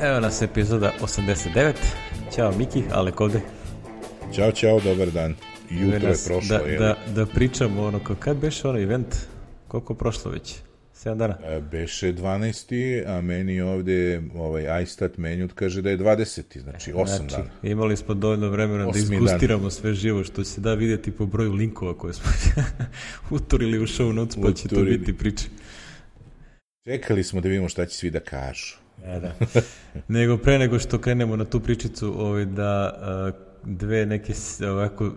Evo nas epizoda 89. Ćao Miki, Alek ovde. Ćao, čao, dobar dan. Jutro je prošlo, da, da, da pričamo ono, kad beše ono event, koliko prošlo već? 7 dana? E, beše 12. a meni ovde ovaj iStat menjut kaže da je 20. Znači 8 znači, dana. Imali smo dovoljno vremena da izgustiramo dan. sve živo što se da vidjeti po broju linkova koje smo uturili u show notes, pa će to biti priče. Čekali smo da vidimo šta će svi da kažu. E, da. nego pre nego što krenemo na tu pričicu, ovaj, da dve neke ovako,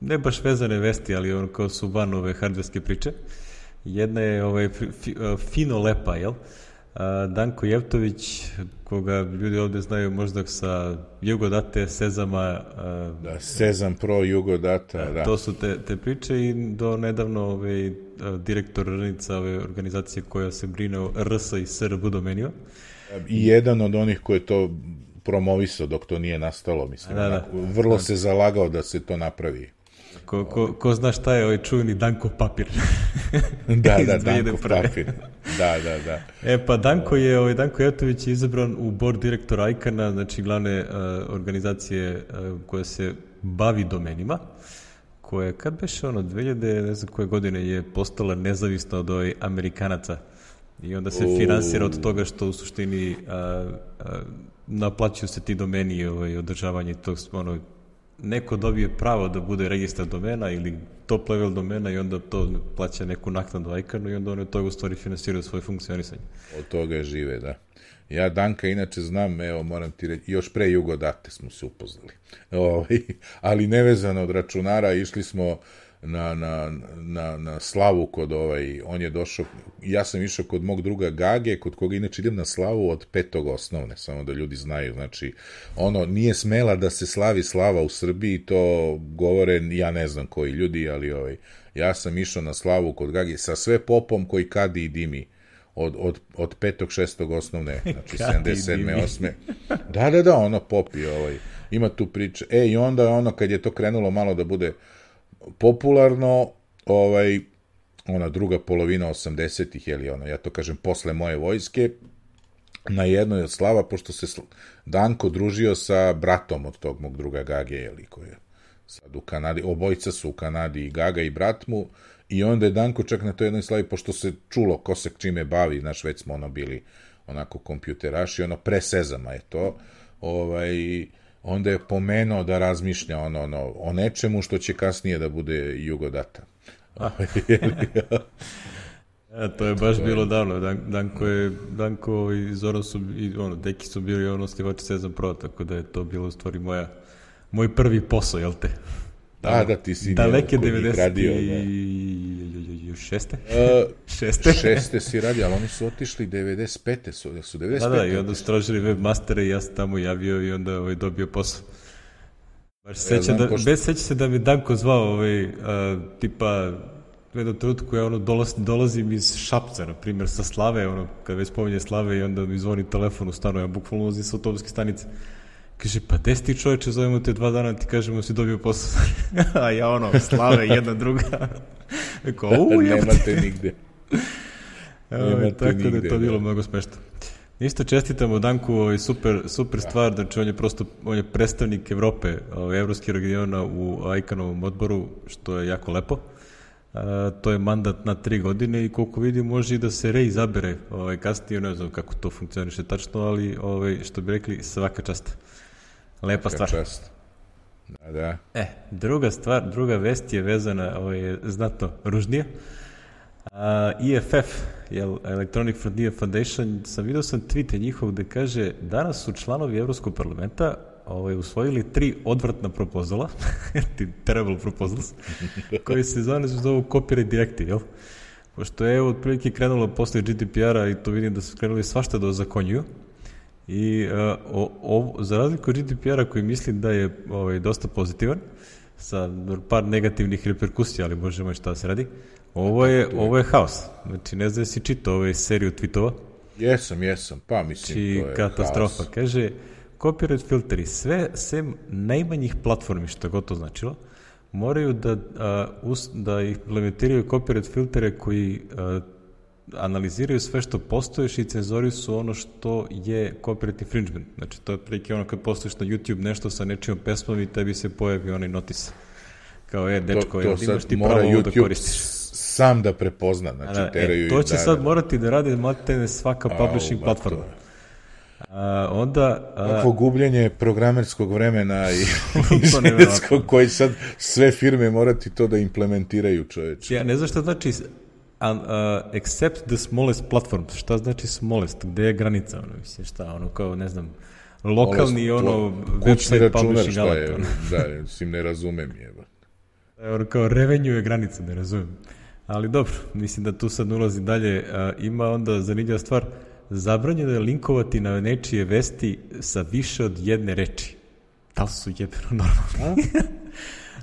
ne baš vezane vesti, ali ono kao su van ove hardverske priče. Jedna je ovaj, fi, fino lepa, jel? Danko Jevtović, koga ljudi ovde znaju možda sa Jugodate, Sezama. Da, Sezam Pro, Jugodata, da. da. To su te, te priče i do nedavno ovaj, direktor Rnica ove organizacije koja se brine o RS i SRB domenio. I jedan od onih koji je to promovisao dok to nije nastalo, mislim. Da, da. Vrlo da. se zalagao da se to napravi. Ko, ko, ko zna šta je ovaj čuveni Danko papir? da, da, Danko papir. Da, da, da. E pa Danko je, ovaj, Danko Jetović je izabran u board direktora ICANA, znači glavne uh, organizacije uh, koja se bavi domenima, koja kad beše ono 2000, ne znam koje godine je postala nezavisna od ovih Amerikanaca i onda se finansira od toga što u suštini a, a, naplaćuju se ti domeni i ovaj, održavanje tog ono, neko dobije pravo da bude registar domena ili top level domena i onda to plaća neku naknadu ICANu i onda oni od toga u stvari finansiraju svoje funkcionisanje. Od toga žive, da. Ja Danka inače znam, evo moram ti reći, još pre Jugo date smo se upoznali. Ovaj, ali nevezano od računara, išli smo na, na, na, na slavu kod ovaj, on je došao, ja sam išao kod mog druga Gage, kod koga inače idem na slavu od petog osnovne, samo da ljudi znaju, znači, ono, nije smela da se slavi slava u Srbiji, to govore, ja ne znam koji ljudi, ali ovaj, ja sam išao na slavu kod Gage sa sve popom koji kadi i dimi, od, od, od petog, šestog osnovne, znači 77. 8. Da, da, da, ono popi, ovaj, ima tu priče. E, i onda ono, kad je to krenulo malo da bude popularno, ovaj, ona druga polovina 80-ih, je li ono, ja to kažem, posle moje vojske, na jednoj od slava, pošto se Danko družio sa bratom od tog mog druga Gage, je li, koji je sad u Kanadi, obojica su u Kanadi, i Gaga i brat mu, i onda je Danko čak na toj jednoj slavi, pošto se čulo ko se čime bavi, znaš, već smo ono bili onako kompjuteraši, ono pre Sezama je to, ovaj, onda je pomenuo da razmišlja ono, ono, o nečemu što će kasnije da bude jugodata. E, to je baš to bilo davno. Dan, Danko, je, Danko i Zoran su, i ono, deki su bili ono stivači Sezam Pro, tako da je to bilo u stvari moja, moj prvi posao, jel te? Da, da, ti si Daleke 90 radio, da. šeste? Uh, šeste? šeste si radio, ali oni su otišli 95. su, su 95. Da, da, i onda su tražili webmastere i ja sam tamo javio i onda ovaj, dobio posao. Baš ja seća da, pošto... bez seća se da mi Danko zvao ovaj, uh, tipa u jednom trenutku ja ono dolaz, dolazim iz Šapca, na primjer, sa Slave, ono, kad već spominje Slave i onda mi zvoni telefon u stanu, ja bukvalno ulazim sa autobuske stanice. Kaže, pa des ti čoveče, zovemo te dva dana, ti kažemo si dobio posao. A ja ono, slave, jedna, druga. Eko, u, Nemate nigde. Nemate tako nigde, da je to bilo da. mnogo smešno. Isto čestitamo Danku, ovaj super, super da. stvar, znači on je prosto on je predstavnik Evrope, ovaj, evropskih regiona u Ajkanovom odboru, što je jako lepo. A, to je mandat na tri godine i koliko vidim može i da se reizabere ovaj, kasnije, ne znam kako to funkcioniše tačno, ali ovaj, što bi rekli svaka čast. Lepa stvar. Da, da. E, druga stvar, druga vest je vezana, ovo je znatno ružnije. Uh, EFF, jel, Electronic Frontier Foundation, sam vidio sam tweete njihov gde kaže danas su članovi Evropskog parlamenta ovaj, usvojili tri odvratna propozala, terrible proposals, koji se zove zovu copyright directive, jel? Pošto je otprilike krenulo posle GDPR-a i to vidim da su krenuli svašta da ozakonjuju, I uh, o, o, za razliku od GDPR-a koji mislim da je ovaj, dosta pozitivan, sa par negativnih reperkusija, ali možemo šta da se radi, ovo je, ovo je haos. Znači, ne znam da si čitao ovaj seriju tweetova. Jesam, jesam, pa mislim znači, to je katastrofa. Haos. Kaže, copyright filteri, sve, sem najmanjih platformi, što god to značilo, moraju da, a, us, da implementiraju copyright filtere koji a, analiziraju sve što postoješ i cenzori su ono što je copyright infringement. Znači, to je prilike ono kad postojiš na YouTube nešto sa nečijom pesmom i tebi se pojavi onaj notis. Kao, je, dečko, to, to imaš ti pravo ovo da koristiš. sam da prepozna, znači, da, teraju e, To će da, sad da, morati da radi matene svaka publishing platforma. A, onda... A... Kakvo gubljenje programerskog vremena i inženjerskog koji sad sve firme morati to da implementiraju čoveče. Ja ne znam šta znači an, uh, except the smallest platform. Šta znači smallest? Gde je granica? Ono, mislim, šta, ono kao, ne znam, lokalni, Smallest, ono, website publishing šta je, da, mislim, ne razumem je. Ono kao revenju je granica, ne razumem. Ali dobro, mislim da tu sad ulazi dalje. Uh, ima onda zanimljiva stvar, zabranjeno je linkovati na nečije vesti sa više od jedne reči. Da li su jebeno normalni?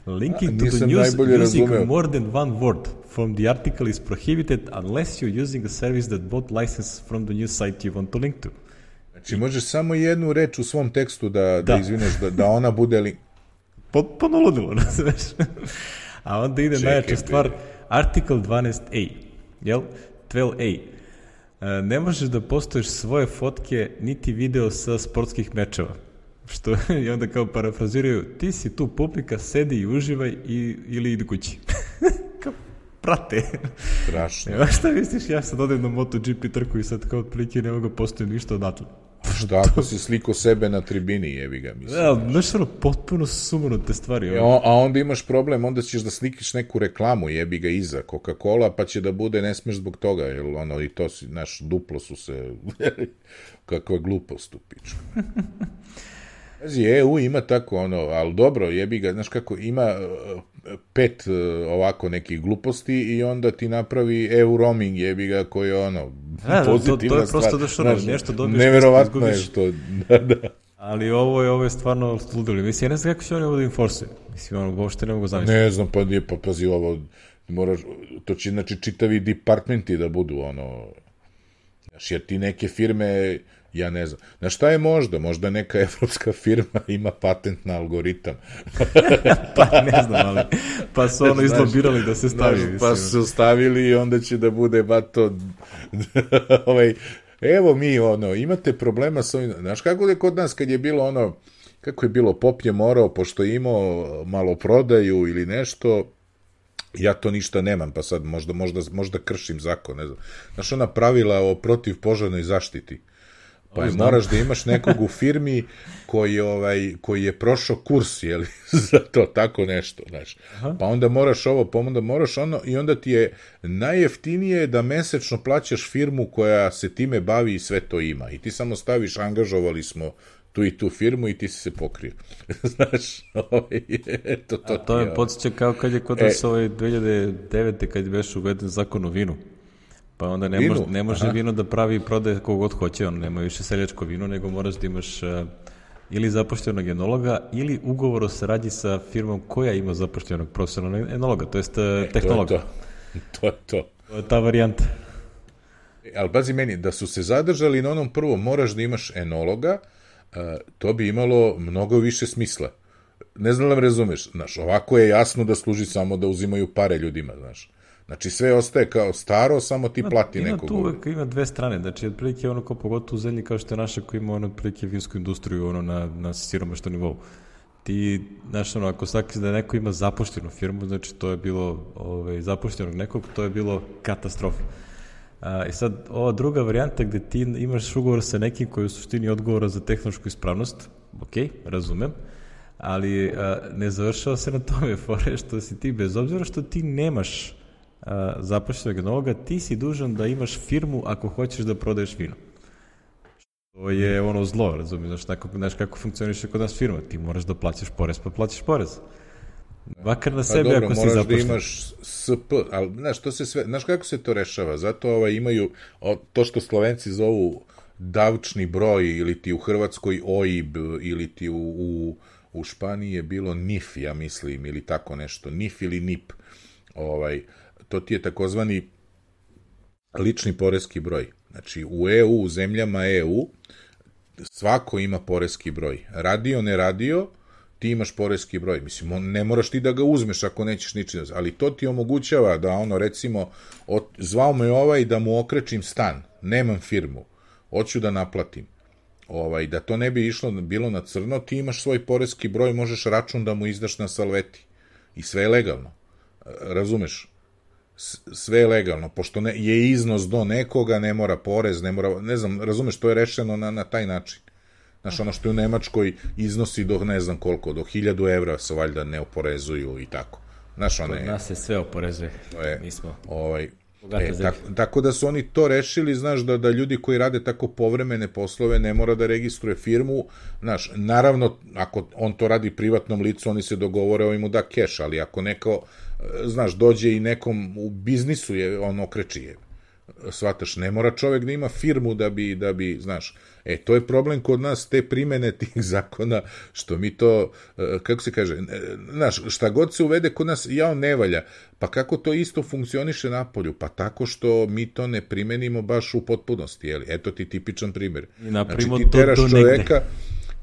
Linking to the news using razumeo. more than one word from the article is prohibited unless you're using a service that bought license from the news site you want to link to. Znači, možeš samo jednu reč u svom tekstu da, da. da izvineš, da, da ona bude link. Potpuno ludilo, razumeš? A onda ide Čekaj, najjača stvar, article 12a, jel? 12a. E, ne možeš da postoješ svoje fotke niti video sa sportskih mečeva. Što, I onda kao parafraziraju, ti si tu publika, sedi i uživaj i, ili idi kući. kao, prate. Strašno. Evo šta misliš, ja sad odem na MotoGP trku i sad kao otprilike ne mogu postoji ništa odatle. Šta ako si sliko sebe na tribini, jebi ga, mislim. Ja, znaš, ono, potpuno sumano te stvari. E, a onda imaš problem, onda ćeš da slikiš neku reklamu, jebi ga, iza Coca-Cola, pa će da bude, ne smeš zbog toga, jer ono, i to si, naš, duplo su se, kakva glupost u piču. Pazi, EU ima tako ono, ali dobro, jebi ga, znaš kako, ima e, pet e, ovako nekih gluposti i onda ti napravi EU roaming, jebi ga, koji je ono, da, pozitivna to, to je prosto da što nešto dobiješ. Neverovatno je što, da, da. Ali ovo je, ovo je stvarno ludili. Mislim, ja ne znam kako će oni ovo da enforce. Mislim, ono, uopšte ne mogu zamisliti. Ne znam, pa nije, pa pazi ovo, moraš, to će, znači, čitavi departmenti da budu, ono, znaš, jer ti neke firme, Ja ne znam. Na šta je možda? Možda neka evropska firma ima patent na algoritam. pa ne znam, ali pa su ono izlobirali da se stavi. Znaš, pa su stavili i onda će da bude bato ovaj, evo mi ono, imate problema sa ovim, znaš kako je kod nas kad je bilo ono, kako je bilo, pop je morao, pošto je imao malo prodaju ili nešto, ja to ništa nemam, pa sad možda, možda, možda kršim zakon, ne znam. Znaš, ona pravila o protivpožarnoj zaštiti. Pa je, moraš da imaš nekog u firmi koji, ovaj, koji je prošao kurs, jeli, za to, tako nešto, znaš. Aha. Pa onda moraš ovo, pa onda moraš ono, i onda ti je najjeftinije da mesečno plaćaš firmu koja se time bavi i sve to ima. I ti samo staviš, angažovali smo tu i tu firmu i ti si se pokrio. Znaš, ovaj, eto, to, A to je podsjeća kao kad je kod nas e, ovaj 2009. kad je već uveden zakon o vinu. Pa onda ne, može, ne može vino da pravi i prodaje kogod hoće, on nema više seljačko vino, nego moraš da imaš uh, ili zapošljenog enologa ili ugovor o saradnji sa firmom koja ima zapošljenog profesionalnog enologa, to jest uh, tehnologa. To je to. To je to. To je ta varijanta. E, ali bazi meni, da su se zadržali na onom prvom, moraš da imaš enologa, uh, to bi imalo mnogo više smisla. Ne znam da me razumeš, znaš, ovako je jasno da služi samo da uzimaju pare ljudima, znaš. Znači sve ostaje kao staro, samo ti plati ima nekog. Ima tu uvek, ima dve strane, znači otprilike ono kao pogotovo u zemlji kao što je naša koja ima ono otprilike vinsku industriju ono na, na siromašnom nivou. Ti, znaš ono, ako sakri da neko ima zapuštenu firmu, znači to je bilo ovaj, zapuštenog nekog, to je bilo katastrofa. A, I sad, ova druga varijanta gde ti imaš ugovor sa nekim koji u suštini odgovora za tehnološku ispravnost, ok, razumem, ali a, ne završava se na tome, fore, što si ti, bez obzira što ti nemaš zapošljenog novoga, ti si dužan da imaš firmu ako hoćeš da prodaješ vino. To je ono zlo, razumiješ, znaš, tako, znaš kako funkcioniše kod nas firma, ti moraš da plaćaš porez, pa plaćaš porez. Makar na pa sebi dobro, ako si zapošljen. moraš da imaš SP, ali znaš, to se sve, znaš kako se to rešava, zato ovaj, imaju o, to što Slovenci zovu davčni broj ili ti u Hrvatskoj OIB ili ti u, u, u Španiji je bilo NIF, ja mislim, ili tako nešto, NIF ili NIP. Ovaj, to ti je takozvani lični poreski broj. Znači, u EU, u zemljama EU, svako ima poreski broj. Radio, ne radio, ti imaš poreski broj. Mislim, ne moraš ti da ga uzmeš ako nećeš ničim, ali to ti omogućava da ono, recimo, od, zvao me ovaj da mu okrečim stan, nemam firmu, hoću da naplatim. Ovaj, da to ne bi išlo bilo na crno, ti imaš svoj poreski broj, možeš račun da mu izdaš na salveti. I sve je legalno. Razumeš? Sve je legalno, pošto ne, je iznos do nekoga, ne mora porez, ne mora, ne znam, razumeš, to je rešeno na, na taj način. Znaš, ono što je u Nemačkoj iznosi do ne znam koliko, do 1000 evra se valjda ne oporezuju i tako. Znaš, one... Kod nas se sve oporezuje. Je, Mi smo ovaj, e, tako, tako da su oni to rešili, znaš, da, da ljudi koji rade tako povremene poslove ne mora da registruje firmu, znaš, naravno, ako on to radi privatnom licu, oni se dogovore, ovaj mu da keš, ali ako neko, znaš, dođe i nekom u biznisu je, on okreći je. Svataš, ne mora čovek da ima firmu da bi, da bi, znaš, E, to je problem kod nas, te primene tih zakona, što mi to, e, kako se kaže, znaš, šta god se uvede kod nas, ja on ne valja. Pa kako to isto funkcioniše na polju? Pa tako što mi to ne primenimo baš u potpunosti, jeli? Eto ti tipičan primjer. I znači, ti teraš to, čoveka, negde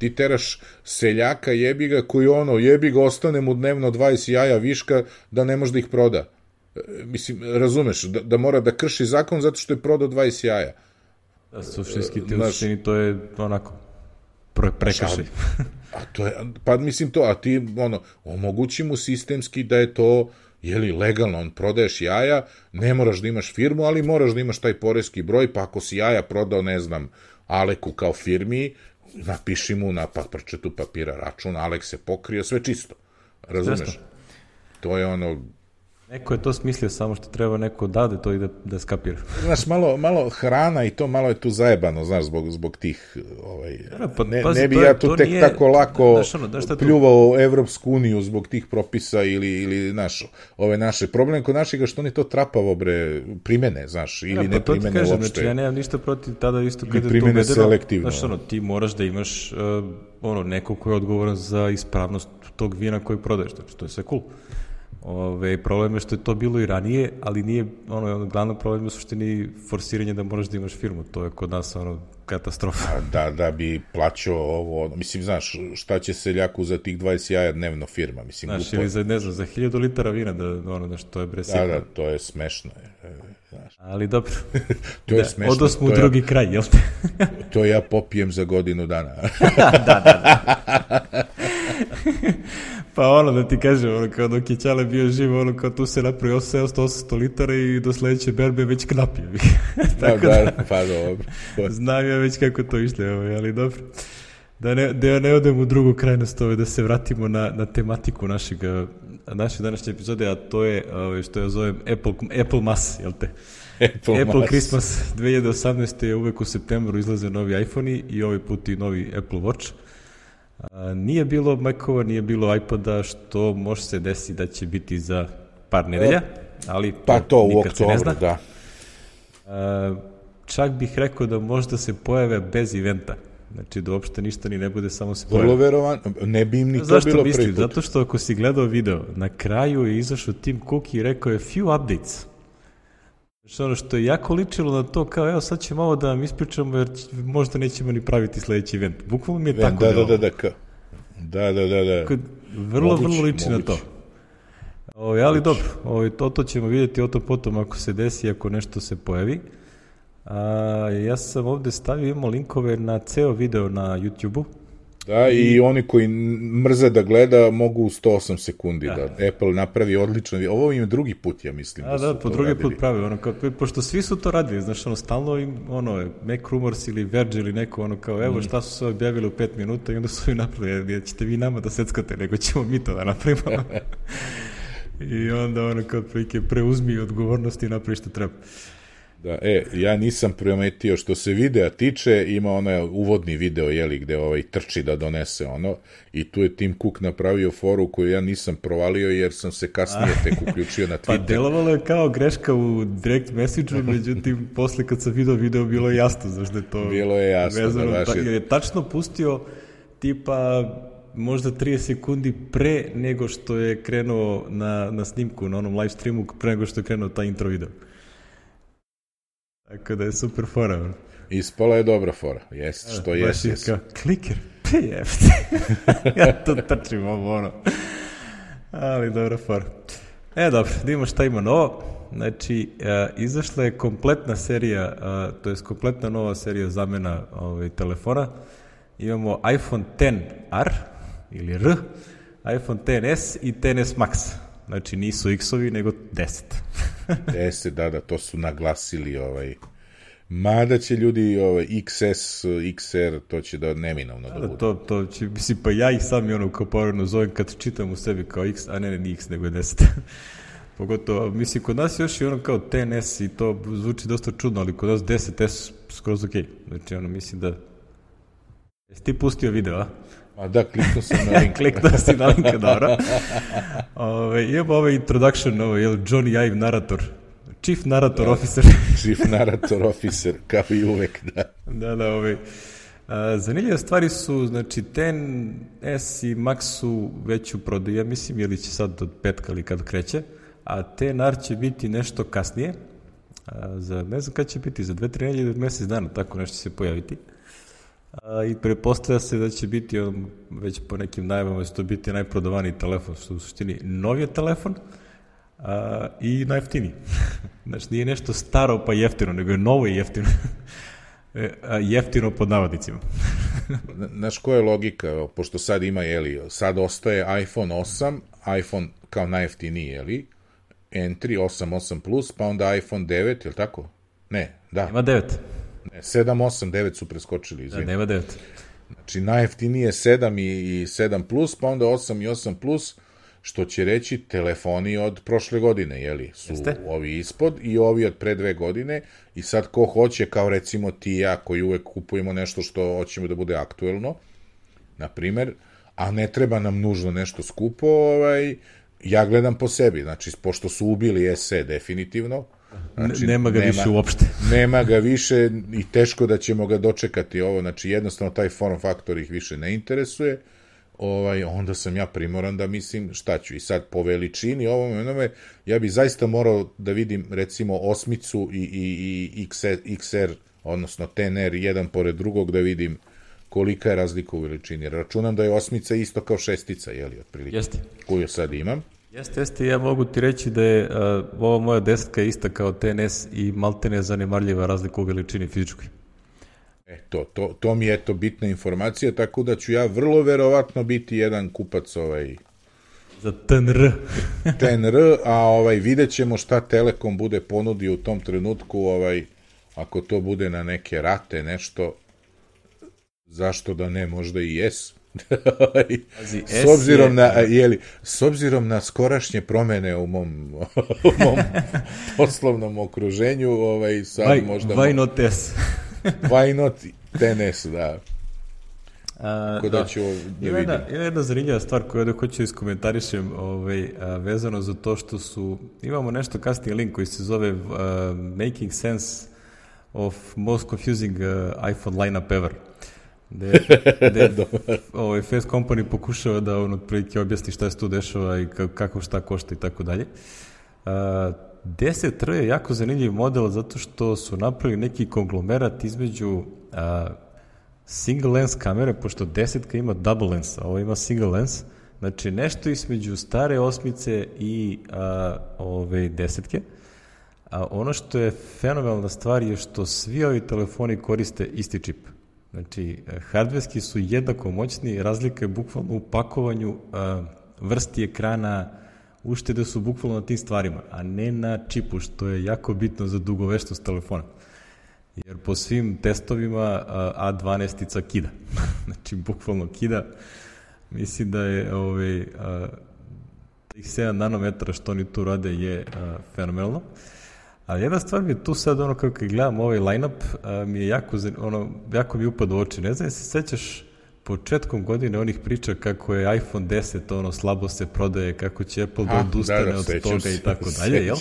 ti teraš seljaka jebi ga koji ono jebi ga ostane mu dnevno 20 jaja viška da ne može da ih proda. E, mislim, razumeš, da, da mora da krši zakon zato što je prodao 20 jaja. Da, suštinski ti Znaš, suštini to je onako pre, prekršaj. A to je, pa mislim to, a ti ono, omogući mu sistemski da je to jeli, legalno, on prodaješ jaja, ne moraš da imaš firmu, ali moraš da imaš taj poreski broj, pa ako si jaja prodao, ne znam, Aleku kao firmi, napiši mu na paprčetu papira račun, Alek se pokrio, sve čisto. Razumeš? To je ono, Neko je to smislio, samo što treba neko dade to i da, da skapira. Znaš, malo, malo hrana i to malo je tu zajebano, znaš, zbog, zbog tih, ovaj, da, pa, ne, pazi, ne bi ja tu tek nije, tako lako znaš, ono, znaš pljuvao tu... Evropsku uniju zbog tih propisa ili, ili znaš, ove naše. Problem kod našega što oni to trapavo, bre, primene, znaš, ili da, pa ne primene kažem, uopšte. Znači, ja nemam ništa protiv tada isto kada je to uvedeno. selektivno. Znaš, ono, ti moraš da imaš uh, ono, neko ko je odgovoran za ispravnost tog vina koji prodaješ, znači, to je sve cool. Ove, problem je što je to bilo i ranije, ali nije, ono, glavno problem je u suštini forsiranje da moraš da imaš firmu, to je kod nas, ono, katastrofa. Da, da bi plaćao ovo, ono, mislim, znaš, šta će seljaku za tih 20 jaja dnevno firma, mislim, znaš, glupo. ili za, ne znam, za 1000 litara vina, da, ono, znaš, to je bre Da, da, to je smešno, je, znaš. Ali dobro. to je da, smešno. Odo smo u drugi ja, kraj, jel te? to ja popijem za godinu dana. da, da, da. Pa ono da ti kažem, ono kao dok je Ćale bio živ, ono kao tu se napravio 700-800 litara i do sledeće berbe već knapio. Tako da, da, pa dobro. Znam ja već kako to išle, ovaj, ali dobro. Da ne, da ne odem u drugu krajnost, ovaj, da se vratimo na, na tematiku našeg, naše današnje epizode, a to je, ovaj, što ja zovem Apple, Apple Mass, jel te? Apple, Apple. Christmas 2018. je uvek u septembru izlaze novi iPhone-i i ovaj put i novi Apple Watch. A, nije bilo Macova, nije bilo iPoda, što može se desiti da će biti za par nedelja, ali pa to u oktobru, da. A, čak bih rekao da možda se pojave bez eventa. Znači da uopšte ništa ni ne bude, samo se. Vrlo verovan, ne bi im ni Zašto to bilo mislim? prvi put. Zato što ako si gledao video, na kraju je izašao Tim Cook i rekao je few updates. Znači ono što je jako ličilo na to kao evo sad će malo da vam ispričamo jer možda nećemo ni praviti sledeći event. Bukvalno mi je da, tako da, da, da, da, ka. da, da, da, da. Vrlo, moguć, vrlo liči moguć. na to. Ovo, ovaj, ali moguć. dobro, ovo, ovaj, to, to ćemo vidjeti o to potom ako se desi, ako nešto se pojavi. A, ja sam ovde stavio, imamo linkove na ceo video na YouTube-u, Da, i, i oni koji mrze da gleda mogu 108 sekundi da, da Apple napravi odlično. Ovo im je drugi put, ja mislim. Da, da, da po drugi radili. put pravi. Ono, kao, pošto svi su to radili, znaš, ono, stalno im, ono, Mac Rumors ili Verge ili neko, ono, kao, evo mm. šta su se objavili u pet minuta i onda su im napravili, jer ćete vi nama da seckate, nego ćemo mi to da napravimo. I onda, ono, kao, prilike, preuzmi odgovornost i napravi što treba. Da, e, ja nisam primetio što se videa tiče, ima onaj uvodni video, jeli, gde ovaj trči da donese ono, i tu je Tim Cook napravio foru koju ja nisam provalio jer sam se kasnije tek uključio na pa, Twitter. Pa delovalo je kao greška u direct message međutim, posle kad sam video video, bilo je jasno zašto je to Bilo je jasno, da, vezano, da, baš je... Jer je tačno pustio tipa možda 30 sekundi pre nego što je krenuo na, na snimku, na onom live streamu, pre nego što je krenuo taj intro video. Tako da je super fora. Ispala je dobra fora. Jeste, što jeste. Baš je kao kliker. Jefti. ja tu trčim ovo ono. Ali dobra for. E, dobro, da imamo šta ima novo. Znači, e, izašla je kompletna serija, e, to je kompletna nova serija zamena ovaj, telefona. Imamo iPhone XR ili R, iPhone XS i XS Max. Znači, nisu X-ovi, nego 10. 10, da, da, to su naglasili ovaj Mada će ljudi ovaj, XS, XR, to će da neminovno da, da bude. To, to će, mislim, pa ja ih sam i ono kao povrno zovem kad čitam u sebi kao X, a ne, ne, ni X, nego je 10. Pogotovo, mislim, kod nas još i ono kao TNS i to zvuči dosta čudno, ali kod nas 10S skroz ok. Znači, ono, mislim da... Jesi ti pustio video, a? A da, kliknuo sam na link. kliknuo si na link, dobro. Ove, imamo ovaj introduction, ovo, je Johnny Ive narator Chief Narrator da, Officer. Chief Narrator Officer, kao i uvek, da. Da, da, ovaj. Zanimljive stvari su, znači, Ten S i Max su već u prodaju, ja mislim, ili će sad od petka ili kad kreće, a Ten R će biti nešto kasnije, a, za, ne znam kada će biti, za dve, tri ili mesec dana, tako nešto će se pojaviti. A, I prepostavlja se da će biti, on, već po nekim najavama, da će to biti najprodovaniji telefon, što u suštini novije telefon, a, i najjeftiniji. znači, nije nešto staro pa jeftino, nego je novo i jeftino. E, jeftino pod navodnicima. Znaš koja je logika, pošto sad ima, jeli, sad ostaje iPhone 8, iPhone kao najjeftiniji, jeli, Entry 8, 8 Plus, pa onda iPhone 9, je li tako? Ne, da. Ima 9. Ne, 7, 8, 9 su preskočili, izvini. Da, nema 9. Znači, najjeftinije 7 i, i 7 Plus, pa onda 8 i 8 Plus, što će reći telefoni od prošle godine, jeli, su Jeste? ovi ispod i ovi od pre dve godine i sad ko hoće, kao recimo ti i ja koji uvek kupujemo nešto što hoćemo da bude aktuelno, na primer, a ne treba nam nužno nešto skupo, ovaj, ja gledam po sebi, znači, pošto su ubili SE definitivno, Znači, nema ga nema, više uopšte. nema ga više i teško da ćemo ga dočekati ovo, znači jednostavno taj form faktor ih više ne interesuje ovaj, onda sam ja primoran da mislim šta ću. I sad po veličini ovom onome, ja bi zaista morao da vidim recimo osmicu i, i, i XR, XR, odnosno TNR jedan pored drugog da vidim kolika je razlika u veličini. Računam da je osmica isto kao šestica, je li, otprilike, jeste. koju sad imam. Jeste, jeste, ja mogu ti reći da je uh, ova moja desetka ista kao TNS i maltene zanemarljiva razlika u veličini fizičkoj. E, to, to, to mi je to bitna informacija, tako da ću ja vrlo verovatno biti jedan kupac ovaj za TNR. TNR, a ovaj vidjet ćemo šta Telekom bude ponudio u tom trenutku, ovaj ako to bude na neke rate, nešto, zašto da ne, možda i jes. Pazi, s obzirom na jeli, s obzirom na skorašnje promene u mom u mom poslovnom okruženju, ovaj sad why, možda why not S? Why not tenis, da. A, Ko da, da ću da ima jedna, ima jedna zanimljiva stvar koju da hoću iskomentarišem ovaj, a, vezano za to što su, imamo nešto kasnije link koji se zove uh, Making Sense of Most Confusing uh, iPhone Lineup Ever. Gde, gde ovaj, Face Company pokušava da on otprilike objasni šta se tu dešava i kako šta košta i tako dalje. Uh, 10R je jako zanimljiv model zato što su napravili neki konglomerat između a, single lens kamere, pošto desetka ima double lens, a ovo ima single lens, znači nešto između stare osmice i a, ove desetke. A ono što je fenomenalna stvar je što svi ovi telefoni koriste isti čip. Znači, hardverski su jednako moćni, razlika je bukvalno u pakovanju, vrsti ekrana, uštede su bukvalno na tim stvarima, a ne na čipu, što je jako bitno za dugoveštost telefona. Jer po svim testovima A12-ica kida. znači, bukvalno kida. Mislim da je ovaj, tih 7 nanometara što oni tu rade je fenomenalno. Ali jedna stvar mi je tu sad, ono, kako gledam ovaj line-up, mi je jako, ono, jako mi upada u oči. Ne znam, se sećaš početkom godine onih priča kako je iPhone 10 ono slabo se prodaje, kako će Apple da odustane da, da, od toga i tako dalje, jel?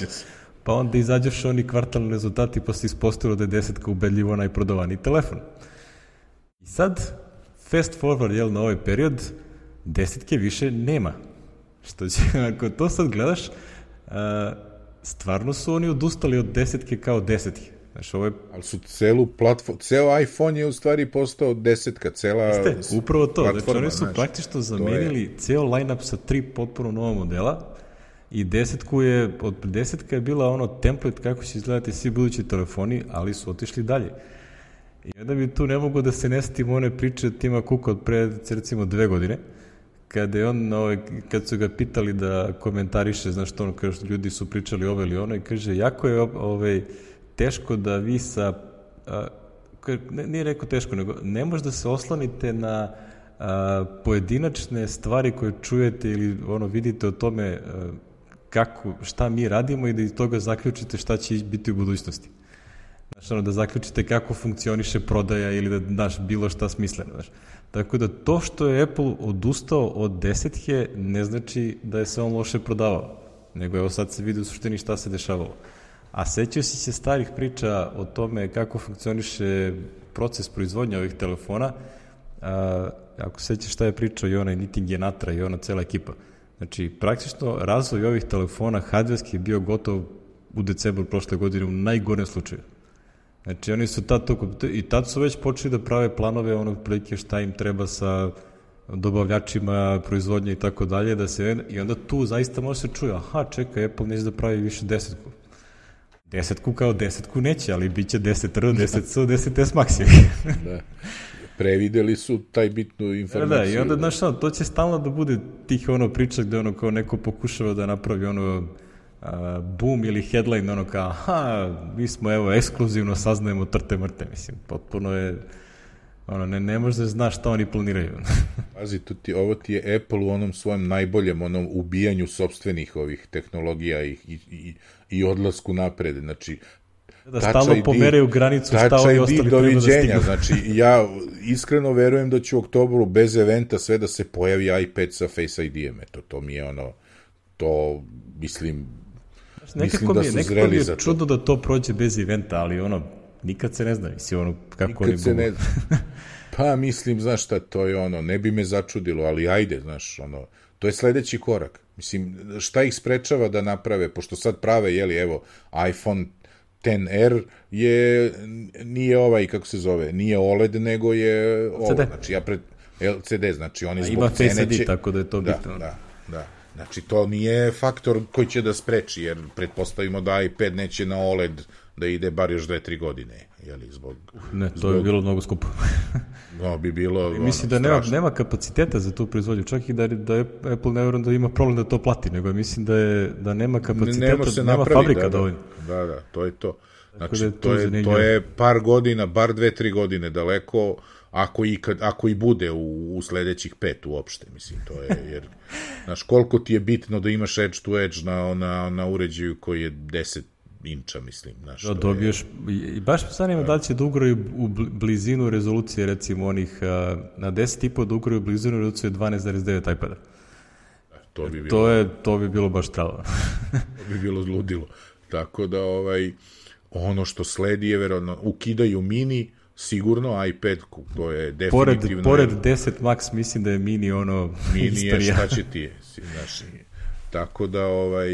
Pa onda izađeš oni kvartalni rezultati pa se ispostavilo da je desetka ubedljivo najprodovaniji telefon. I sad, fast forward, jel, na ovaj period, desetke više nema. Što će, ako to sad gledaš, uh, stvarno su oni odustali od desetke kao desetke. Znaš, ovo je... Ali su celu platformu, ceo iPhone je u stvari postao desetka, cela Jeste, upravo to. Znači, oni su znaš, praktično zamenili je... ceo line-up sa tri potpuno nova modela i desetku je, od desetka je bila ono template kako će izgledati svi budući telefoni, ali su otišli dalje. I onda bi tu ne mogu da se ne one priče Tima Kuka od pre, recimo, dve godine, kada je on, ovaj, kad su ga pitali da komentariše, znaš što ono, kaže, ljudi su pričali ovo ili ono, i kaže, jako je ovaj, teško da vi sa, a, ne, nije rekao teško, nego ne može da se oslonite na a, pojedinačne stvari koje čujete ili ono vidite o tome a, kako, šta mi radimo i da iz toga zaključite šta će biti u budućnosti. Znaš, ono, da zaključite kako funkcioniše prodaja ili da, daš bilo šta smisleno, znaš. Tako da to što je Apple odustao od desetke ne znači da je se on loše prodavao, nego evo sad se vidi u suštini šta se dešavalo. A sećao si se starih priča o tome kako funkcioniše proces proizvodnja ovih telefona, a, ako sećaš šta je pričao i onaj Nitin Genatra i ona cela ekipa. Znači, praktično razvoj ovih telefona hardverski je bio gotov u decembru prošle godine u najgorem slučaju. Znači, oni su tad to, i tad su već počeli da prave planove onog prilike šta im treba sa dobavljačima, proizvodnje i tako dalje, da se, i onda tu zaista može se čuje, aha, čekaj, Apple neće da pravi više desetku. Desetku kao desetku neće, ali bit će 10 R, 10 S, 10 S Maxi. da. Prevideli su taj bitnu informaciju. Da, da, i onda, znaš, to će stalno da bude tih ono priča gde ono kao neko pokušava da napravi ono boom ili headline, ono kao, aha, mi smo evo ekskluzivno saznajemo trte mrte, mislim, potpuno je, ono, ne, ne možeš da znaš šta oni planiraju. Pazi, tu ti, ovo ti je Apple u onom svojem najboljem, onom ubijanju sobstvenih ovih tehnologija i, i, i, i odlasku napred, znači, da stalno pomeraju granicu šta ovi ostali treba da. Znači, ja iskreno verujem da će u oktobru bez eventa sve da se pojavi iPad sa Face ID-em. Eto, to mi je ono, to, mislim, Nekako mi je, da nekako mi je čudno da to prođe bez eventa, ali ono, nikad se ne zna, mislim, ono, kako nikad oni ne Pa mislim, znaš šta, to je ono, ne bi me začudilo, ali ajde, znaš, ono, to je sledeći korak. Mislim, šta ih sprečava da naprave, pošto sad prave, jeli, evo, iPhone 10R je, nije ovaj, kako se zove, nije OLED, nego je ovo, CD. znači ja pred, LCD, znači oni zbog ima cene će... tako da je to da, bitno. Da, da. Znači, to nije faktor koji će da spreči, jer pretpostavimo da iPad neće na OLED da ide bar još dve, tri godine, jeli, zbog... Ne, to zbog... bi bilo mnogo skupo. no, bi bilo... I mislim da nema, nema kapaciteta za tu proizvodnju, čak i da, da Apple ne da ima problem da to plati, nego mislim da, je, da nema kapaciteta, nema, se nema napravi, fabrika da, dovoljno. Da, da, da, to je to. Znači, da je to, to, je, to je par godina, bar dve, tri godine daleko, ako i, kad, ako i bude u, u sledećih pet uopšte, mislim, to je, jer, znaš, koliko ti je bitno da imaš edge to edge na, na, na uređaju koji je 10 inča, mislim. Znaš, da, dobiješ, i baš me zanima da. li će da ugraju u blizinu rezolucije, recimo, onih, na 10,5 da ugraju blizinu rezolucije 12,9 iPada. To bi bilo, to, je, to bi bilo baš tralo. to bi bilo zludilo. Tako da, ovaj, ono što sledi je verovatno, ukidaju mini, sigurno iPad to je definitivno pored, pored 10 Max mislim da je mini ono mini je šta će ti je znaš, tako da ovaj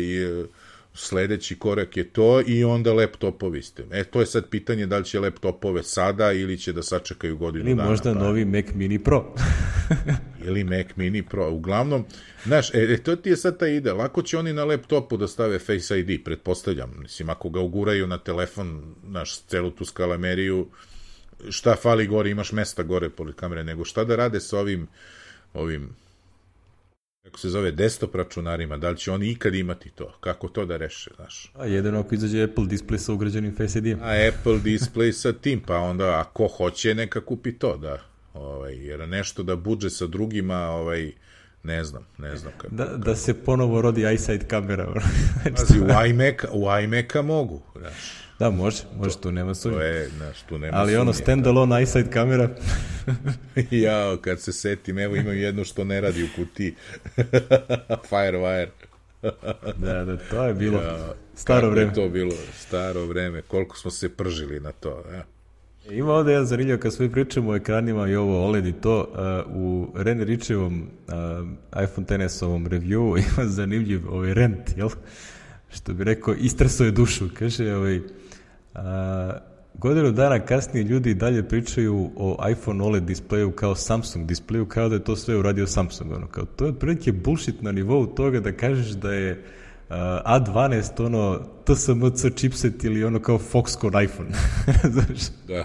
sledeći korak je to i onda laptopovi ste. E, to je sad pitanje da li će laptopove sada ili će da sačekaju godinu ili dana. Ili možda pa. novi Mac Mini Pro. ili Mac Mini Pro. Uglavnom, znaš, e, e, to ti je sad ta ide. Lako će oni na laptopu da stave Face ID, pretpostavljam. Mislim, ako ga uguraju na telefon, naš celu tu skalameriju, šta fali gore, imaš mesta gore pored kamere, nego šta da rade sa ovim, ovim kako se zove, desktop računarima, da li će oni ikad imati to, kako to da reše, znaš. A jedino ako izađe Apple display sa ugrađenim Face ID-em. A Apple display sa tim, pa onda ako hoće neka kupi to, da. Ovaj, jer nešto da budže sa drugima, ovaj, ne znam, ne znam kako. Da, kako. da se ponovo rodi iSight kamera. Pazi, u iMac, u iMac-a mogu, znaš. Da, može, može, to, tu nema sumnje. To je, znaš, tu nema Ali ono, stand-alone iSight kamera. ja, kad se setim, evo imam jedno što ne radi u kutiji. Firewire. da, da, to je bilo ja, staro vreme. to bilo staro vreme, koliko smo se pržili na to. Ja. Ima ovde jedan zanimljiv, kad svi pričamo o ekranima i ovo OLED i to, uh, u Ren Ričevom uh, iPhone XS-ovom review ima zanimljiv ovaj rent, jel? Što bi rekao, istresuje dušu. Kaže, ovaj, godinu dana kasnije ljudi dalje pričaju o iPhone OLED displeju kao Samsung displeju, kao da je to sve uradio Samsung. Ono, kao, to je otprilike bullshit na nivou toga da kažeš da je uh, A12 ono TSMC chipset ili ono kao Foxconn iPhone. Znaš? Da,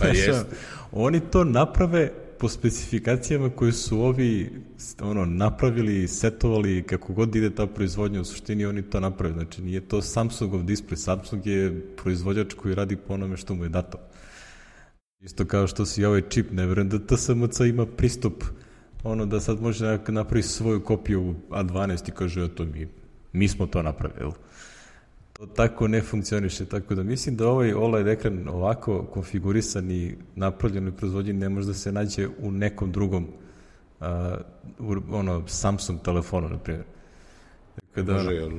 pa jest. Oni to naprave po specifikacijama koje su ovi ono, napravili, setovali, kako god ide ta proizvodnja, u suštini oni to naprave. Znači, nije to Samsungov display. Samsung je proizvođač koji radi po onome što mu je dato. Isto kao što si ovaj čip, ne verujem da TSMC ima pristup ono da sad može napraviti svoju kopiju A12 i kaže, to mi, mi smo to napravili to tako ne funkcioniše, tako da mislim da ovaj OLED ekran ovako konfigurisan i napravljen i proizvodnjen ne može da se nađe u nekom drugom uh, ono, Samsung telefonu, na primjer. Kada, Može, jel,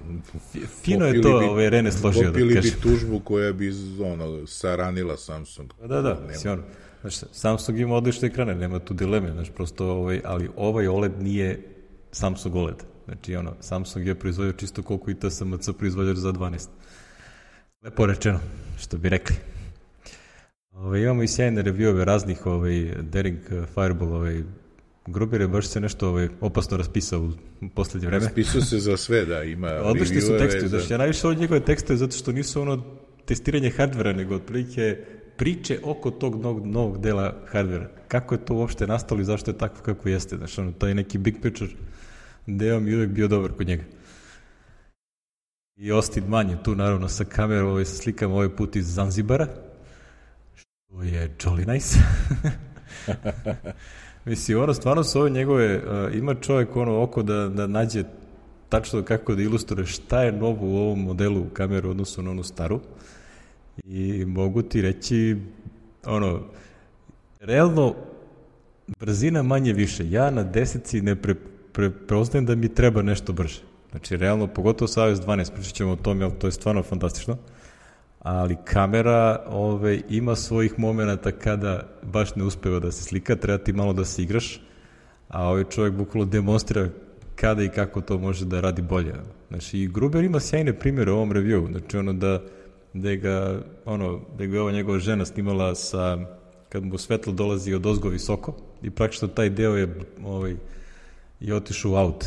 fino je to, bi, ovaj Rene složio da kažem. bi tužbu koja bi ono, saranila Samsung. Pa da, da, da ono, znaš, Samsung ima odlične ekrane, nema tu dileme, znaš, prosto, ovaj, ali ovaj OLED nije Samsung OLED. Znači, ono, Samsung je proizvodio čisto koliko i TSMC proizvođač za 12. Lepo rečeno, što bi rekli. Ove, imamo i sjajne reviewove raznih ovaj, Daring Fireball, ovaj, Gruber je baš se nešto ovaj, opasno raspisao u poslednje vreme. Raspisao se za sve, da, ima Odlični su tekstovi, za... znači ja najviše od njegove tekstove zato što nisu ono testiranje hardvera, nego otprilike priče oko tog novog, novog dela hardvera. Kako je to uopšte nastalo i zašto je tako kako jeste. Znači, ono, to je neki big picture deo mi uvek bio dobar kod njega. I Ostin manje tu naravno sa kamerom, ovaj, sa slikama ovaj put iz Zanzibara, što je jolly nice. Mislim, ono, stvarno su ove njegove, uh, ima čovjek ono oko da, da nađe tačno kako da ilustruje šta je novo u ovom modelu kamere u odnosu na onu staru. I mogu ti reći, ono, realno, brzina manje više. Ja na deseci ne, pre, pre, preoznajem da mi treba nešto brže. Znači, realno, pogotovo sa iOS 12, pričat ćemo o tome, ali to je stvarno fantastično. Ali kamera ove, ima svojih momenta kada baš ne uspeva da se slika, treba ti malo da se igraš, a ovaj čovjek bukvalo demonstrira kada i kako to može da radi bolje. Znači, i Gruber ima sjajne primjere u ovom review, znači ono da, da ga, ono, da ga ova njegova žena snimala sa, kad mu svetlo dolazi od ozgo visoko, i praktično taj deo je ovaj, i otišu u aut.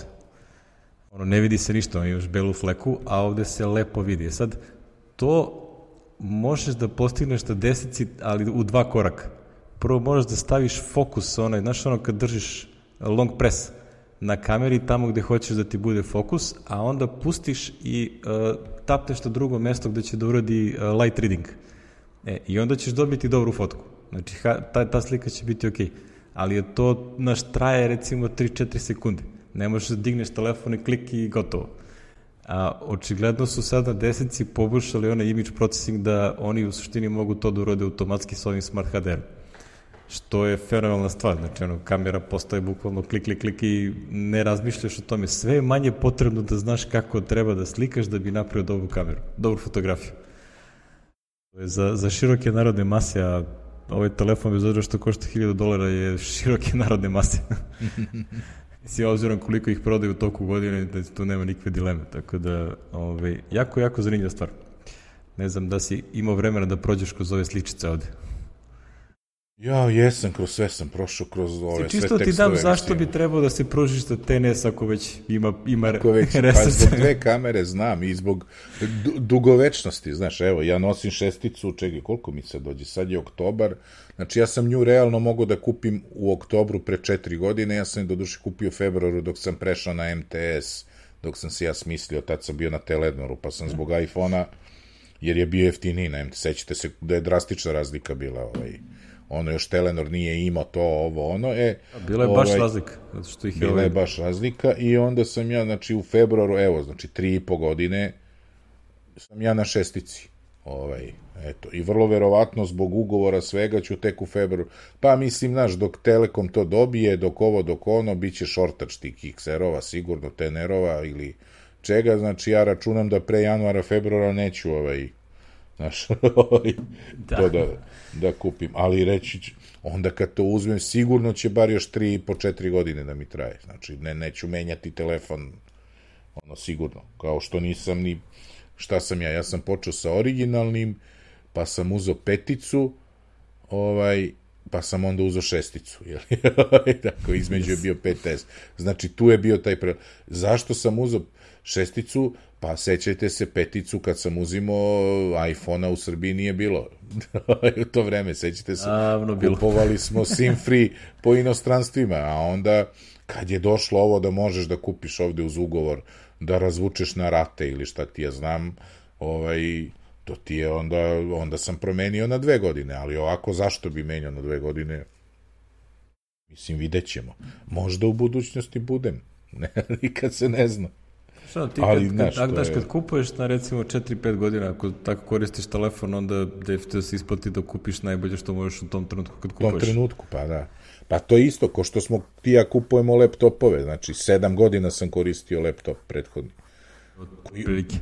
Ono, ne vidi se ništa, on još belu fleku, a ovde se lepo vidi. Sad, to možeš da postigneš na deseci, ali u dva koraka. Prvo možeš da staviš fokus, onaj, znaš ono kad držiš long press na kameri tamo gde hoćeš da ti bude fokus, a onda pustiš i uh, tapneš na drugo mesto gde će da uradi uh, light reading. E, I onda ćeš dobiti dobru fotku. Znači, ha, ta, ta slika će biti okej. Okay ali je to, naš, traje recimo 3-4 sekunde. Ne možeš da digneš telefon i klik i gotovo. A očigledno su sada desetci poboljšali onaj image processing da oni u suštini mogu to da urode automatski sa ovim smart HDR. Što je fenomenalna stvar. Znači, ono, kamera postaje bukvalno klik, klik, klik i ne razmišljaš o tome. Sve je manje potrebno da znaš kako treba da slikaš da bi napravio dobru kameru, dobru fotografiju. Za, za široke narodne mase, a ovaj telefon bez obzira što košta 1000 dolara je široke narodne mase. Mislim, obzirom koliko ih prodaju u toku godine, da tu nema nikakve dileme. Tako da, ovaj, jako, jako zanimljiva stvar. Ne znam da si imao vremena da prođeš kroz ove sličice ovde. Ja, jesam, kroz sve sam prošao, kroz ove sve tekstove. Čisto ti dam zašto bi trebao da se pružiš za TNS ako već ima, ima ako već, Pa zbog dve kamere znam i zbog dugovečnosti, znaš, evo, ja nosim šesticu, čekaj, koliko mi se dođe, sad je oktobar, znači ja sam nju realno mogu da kupim u oktobru pre četiri godine, ja sam je do duše kupio u februaru dok sam prešao na MTS, dok sam se ja smislio, tad sam bio na Telednoru, pa sam zbog iPhona, jer je bio jeftiniji na MTS, sećate se da je drastična razlika bila ovaj, ono još Telenor nije imao to, ovo, ono, e... Bila je ovaj, baš razlika. Zato što ih bila ovaj... je baš razlika i onda sam ja, znači, u februaru, evo, znači, tri i po godine, sam ja na šestici. Ovaj, eto, i vrlo verovatno zbog ugovora svega ću tek u februaru, pa mislim, znaš, dok Telekom to dobije, dok ovo, dok ono, bit će šortač tih XR-ova, sigurno, tenerova ili čega, znači ja računam da pre januara, februara neću ovaj, znaš, ovaj, da. to da, da kupim, ali reći ću, onda kad to uzmem, sigurno će bar još 3 i po 4 godine da mi traje, znači ne, neću menjati telefon, ono sigurno, kao što nisam ni, šta sam ja, ja sam počeo sa originalnim, pa sam uzeo peticu, ovaj, pa sam onda uzeo šesticu, jel? Tako, između je bio 5S. Znači, tu je bio taj pre... Zašto sam uzeo šesticu? Pa sećajte se peticu kad sam uzimao iPhone-a u Srbiji nije bilo. u to vreme, sećate se. Avno bilo. Kupovali smo SIM free po inostranstvima, a onda kad je došlo ovo da možeš da kupiš ovde uz ugovor, da razvučeš na rate ili šta ti ja znam, ovaj, to ti je onda, onda sam promenio na dve godine, ali ovako zašto bi menjao na dve godine? Mislim, vidjet ćemo. Možda u budućnosti budem. Ne, nikad se ne zna. Šta, ti ali, kad, kad, kad, je... kad kupuješ na recimo 4-5 godina, ako tako koristiš telefon, onda definitivno se isplati da kupiš najbolje što možeš u tom trenutku kad kupuješ. U tom trenutku, pa da. Pa to je isto, ko što smo ti ja kupujemo laptopove, znači 7 godina sam koristio laptop prethodni.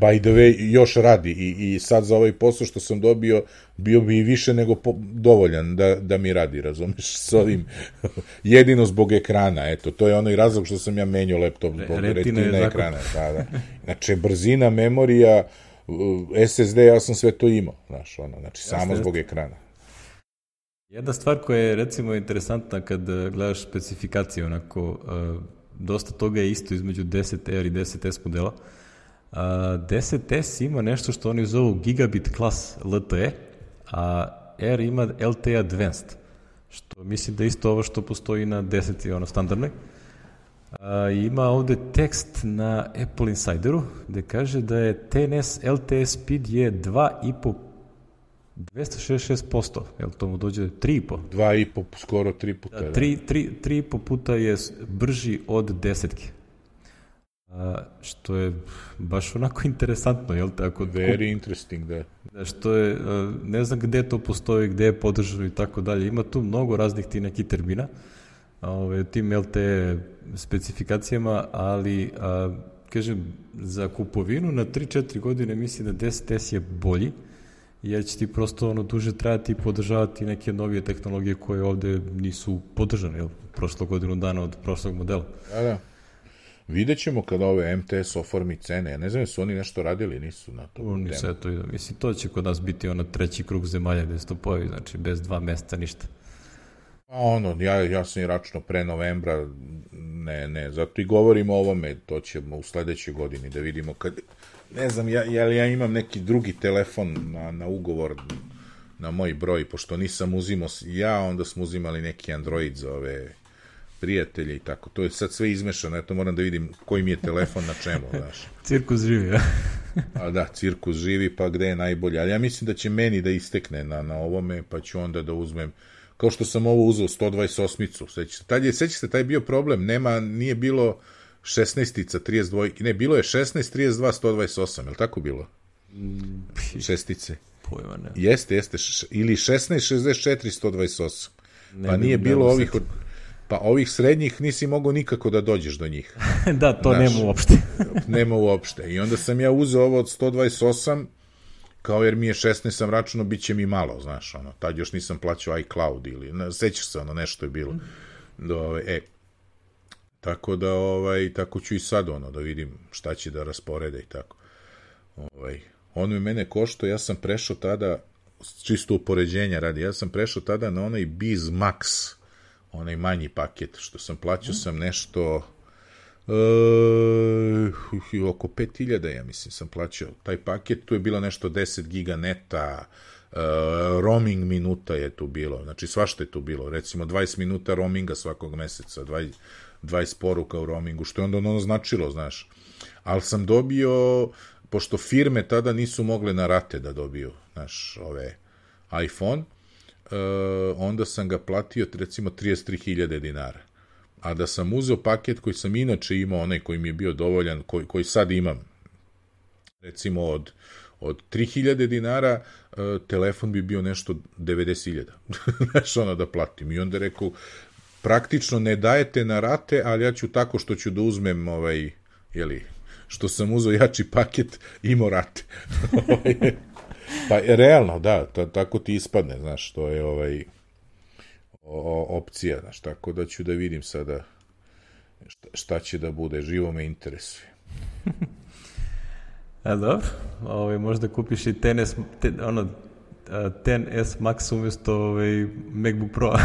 By the way, još radi i, i sad za ovaj posao što sam dobio, bio bi i više nego po, dovoljan da, da mi radi, razumeš, s ovim, jedino zbog ekrana, eto, to je onaj razlog što sam ja menio laptop zbog retina, retina ekrana, da, da. Znači, brzina, memorija, SSD, ja sam sve to imao, znaš, ono, znači, samo zbog ekrana. Jedna stvar koja je, recimo, interesantna kad gledaš specifikacije, onako, uh, dosta toga je isto između 10R i 10S modela, uh, 10S ima nešto što oni zovu gigabit klas LTE, a R ima LTE Advanced, što mislim da isto ovo što postoji na 10 i ono standardnoj. A, ima ovde tekst na Apple Insideru gde kaže da je TNS LTE speed je 2,5 266%, jel to mu dođe 3,5? 2,5, skoro 3 puta. Da, 3, 3, 3,5 puta je brži od desetke. A, što je baš onako interesantno, jel tako? Very interesting, da. da. Što je, ne znam gde to postoji, gde je podržano i tako dalje. Ima tu mnogo raznih ti nekih termina, ove, tim LTE specifikacijama, ali, a, kažem, za kupovinu na 3-4 godine mislim da 10S je bolji, jer će ti prosto ono duže trajati i podržavati neke novije tehnologije koje ovde nisu podržane, jel? Prošlo godinu dana od prošlog modela. Da, da. Vidjet ćemo kada ove MTS oformi cene. Ja ne znam su oni nešto radili, nisu na to. Oni se to, mislim, to će kod nas biti ono treći krug zemalja gde se to pojavi, znači bez dva meseca ništa. A ono, ja, ja sam i račno pre novembra, ne, ne, zato i govorimo o ovome, to ćemo u sledećoj godini da vidimo kad, ne znam, ja, ja, ja imam neki drugi telefon na, na ugovor na moj broj, pošto nisam uzimao ja, onda smo uzimali neki Android za ove prijatelje i tako. To je sad sve izmešano, eto moram da vidim koji mi je telefon na čemu, znaš. cirkus živi, ja. A da, cirkus živi, pa gde je najbolje. Ali ja mislim da će meni da istekne na, na ovome, pa ću onda da uzmem kao što sam ovo uzeo 128-icu. Sećate, tad je, sećate, taj bio problem, nema, nije bilo 16-ica, 32, ne, bilo je 16, 32, 128, je li tako bilo? Mm, Šestice. Pojma ne. Jeste, jeste, ili 16, 64, 128. Ne, pa nije bilo ovih od Pa ovih srednjih nisi mogao nikako da dođeš do njih. da, to Znaš, nema uopšte. nema uopšte. I onda sam ja uzeo ovo od 128, kao jer mi je 16 sam računao, bit će mi malo, znaš, ono, tad još nisam plaćao iCloud ili, ne, sećaš se, ono, nešto je bilo. Do, ovaj, e, tako da, ovaj, tako ću i sad, ono, da vidim šta će da rasporede i tako. Ovaj, ono je mene košto, ja sam prešao tada, čisto upoređenja radi, ja sam prešao tada na onaj Biz Max, onaj manji paket, što sam plaćao sam nešto uh, oko 5000, ja mislim, sam plaćao taj paket, tu je bilo nešto 10 giga neta, uh, roaming minuta je tu bilo, znači svašta je tu bilo, recimo 20 minuta roaminga svakog meseca, 20, 20 poruka u roamingu, što je onda ono značilo, znaš. Ali sam dobio, pošto firme tada nisu mogle na rate da dobiju, znaš, ove iPhone, onda sam ga platio recimo 33.000 dinara. A da sam uzeo paket koji sam inače imao, onaj koji mi je bio dovoljan, koji, koji sad imam, recimo od, od 3000 dinara, uh, telefon bi bio nešto 90.000. Znaš, ono da platim. I onda rekao, praktično ne dajete na rate, ali ja ću tako što ću da uzmem ovaj, jeli, što sam uzeo jači paket, imao rate. Pa realno, da, to, tako ti ispadne, znaš, to je ovaj o, opcija, znaš, tako da ću da vidim sada šta, šta će da bude, živo me interesuje. A dobro, ovaj, možda kupiš i tenis, te, ono, 10S Max umjesto ovaj, MacBook Pro.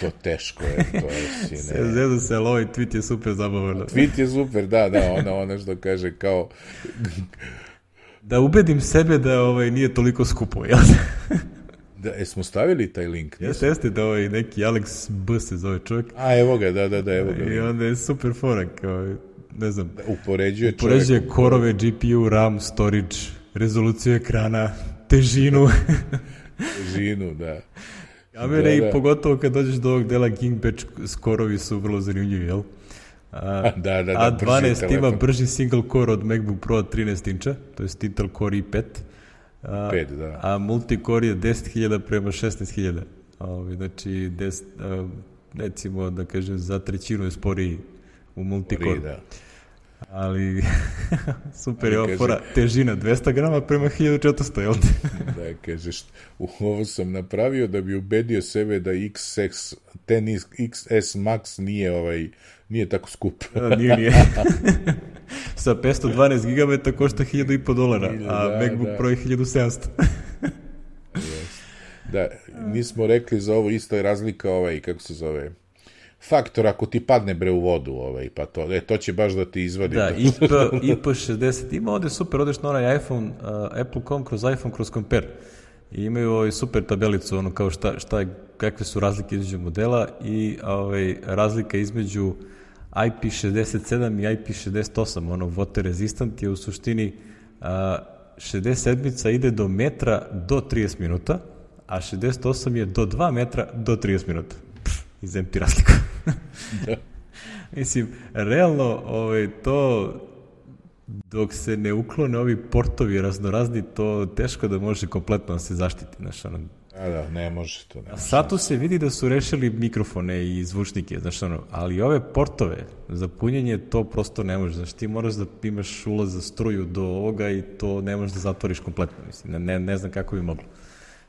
to teško je, to je sine. Se zedu se, ali ovaj tweet je super zabavan. Tweet je super, da, da, ona, ona što kaže kao... da ubedim sebe da ovaj, nije toliko skupo, jel? Da, jesmo stavili taj link? Jeste, jeste da ovaj neki Alex B se zove čovjek. A, evo ga, da, da, da, evo ga. I onda je super fora, kao, ne znam. Da, upoređuje, upoređuje čovjek. korove, GPU, RAM, storage, rezoluciju ekrana, težinu. težinu, da. Kamere da, da. i pogotovo kad dođeš do ovog dela Geekbench skorovi su vrlo zanimljivi, jel? A, da, da, da, A12 ima brži single core od MacBook Pro 13 inča, to je Intel Core i5. A, 5, da. A multicore je 10.000 prema 16.000. Ovi, znači, 10, a, recimo, da kažem, za trećinu je sporiji u multicore. Sporiji, da. Ali, super je ova fora, težina 200 grama prema 1400, jel te? da, kažeš, ovo sam napravio da bi ubedio sebe da XS, ten XS Max nije ovaj, nije tako skup. da, nije, nije. Sa 512 GB košta 1000 dolara, a da, MacBook da. Pro je 1700. da, mi smo rekli za ovo isto je razlika ovaj, kako se zove, faktor ako ti padne bre u vodu, ovaj, pa to, e, to će baš da ti izvadi. Da, IP, IP60, ima ovde super, odeš na onaj iPhone, uh, Apple.com kroz iPhone kroz Compare. I imaju ovaj super tabelicu, ono kao šta, šta kakve su razlike između modela i ovaj, razlika između IP67 i IP68, ono water resistant je u suštini uh, 67 ide do metra do 30 minuta, a 68 je do 2 metra do 30 minuta izem ti razliku. da. Mislim, realno, ovaj, to dok se ne uklone ovi portovi raznorazni, to teško da može kompletno da se zaštiti. Znaš, ono, A da, ne može to. Ne može. Sato se vidi da su rešili mikrofone i zvučnike, znaš, ono, ali ove portove za punjenje to prosto ne može. Znaš, ti moraš da imaš ulaz za struju do ovoga i to ne možeš da zatvoriš kompletno. Mislim, ne, ne znam kako bi moglo.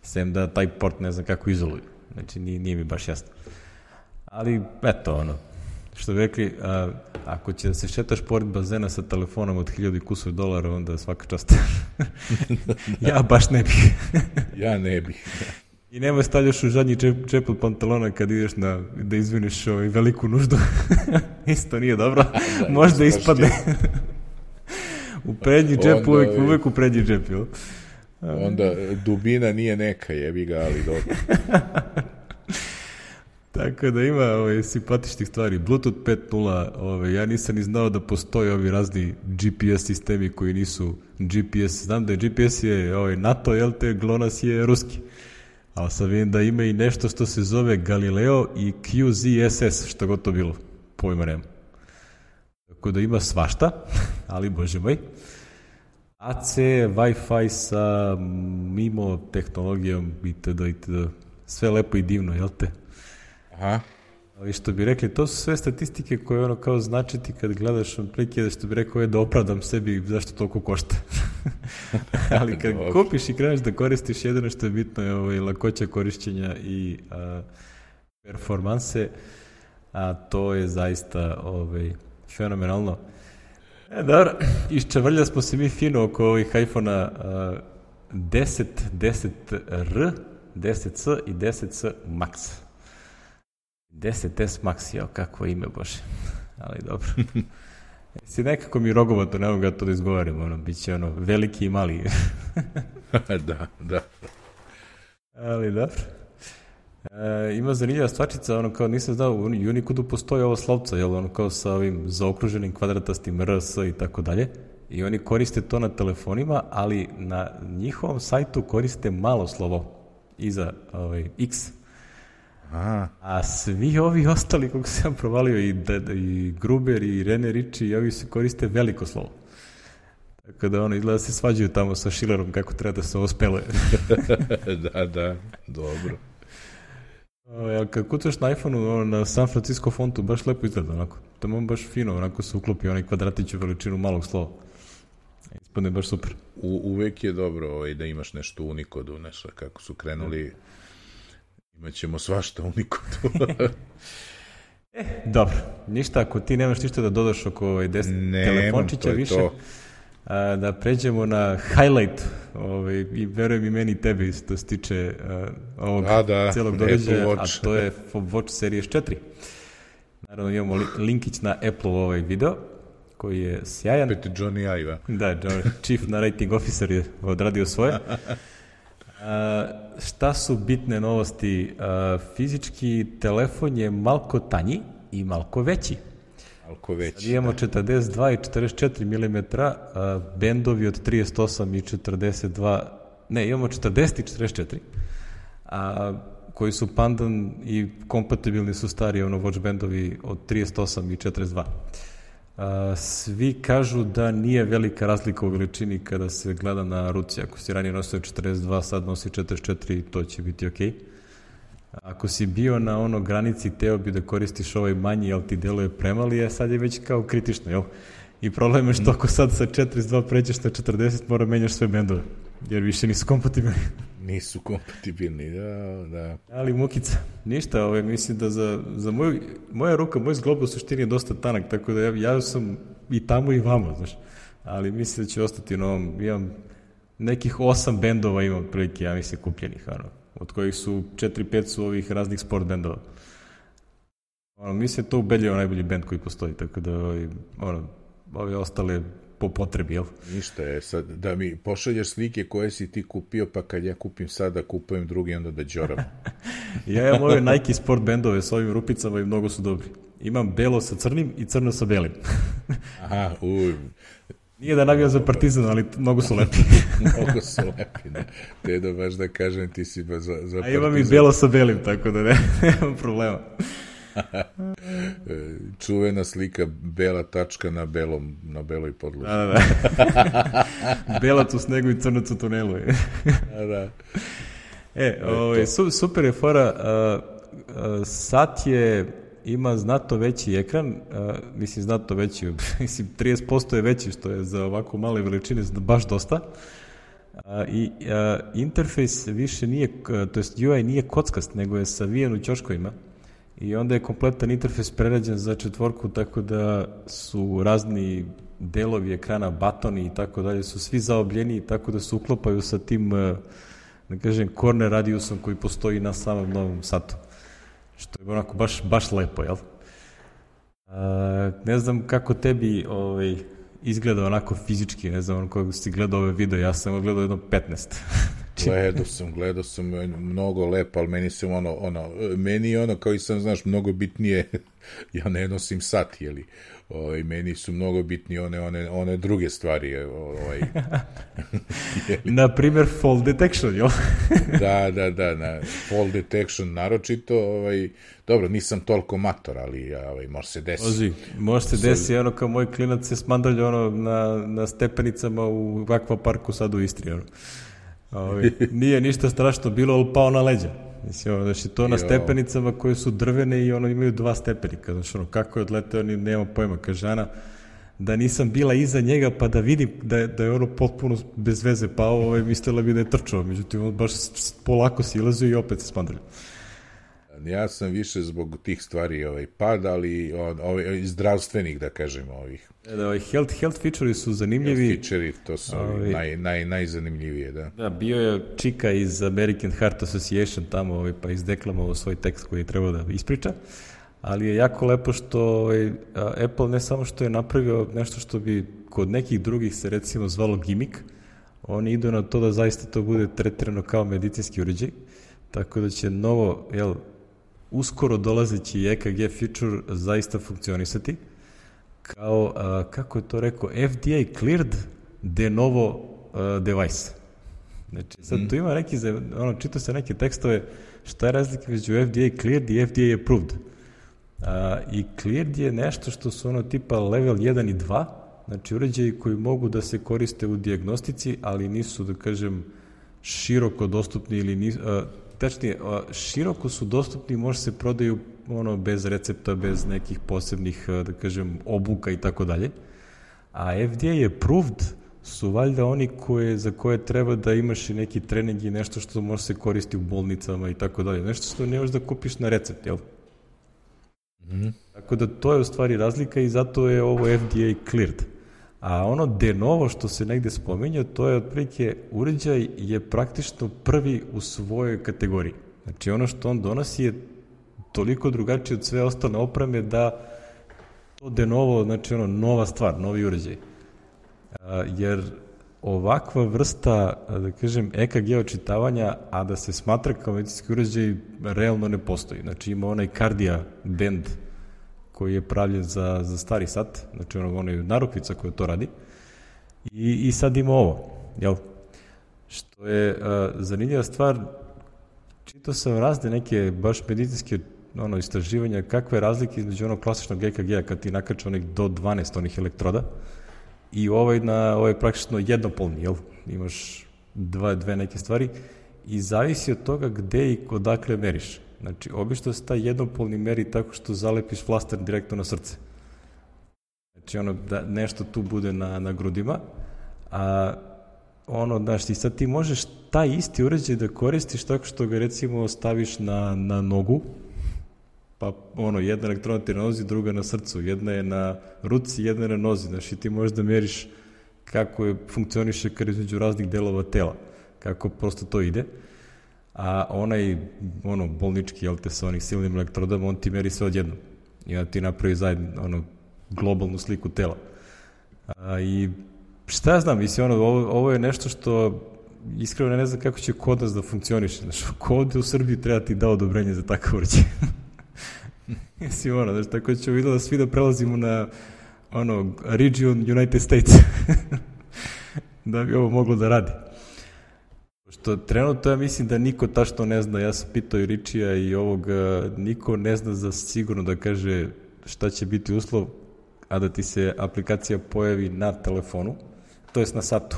Sem da taj port ne znam kako izoluju. Znači, nije, nije mi baš jasno. Ali, eto, ono, što bi rekli, a, ako će da se šetaš pored bazena sa telefonom od 1000 kusur dolara, onda svaka čast. ja baš ne bih. ja ne bih. I nema stavljaš u zadnji čep, čep od pantalona kad ideš na, da izviniš ovaj veliku nuždu. Isto nije dobro. da, Možda ispadne. u prednji džep, onda, uvek, uvek u prednji džep, jel? Onda dubina nije neka, jebi ga, ali dobro. Tako da ima ovaj, simpatičnih stvari. Bluetooth 5.0, ovaj, ja nisam ni znao da postoje ovi razni GPS sistemi koji nisu GPS. Znam da je GPS je ovaj, NATO, jel te, GLONASS je ruski. Ali sad vidim da ima i nešto što se zove Galileo i QZSS, što god to bilo. Pojma nema. Tako da ima svašta, ali bože moj. AC, Wi-Fi sa mimo tehnologijom itd. itd. Sve lepo i divno, jel te? Aha. I što bi rekli, to su sve statistike koje ono kao značiti kad gledaš otprilike da što bi rekao je da opravdam sebi zašto toliko košta. Ali kad kupiš i kreneš da koristiš, jedino što je bitno je ovaj, lakoća korišćenja i a, performanse, a to je zaista ovaj, fenomenalno. E, dobro, iščavrlja smo se mi fino oko ovih iPhone-a 10, 10R, 10C i 10C Max. 10S Max, jao, kakvo ime, bože. Ali dobro. Si nekako mi rogovato, ne mogu ga to da izgovarim, ono, bit će ono, veliki i mali. da, da. Ali dobro. E, ima zanimljiva stvačica, ono kao nisam znao, u Unicodu postoji ovo slovca, jel, ono kao sa ovim zaokruženim kvadratastim RS i tako dalje. I oni koriste to na telefonima, ali na njihovom sajtu koriste malo slovo iza ovaj, X A, a svi ovi ostali, kako sam provalio, i, da, i Gruber, i Rene Ricci, i ovi se koriste veliko slovo. Tako da ono, izgleda da se svađaju tamo sa Schillerom kako treba da se ovo speluje. da, da, dobro. Ja, kad kucaš na iPhone-u na San Francisco fontu, baš lepo izgleda, onako. Tamo baš fino, onako se uklopi onaj kvadratić u veličinu malog slova. Ispadne baš super. U, uvek je dobro ovaj, da imaš nešto u Unikodu, nešto kako su krenuli... Da Imaćemo svašta u Nikodu. e, dobro, ništa, ako ti nemaš ništa da dodaš oko ovaj des, Nemam, telefončića više, to. A, da pređemo na highlight ovaj, i verujem i meni i tebi što se tiče uh, ovog A, da, celog događaja, a to je Watch Series 4. Naravno imamo li, linkić na Apple ovaj video, koji je sjajan. Opet Johnny Ive. Da, John, Chief Narrating Officer je odradio svoje. A, šta su bitne novosti? A, fizički telefon je malko tanji i malko veći. Alko već. Sad imamo 42 i 44 mm, a, bendovi od 38 i 42, ne, imamo 40 i 44, a, koji su pandan i kompatibilni su stari ono watch bendovi od 38 i 42. Svi kažu da nije velika razlika u veličini kada se gleda na ruci. Ako si ranije nosio 42, sad nosi 44, to će biti okej. Ako si bio na ono granici, teo bi da koristiš ovaj manji, ali ti deluje premali, a sad je već kao kritično, jel? I problem je što ako sad sa 42 pređeš na 40, mora menjaš sve bendove, jer više nisu kompatibilni. Nisu kompatibilni, da, da. Ali mukica, ništa, ovaj, mislim da za, za moju, moja ruka, moj zglob u suštini je dosta tanak, tako da ja, ja sam i tamo i vamo, znaš. Ali mislim da će ostati na ovom, imam nekih osam bendova imam prilike, ja mislim, kupljenih, ono, od kojih su 4-5 su ovih raznih sport bendova. Ono, mislim da to ubedljivo najbolji bend koji postoji, tako da, ovaj, ono, ove ostale po potrebi, jel? Ništa je sad, da mi pošalješ slike koje si ti kupio, pa kad ja kupim sada, kupujem drugi, onda da đoram. Ja imam ove Nike sport bendove s ovim rupicama i mnogo su dobri. Imam belo sa crnim i crno sa belim. Aha, uj, Nije da navijam za partizan, ali mnogo su lepi. mnogo su lepi, da. Te da baš da kažem, ti si ba za, za A imam i partizan. belo sa belim, tako da ne, nemam problema. E, Čuvena slika bela tačka na belom, na beloj podlozi. Da, da, da. Belac u snegu i crnac u tunelu. Da, da. E, ovaj, su, super je fora, uh, uh, sat je, ima znato veći ekran, uh, mislim znato veći, mislim 30% je veći, što je za ovako male veličine baš dosta. Uh, I uh, interfejs više nije, uh, to jest UI nije kockast, nego je savijen u ćoškovima. I onda je kompletan interfejs prerađen za četvorku, tako da su razni delovi ekrana, batoni i tako dalje, su svi zaobljeni, tako da se uklopaju sa tim uh, da kažem, corner radiusom koji postoji na samom novom satu. Što je onako baš, baš lepo, jel? A, ne znam kako tebi ovaj, izgleda onako fizički, ne znam, ono kako si gledao ove video, ja sam gledao jedno 15. Gledao sam, gledao sam e, mnogo lepo, ali meni se ono, ono, meni je ono, kao i sam, znaš, mnogo bitnije, ja ne nosim sat, jeli, ovaj, meni su mnogo bitnije one, one, one druge stvari, e, ovaj, na primjer, fall detection, jel? da, da, da, na fall detection naročito, ovaj, dobro, nisam toliko mator, ali ovaj, može se desiti. Ozi, može se desi, ono kao moj klinac se smandalja ono, na, na stepenicama u akvaparku sad u Istri, ono. Ovi, nije ništa strašno bilo, ali pao na leđa. Mislim, ono, znači, to na stepenicama koje su drvene i ono imaju dva stepenika. Znači, ono, kako je odleteo, ni nema pojma. Kaže, Ana, da nisam bila iza njega pa da vidim da da je ono potpuno bez veze pao, ovaj, mislila bi da je trčao. Međutim, on baš polako silazio i opet se smandalja. Ja sam više zbog tih stvari ovaj, pad, ali on, ovaj, zdravstvenih, da kažem, ovih Da, ovaj, health, health feature su zanimljivi. feature to su ovi, naj, naj, najzanimljivije, da. Da, bio je čika iz American Heart Association tamo, ovaj, pa izdeklamovao svoj tekst koji je trebao da ispriča, ali je jako lepo što ovaj, Apple ne samo što je napravio nešto što bi kod nekih drugih se recimo zvalo gimik, oni idu na to da zaista to bude tretirano kao medicinski uređaj, tako da će novo, jel, uskoro dolazeći EKG feature zaista funkcionisati kao, a, kako je to rekao, FDA cleared de novo a, device. Znači, sad tu ima neki, ono, čita se neke tekstove, šta je razlika među FDA cleared i FDA approved. A, I cleared je nešto što su ono tipa level 1 i 2, znači uređaji koji mogu da se koriste u diagnostici, ali nisu, da kažem, široko dostupni ili nisu, a, tačnije, široko su dostupni, može se prodaju ono bez recepta, bez nekih posebnih, a, da kažem, obuka i tako dalje. A FDA je approved su valjda oni koje, za koje treba da imaš i neki trening i nešto što može se koristiti u bolnicama i tako dalje. Nešto što ne možeš da kupiš na recept, jel? Mhm. Tako da to je u stvari razlika i zato je ovo FDA cleared. A ono de novo što se negde spominja, to je otprilike uređaj je praktično prvi u svojoj kategoriji. Znači ono što on donosi je toliko drugačije od sve ostale opreme da to de novo, znači ono nova stvar, novi uređaj. A, jer ovakva vrsta, da kažem, EKG očitavanja, a da se smatra kao medicinski uređaj, realno ne postoji. Znači ima onaj Cardia Band koji je pravljen za, za stari sat, znači ono, onaj narukvica koja to radi, i, i sad ima ovo, jel? Što je a, zanimljiva stvar, čitao sam razne neke baš medicinske ono, istraživanja kakve razlike između onog klasičnog EKG-a kad ti nakače onih do 12 onih elektroda i ovaj na ovaj praktično jednopolni, jel? Imaš dva, dve neke stvari i zavisi od toga gde i odakle meriš. Znači, obično se taj jednopolni meri tako što zalepiš flaster direktno na srce. Znači, ono, da nešto tu bude na, na grudima, a ono, znaš, ti sad ti možeš taj isti uređaj da koristiš tako što ga recimo staviš na, na nogu, pa ono, jedna elektrona ti na nozi, druga na srcu, jedna je na ruci, jedna je na nozi, znaš, i ti možeš da meriš kako je, funkcioniše kar između raznih delova tela, kako prosto to ide, a onaj, ono, bolnički, jel te, sa onih silnim elektrodama, on ti meri sve odjedno, i onda ti napravi zajedno, ono, globalnu sliku tela. A, I šta ja znam, mislim, ono, ovo, ovo je nešto što iskreno ne znam kako će kod nas da funkcioniše. Znaš, kod u Srbiji treba ti da odobrenje za takav uređaj. Jesi ono, znaš, tako ćemo vidjeti da svi da prelazimo na ono, region United States. da bi ovo moglo da radi. Što trenutno ja mislim da niko tašto ne zna, ja sam pitao i Ričija i ovog, niko ne zna za sigurno da kaže šta će biti uslov, a da ti se aplikacija pojavi na telefonu, to jest na satu.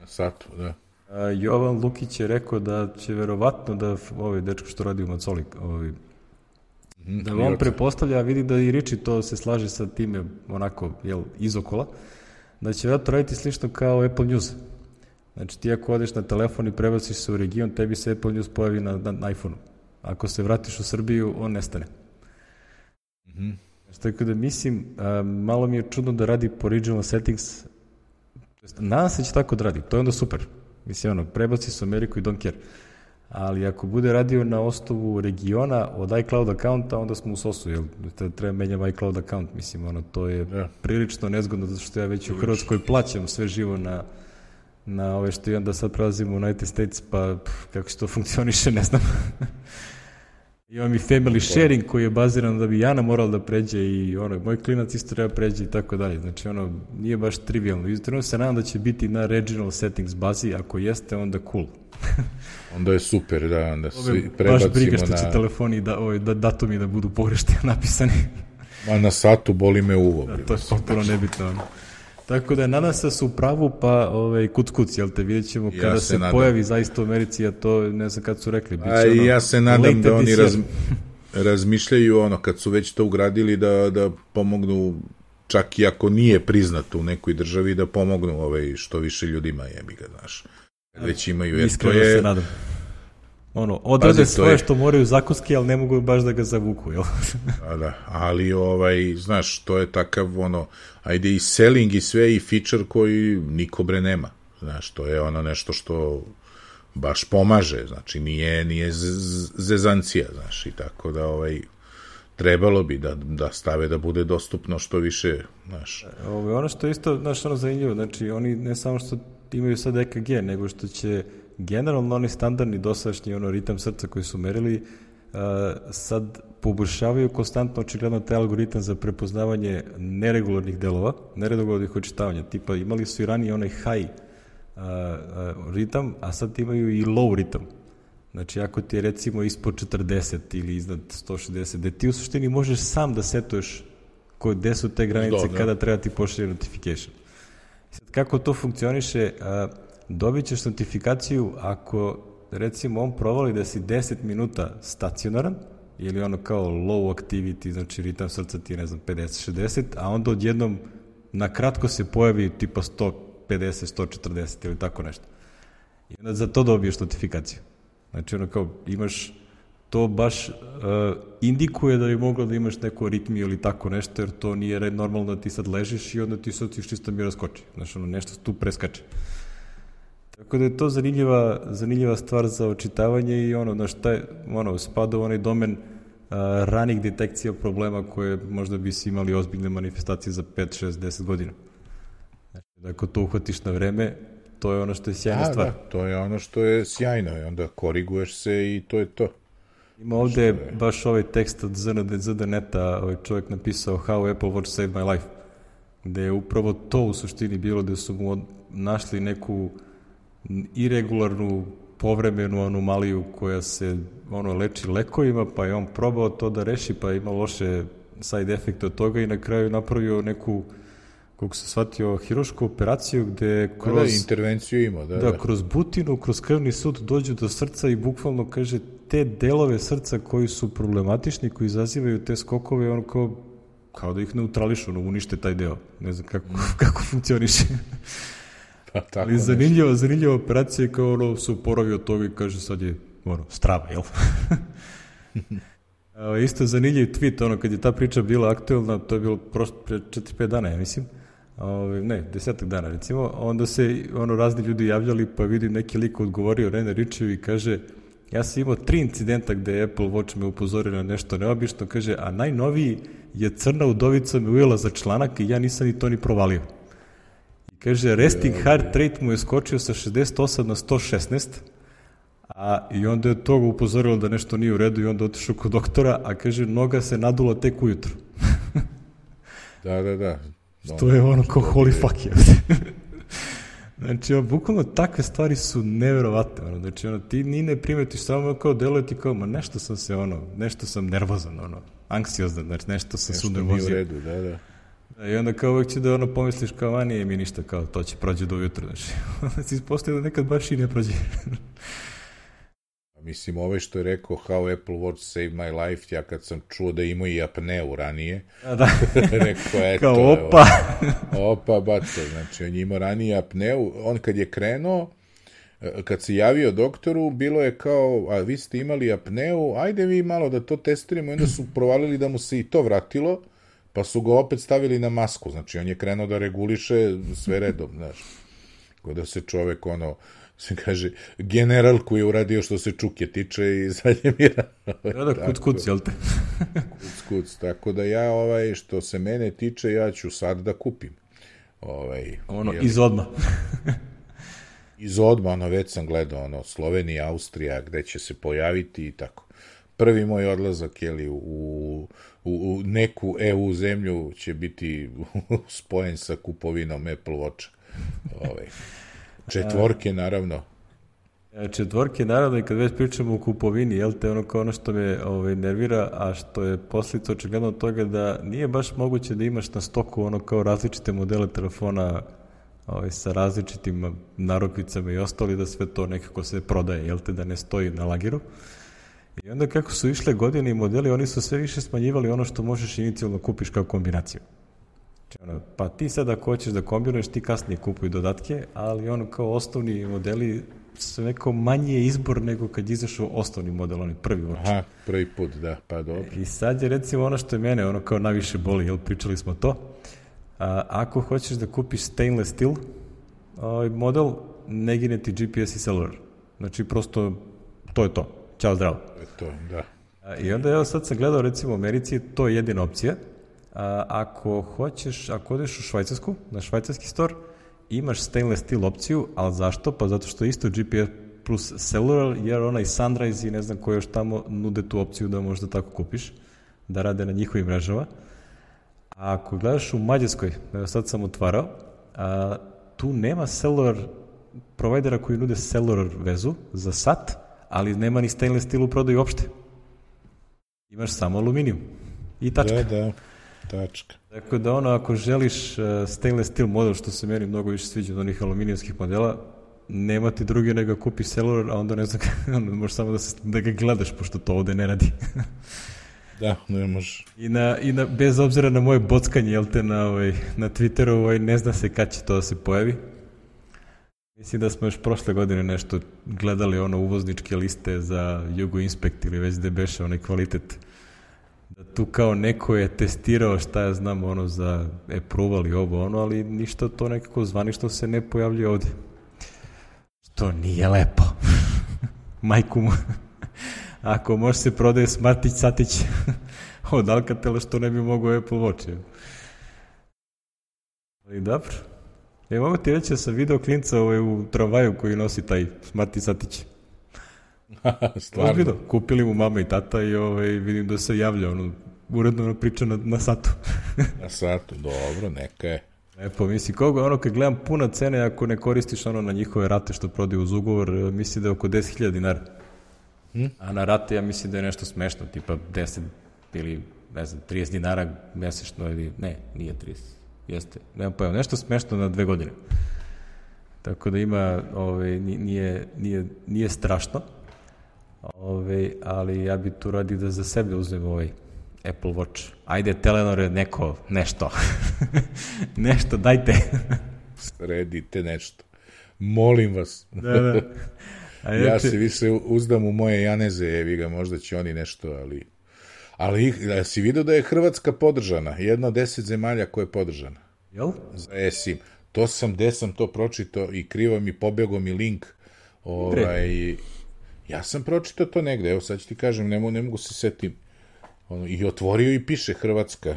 Na satu, da. A, Jovan Lukić je rekao da će verovatno da ovaj dečko što radi u Macoli, ovaj, mm, da on prepostavlja, vidi da i Riči to se slaže sa time onako, jel, izokola, da će verovatno raditi slično kao Apple News. Znači ti ako odeš na telefon i prebaciš se u region, tebi se Apple News pojavi na, na, na iPhone-u. Ako se vratiš u Srbiju, on nestane. Mhm. Mm Znači, tako da mislim, a, malo mi je čudno da radi po regional settings. Nadam se da će tako da radi, to je onda super. Mislim, ono, prebaci se u Ameriku i don't care. Ali ako bude radio na osnovu regiona od iCloud accounta, onda smo u sosu, jel? Treba menjam iCloud account, mislim, ono, to je ja. prilično nezgodno, zato što ja već u Hrvatskoj plaćam sve živo na, na ove što i onda sad prelazimo u United States, pa pff, kako se to funkcioniše, ne znam. Imam i family sharing koji je baziran da bi Jana morala da pređe i ono, moj klinac isto treba pređe i tako dalje. Znači ono, nije baš trivialno. I se nadam da će biti na regional settings bazi, ako jeste, onda cool. onda je super, da, onda svi prebacimo Baš briga što na... će telefoni da, ovaj, da datumi da budu pogrešno napisani. Ma na satu boli me uvo. Da, to je potpuno nebitno. Ono. Tako da nadam se da su u pravu, pa ovaj, kuc kuc, jel te, vidjet ćemo kada ja se, se pojavi zaista u Americi, a to ne znam kad su rekli. Biće a ono, ja se nadam da oni raz, razmišljaju ono, kad su već to ugradili, da, da pomognu čak i ako nije priznato u nekoj državi, da pomognu ovaj, što više ljudima, jebi ga, znaš. Već imaju, jer to je... ono, odrade Pazi, svoje je... što moraju zakonski, ali ne mogu baš da ga zavuku, jel? da, da, ali ovaj, znaš, to je takav, ono, ajde i selling i sve i feature koji niko bre nema, znaš, to je ono nešto što baš pomaže, znači nije, nije zezancija, znaš, i tako da, ovaj, trebalo bi da, da stave da bude dostupno što više, znaš. Ovo, ono što je isto, znaš, ono zanimljivo, znači, oni ne samo što imaju sad EKG, nego što će generalno oni standardni dosadašnji ono ritam srca koji su merili uh, sad poboljšavaju konstantno očigledno taj algoritam za prepoznavanje neregularnih delova, neregularnih očitavanja. Tipa imali su i ranije onaj high uh, uh, ritam, a sad imaju i low ritam. Znači, ako ti je recimo ispod 40 ili iznad 160, da ti u suštini možeš sam da setuješ koje, gde su te granice Dobro. kada treba ti pošalje notification. Sad, kako to funkcioniše, uh, dobit ćeš notifikaciju ako recimo on provali da si 10 minuta stacionaran ili ono kao low activity, znači ritam srca ti ne znam 50-60, a onda odjednom na kratko se pojavi tipa 150, 140 ili tako nešto. I onda za to dobiješ notifikaciju. Znači ono kao imaš to baš uh, indikuje da bi moglo da imaš neku aritmiju ili tako nešto, jer to nije normalno da ti sad ležiš i onda ti sad tiš čisto mira skoči. Znaš, ono, nešto tu preskače. Tako da je to zanimljiva, zanimljiva stvar za očitavanje i ono, znaš, taj, ono, spada u onaj domen uh, ranih detekcija problema koje možda bi si imali ozbiljne manifestacije za 5, 6, 10 godina. Znači, da ako to uhvatiš na vreme, to je ono što je sjajna A, stvar. da, to je ono što je sjajno i onda koriguješ se i to je to. Ima ovde je baš ovaj tekst od ZDNeta, ovaj čovjek napisao How Apple Watch Saved My Life, gde je upravo to u suštini bilo, gde su mu našli neku irregularnu povremenu anomaliju koja se ono leči lekovima, pa je on probao to da reši, pa ima loše side efekte od toga i na kraju napravio neku kako se shvatio, hirošku operaciju gde kroz... Da, da, intervenciju ima, da, da, da. kroz butinu, kroz krvni sud dođu do srca i bukvalno kaže te delove srca koji su problematični, koji izazivaju te skokove, on kao, kao da ih neutrališu, ono, unište taj deo. Ne znam kako, kako funkcioniše. Tako Ali zanimljiva, zanimljiva operacija kao ono se uporovi od toga i kaže sad je ono, strava, jel? A, isto zanimljiv tweet, ono, kad je ta priča bila aktuelna, to je bilo prošlo pre 4-5 dana, ja mislim, Ove, ne, desetak dana recimo, onda se ono razni ljudi javljali pa vidim neki lik odgovorio Rene Ričev i kaže ja sam imao tri incidenta gde je Apple Watch me upozorio na nešto neobično, kaže, a najnoviji je crna udovica me ujela za članak i ja nisam ni to ni provalio. Kaže, resting heart rate mu je skočio sa 68 na 116, a i onda je toga upozorilo da nešto nije u redu i onda otišao kod doktora, a kaže, noga se nadula tek ujutru. da, da, da. Što je ono kao holy fuck je. znači, ono, bukvalno takve stvari su neverovatne. Ono. Znači, ono, ti ni ne primetiš samo kao deluje ti kao, ma nešto sam se, ono, nešto sam nervozan, ono, anksiozan, znači nešto sam Nešto su nije u redu, da, da. I onda kao uvek će da ono pomisliš kao, a nije mi ništa, kao to će prođe do ujutru, znači. Onda se ispostaje da nekad baš i ne prođe. Mislim, ovaj što je rekao How Apple Watch Saved My Life, ja kad sam čuo da ima i apneu ranije, A da, rekao, eto, kao evo, opa. Opa, baco, znači on je imao ranije apneu, on kad je krenuo, e, kad se javio doktoru, bilo je kao, a vi ste imali apneu, ajde vi malo da to testiramo, i onda su provalili da mu se i to vratilo, pa su ga opet stavili na masku, znači on je krenuo da reguliše sve redom, znaš. Kao da se čovek, ono, se kaže, general koji je uradio što se čuke tiče i zadnje mira. Da, da, kuc, kuc, jel te? kuc, kuc. Tako da ja, ovaj, što se mene tiče, ja ću sad da kupim. Ovaj, Ono, jel, iz odma. iz odma, ono, već sam gledao, ono, Slovenija, Austrija, gde će se pojaviti i tako. Prvi moj odlazak, jeli, u, u, u neku EU zemlju će biti spojen sa kupovinom Apple Watcha. Ovaj. Četvorke, naravno. E, Četvorke, naravno, i kad već pričamo o kupovini, jel te ono kao ono što me ovaj, nervira, a što je posljedica očigledno od toga da nije baš moguće da imaš na stoku ono kao različite modele telefona ovaj, sa različitim narukvicama i ostali, da sve to nekako se prodaje, jel te, da ne stoji na lagiru. I onda kako su išle godine i modeli, oni su sve više smanjivali ono što možeš inicijalno kupiš kao kombinaciju. Znači, ono, pa ti sad ako hoćeš da kombinuješ, ti kasnije kupuj dodatke, ali ono kao osnovni modeli su neko manje izbor nego kad izašao osnovni model, onaj prvi watch. Aha, prvi put, da, pa dobro. I sad je recimo ono što je mene ono kao najviše boli, jel pričali smo to, a, ako hoćeš da kupiš stainless steel ovaj model, ne gine ti GPS i cellular. Znači prosto to je to. Ćao zdravo. To je to, da. I onda evo sad sam gledao recimo u Americi, to je jedina opcija. A, ako hoćeš, ako odeš u Švajcarsku, na švajcarski store, imaš stainless steel opciju, ali zašto? Pa zato što isto GPS plus cellular, jer onaj Sunrise i ne znam ko još tamo nude tu opciju da možda tako kupiš, da rade na njihovim mrežama. A ako gledaš u Mađarskoj, evo sad sam otvarao, a, tu nema cellular provajdera koji nude cellular vezu za sat, ali nema ni stainless steel u prodaju uopšte. Imaš samo aluminijum. I tačka. Da, da, tačka. Tako da ono, ako želiš uh, stainless steel model, što se meni mnogo više sviđa od onih aluminijskih modela, nema ti drugi nego kupi cellular, a onda ne znam, onda možeš samo da, se, da ga gledaš, pošto to ovde ne radi. Da, ne može. I, na, I na, bez obzira na moje bockanje, jel te, na, ovaj, na Twitteru, ovaj, ne zna se kad će to da se pojavi. Mislim da smo još prošle godine nešto gledali ono uvozničke liste za Jugo Inspect ili već gde beše onaj kvalitet. Da tu kao neko je testirao šta ja znam ono za approval i ovo ono, ali ništa to nekako zvanično se ne pojavljuje ovde. Što nije lepo. Majku mu. Ako može se prodaje Smartić Satić od Alcatela, što ne bi mogao Apple Watch. Ali dobro. E, mogu ti reći da sam video klinca ovaj, u tramvaju koji nosi taj Smarti Satić. Stvarno. Kupili mu mama i tata i ovaj, vidim da se javlja, ono, uredno ono priča na, na satu. Na satu, dobro, neka je. Lepo, misli, koga, ono, kad gledam puna cene, ako ne koristiš ono na njihove rate što prodaju uz ugovor, misli da je oko 10.000 dinara. Hm? A na rate ja mislim da je nešto smešno, tipa 10 ili, ne znam, 30 dinara mesečno ili, ne, nije 30, jeste, nemam pojma, nešto smešno na dve godine. Tako da ima, ovaj, nije, nije, nije strašno, ovaj, ali ja bi tu radi da za sebe uzmem ovaj Apple Watch. Ajde, Telenore, neko, nešto. nešto, dajte. Sredite nešto. Molim vas. da, da. A ja se više uzdam u moje janeze, evi ga, možda će oni nešto, ali... Ali si vidio da je Hrvatska podržana, jedna od deset zemalja koja je podržana. Jel? Za ESIM. To sam, gde sam to pročitao i krivo mi pobjegao mi link. Ovaj, ja sam pročitao to negde, evo sad ću ti kažem, ne mogu, ne mogu se setim. Ono, I otvorio i piše Hrvatska.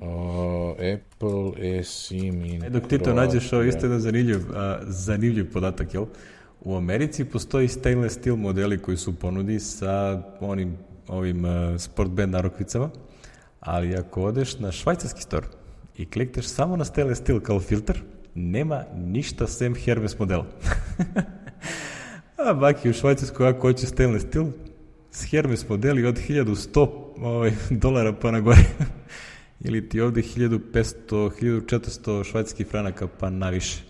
O, Apple eSIM in E, dok ti to nađeš, ovo isto jedan zanimljiv, a, zanimljiv podatak, jel? U Americi postoji stainless steel modeli koji su ponudi sa onim ovim uh, sport band narokvicama, ali ako odeš na švajcarski store i klikneš samo na stainless steel kao filter, nema ništa sem Hermes modela. A baki u Švajcarskoj ako hoće stainless steel, s Hermes modeli od 1100 ovaj, dolara pa na gore. Ili ti ovde 1500, 1400 švajcarskih franaka pa naviše.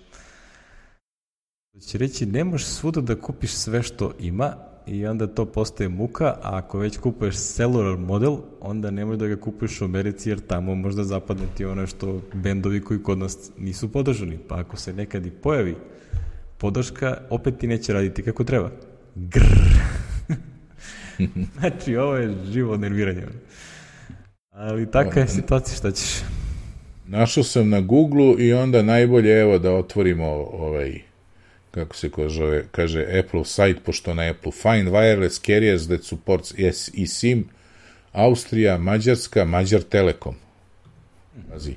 Će reći, ne možeš svuda da kupiš sve što ima i onda to postaje muka, a ako već kupuješ cellular model, onda nemoj da ga kupuješ u Americi jer tamo možda zapadne ti ono što bendovi koji kod nas nisu podržani. Pa ako se nekad i pojavi podrška, opet ti neće raditi kako treba. Grrr. znači, ovo je živo nerviranje. Ali taka je situacija, šta ćeš? Našao sam na Google i onda najbolje, evo, da otvorimo ovaj, kako se zove, kaže Apple site, pošto na Apple Find Wireless Carriers that supports yes, eSIM, Austrija, Mađarska, Mađar Telekom. Pazi.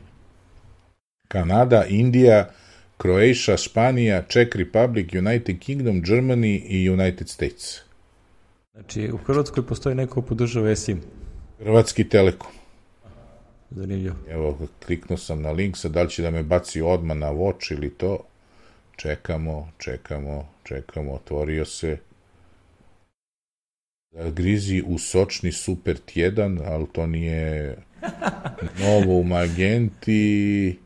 Kanada, Indija, Croatia, Španija, Czech Republic, United Kingdom, Germany i United States. Znači, u Hrvatskoj postoji neko ko podržava eSIM. Hrvatski Telekom. Zanimljivo. Evo, kliknuo sam na link, sad da li će da me baci odmah na Watch ili to. Čekamo, čekamo, čekamo, otvorio se. Grizi u sočni super tjedan, ali to nije novo u Magenti,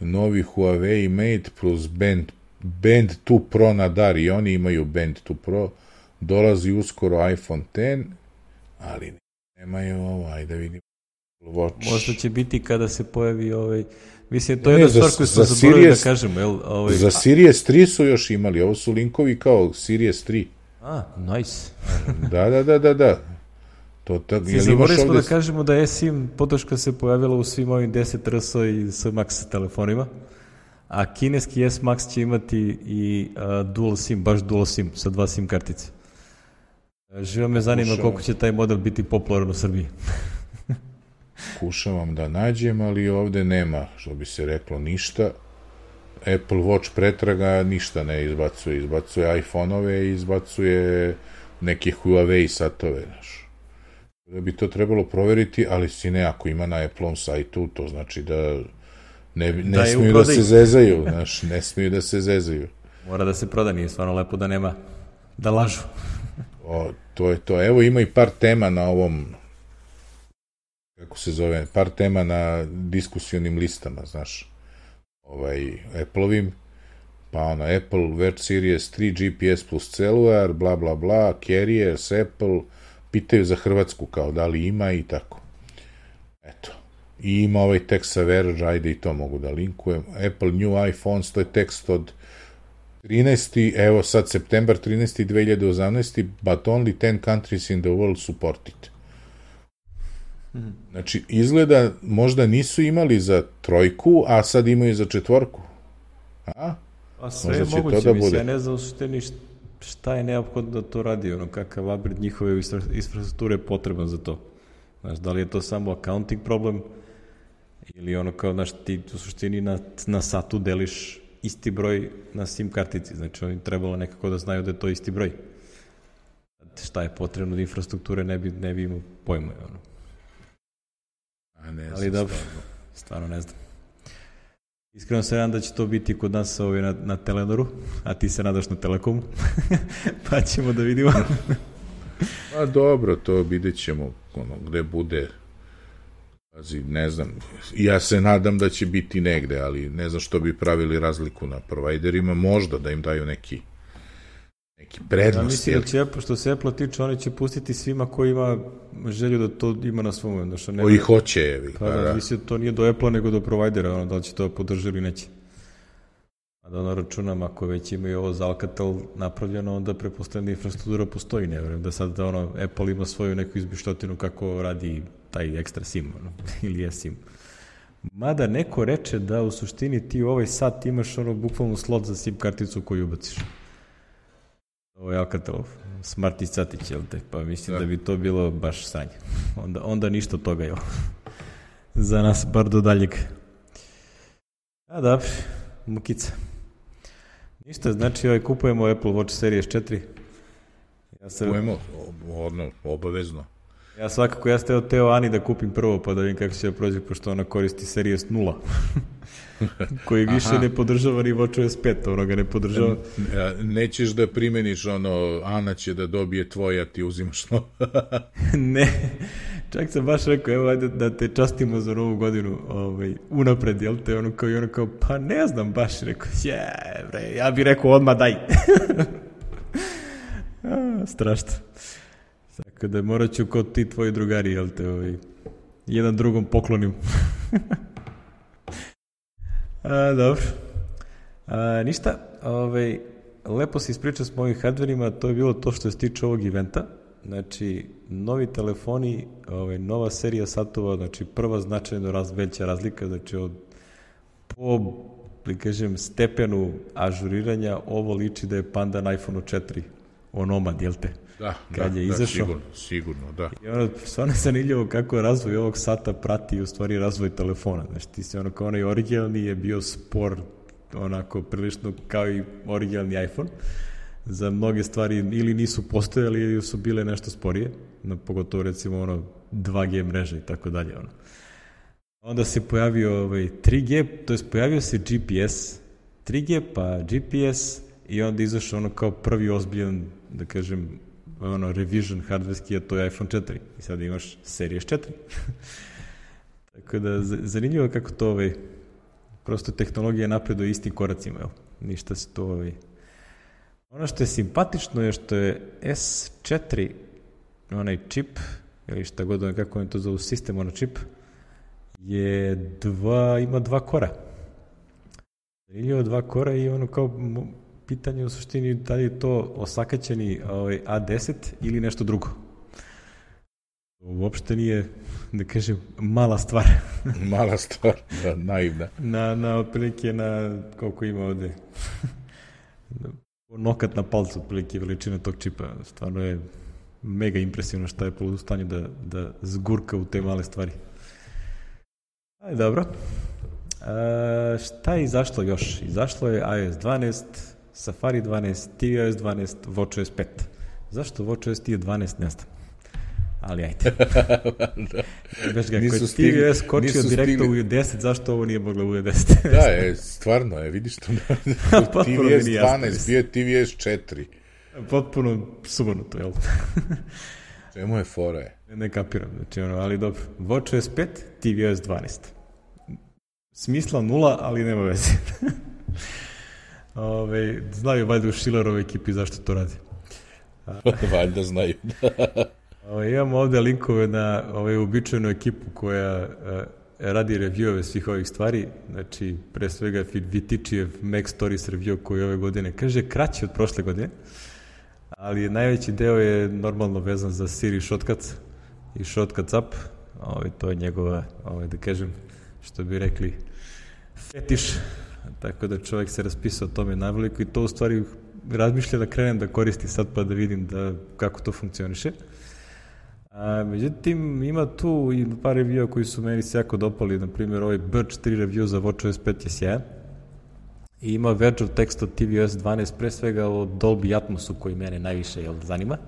novi Huawei Mate plus Band, Band 2 Pro na dar i oni imaju Band 2 Pro. Dolazi uskoro iPhone 10, ali nemaju ovo, ajde vidim. Watch. Možda će biti kada se pojavi ovaj... Mislim, to je jedna stvar koju smo zaboravili da kažemo. Jel, ovaj... Za Series 3 su još imali, ovo su linkovi kao Series 3. A, nice. da, da, da, da, da. To, ta, Si zaboravili smo ovde... da kažemo da eSIM podrška se pojavila u svim ovim 10 RS i S Max telefonima, a kineski S Max će imati i uh, dual SIM, baš dual SIM, sa dva SIM kartice. Živo me zanima Kušavam. koliko će taj model biti popularan u Srbiji. Kušavam da nađem, ali ovde nema, što bi se reklo, ništa. Apple Watch pretraga ništa ne izbacuje. Izbacuje iPhone-ove i izbacuje neke Huawei satove, znaš. Da bi to trebalo proveriti, ali si ne, ako ima na Apple-om sajtu, to znači da ne, ne da smiju da se zezaju, znaš, ne smiju da se zezaju. Mora da se proda, nije stvarno lepo da nema, da lažu. O, to je to. Evo ima i par tema na ovom kako se zove, par tema na diskusionim listama, znaš, ovaj, Apple-ovim, pa ono, Apple Vert Series 3 GPS plus cellular, bla, bla, bla, Carriers, Apple, pitaju za Hrvatsku kao da li ima i tako. Eto. I ima ovaj tekst sa Verge, ajde i to mogu da linkujem. Apple New iPhones, to je tekst od 13. evo sad septembar 13. 2018. but only 10 countries in the world support it. Znači, izgleda možda nisu imali za trojku, a sad imaju za četvorku. A? Pa sve je moguće, to da mislim, ja ne znam u suštini šta je neophodno da to radi, ono, kakav labrid njihove infrastrukture je potreban za to. Znaš, da li je to samo accounting problem ili ono kao, znaš, ti u suštini na, na satu deliš isti broj na SIM kartici, znači oni trebalo nekako da znaju da je to isti broj. Šta je potrebno od infrastrukture ne bi, ne bi imao pojma. Ono. A ne Ali dobro, stvarno. stvarno ne znam. Iskreno se nadam da će to biti kod nas ovaj na, na Telenoru, a ti se nadaš na Telekomu, pa ćemo da vidimo. Pa dobro, to vidjet ćemo ono, gde bude. Pazi, ne znam, ja se nadam da će biti negde, ali ne znam što bi pravili razliku na provajderima, možda da im daju neki neki prednost. Ja mislim da će, što se Apple tiče, oni će pustiti svima koji ima želju da to ima na svom. Da što ne koji hoće, evi. Pa, da, da, mislim, to nije do Apple nego do provajdera, ono, da li će to podržati ili neće. A da ono računam, ako već imaju ovo za Alcatel napravljeno, onda prepostavljam da infrastruktura postoji, ne vrem, da sad da ono, Apple ima svoju neku izbištotinu kako radi taj ekstra SIM, ono, ili je SIM. Mada neko reče da u suštini ti u ovaj sat imaš ono bukvalno slot za SIM karticu koju ubaciš. Ovo je Alcatelov, Smartić Catić, jel te? Pa mislim da. da bi to bilo baš sanje. Onda, onda ništa od toga, jel? Za nas, bar do daljeg. A dobro, mukica. Ništa, znači ovaj, kupujemo Apple Watch Series 4. Ja se... Kupujemo, odno, obavezno. Ja svakako, ja ste teo Ani da kupim prvo, pa da vidim kako će da prođe, pošto ona koristi Series 0. koji više Aha. ne podržava ni WatchOS 5, ono ga ne podržava. Nećeš da primeniš ono, Ana će da dobije tvoje, a ti uzimaš no. ne, čak sam baš rekao, evo ajde da te častimo za novu godinu ovaj, unapred, jel te, ono kao i ono kao, pa ne znam baš, rekao, je, bre, ja bih rekao odmah daj. a, strašno. Tako da morat ću kod ti tvoji drugari, jel te, ovaj, jedan drugom poklonim. A, dobro. A, ništa, ovaj, lepo se ispričao s mojim hardverima, to je bilo to što se tiče ovog eventa. Znači, novi telefoni, ovaj, nova serija satova, znači prva značajno raz, veća razlika, znači od po da kažem, stepenu ažuriranja, ovo liči da je Panda na iPhone 4 onomad, jel te? Da, kad da, je da, izašao. sigurno, sigurno, da. I ono, stvarno je zanimljivo kako je razvoj ovog sata prati u stvari razvoj telefona. Znači, ti si ono kao onaj originalni je bio spor onako prilično kao i originalni iPhone. Za mnoge stvari ili nisu postojali ili su bile nešto sporije, no, pogotovo recimo ono 2G mreže i tako dalje. Ono. Onda se pojavio ovaj, 3G, to je pojavio se GPS, 3G pa GPS i onda izašao ono kao prvi ozbiljan, da kažem, ono, revision hardverski, a to je iPhone 4. I sad imaš Series 4. Tako da, zanimljivo kako to, ovaj, prosto tehnologija napreduje istim koracima, evo. Ništa se to, ovaj... Ono što je simpatično je što je S4, onaj čip, ili šta god, kako on to zove, sistem, ono čip, je dva, ima dva kora. Zanimljivo dva kora i ono kao pitanje u suštini da li je to osakaćeni ovaj, A10 ili nešto drugo. Uopšte nije, da kažem, mala stvar. mala stvar, da, naivna. Na, na otprilike na, koliko ima ovde, nokat na palcu, otprilike veličina tog čipa. Stvarno je mega impresivno šta je u stanju da, da zgurka u te male stvari. Ajde, dobro. E, šta je izašlo još? Izašlo je iOS 12, Safari 12, tvOS 12, WatchOS 5. Zašto WatchOS ti je 12, ne znam. Ali ajde. da. Veš ga, nisu stigli, tvOS kočio direktno u 10, zašto ovo nije moglo u 10? da, je, stvarno je, vidiš to. tvOS 12, bio je tvOS 4. Potpuno sumanuto, jel? Čemu je fora je? Ne kapiram, znači ono, ali dobro. WatchOS 5, tvOS 12. Smisla nula, ali nema veze. Ove, znaju valjda u Schillerovoj ekipi zašto to radi. valjda znaju. Ove, imamo ovde linkove na ovaj, uobičajenu ekipu koja uh, radi reviewove svih ovih stvari, znači pre svega Vitičijev Mac Stories review koji ove godine kaže kraći od prošle godine, ali najveći deo je normalno vezan za Siri Shotcuts i Shotcuts Up, ovaj, to je njegova, ovaj, da kažem, što bi rekli, fetiš, tako da čovjek se raspisao o tome najveliko i to u stvari razmišlja da krenem da koristi sad pa da vidim da, kako to funkcioniše. A, međutim, ima tu i par review koji su meni se jako dopali, na primjer ovaj Birch 3 review za WatchOS 5 je sjajan. I ima Verge of Text od tvOS 12, pre svega o Dolby Atmosu koji mene najviše jel, zanima.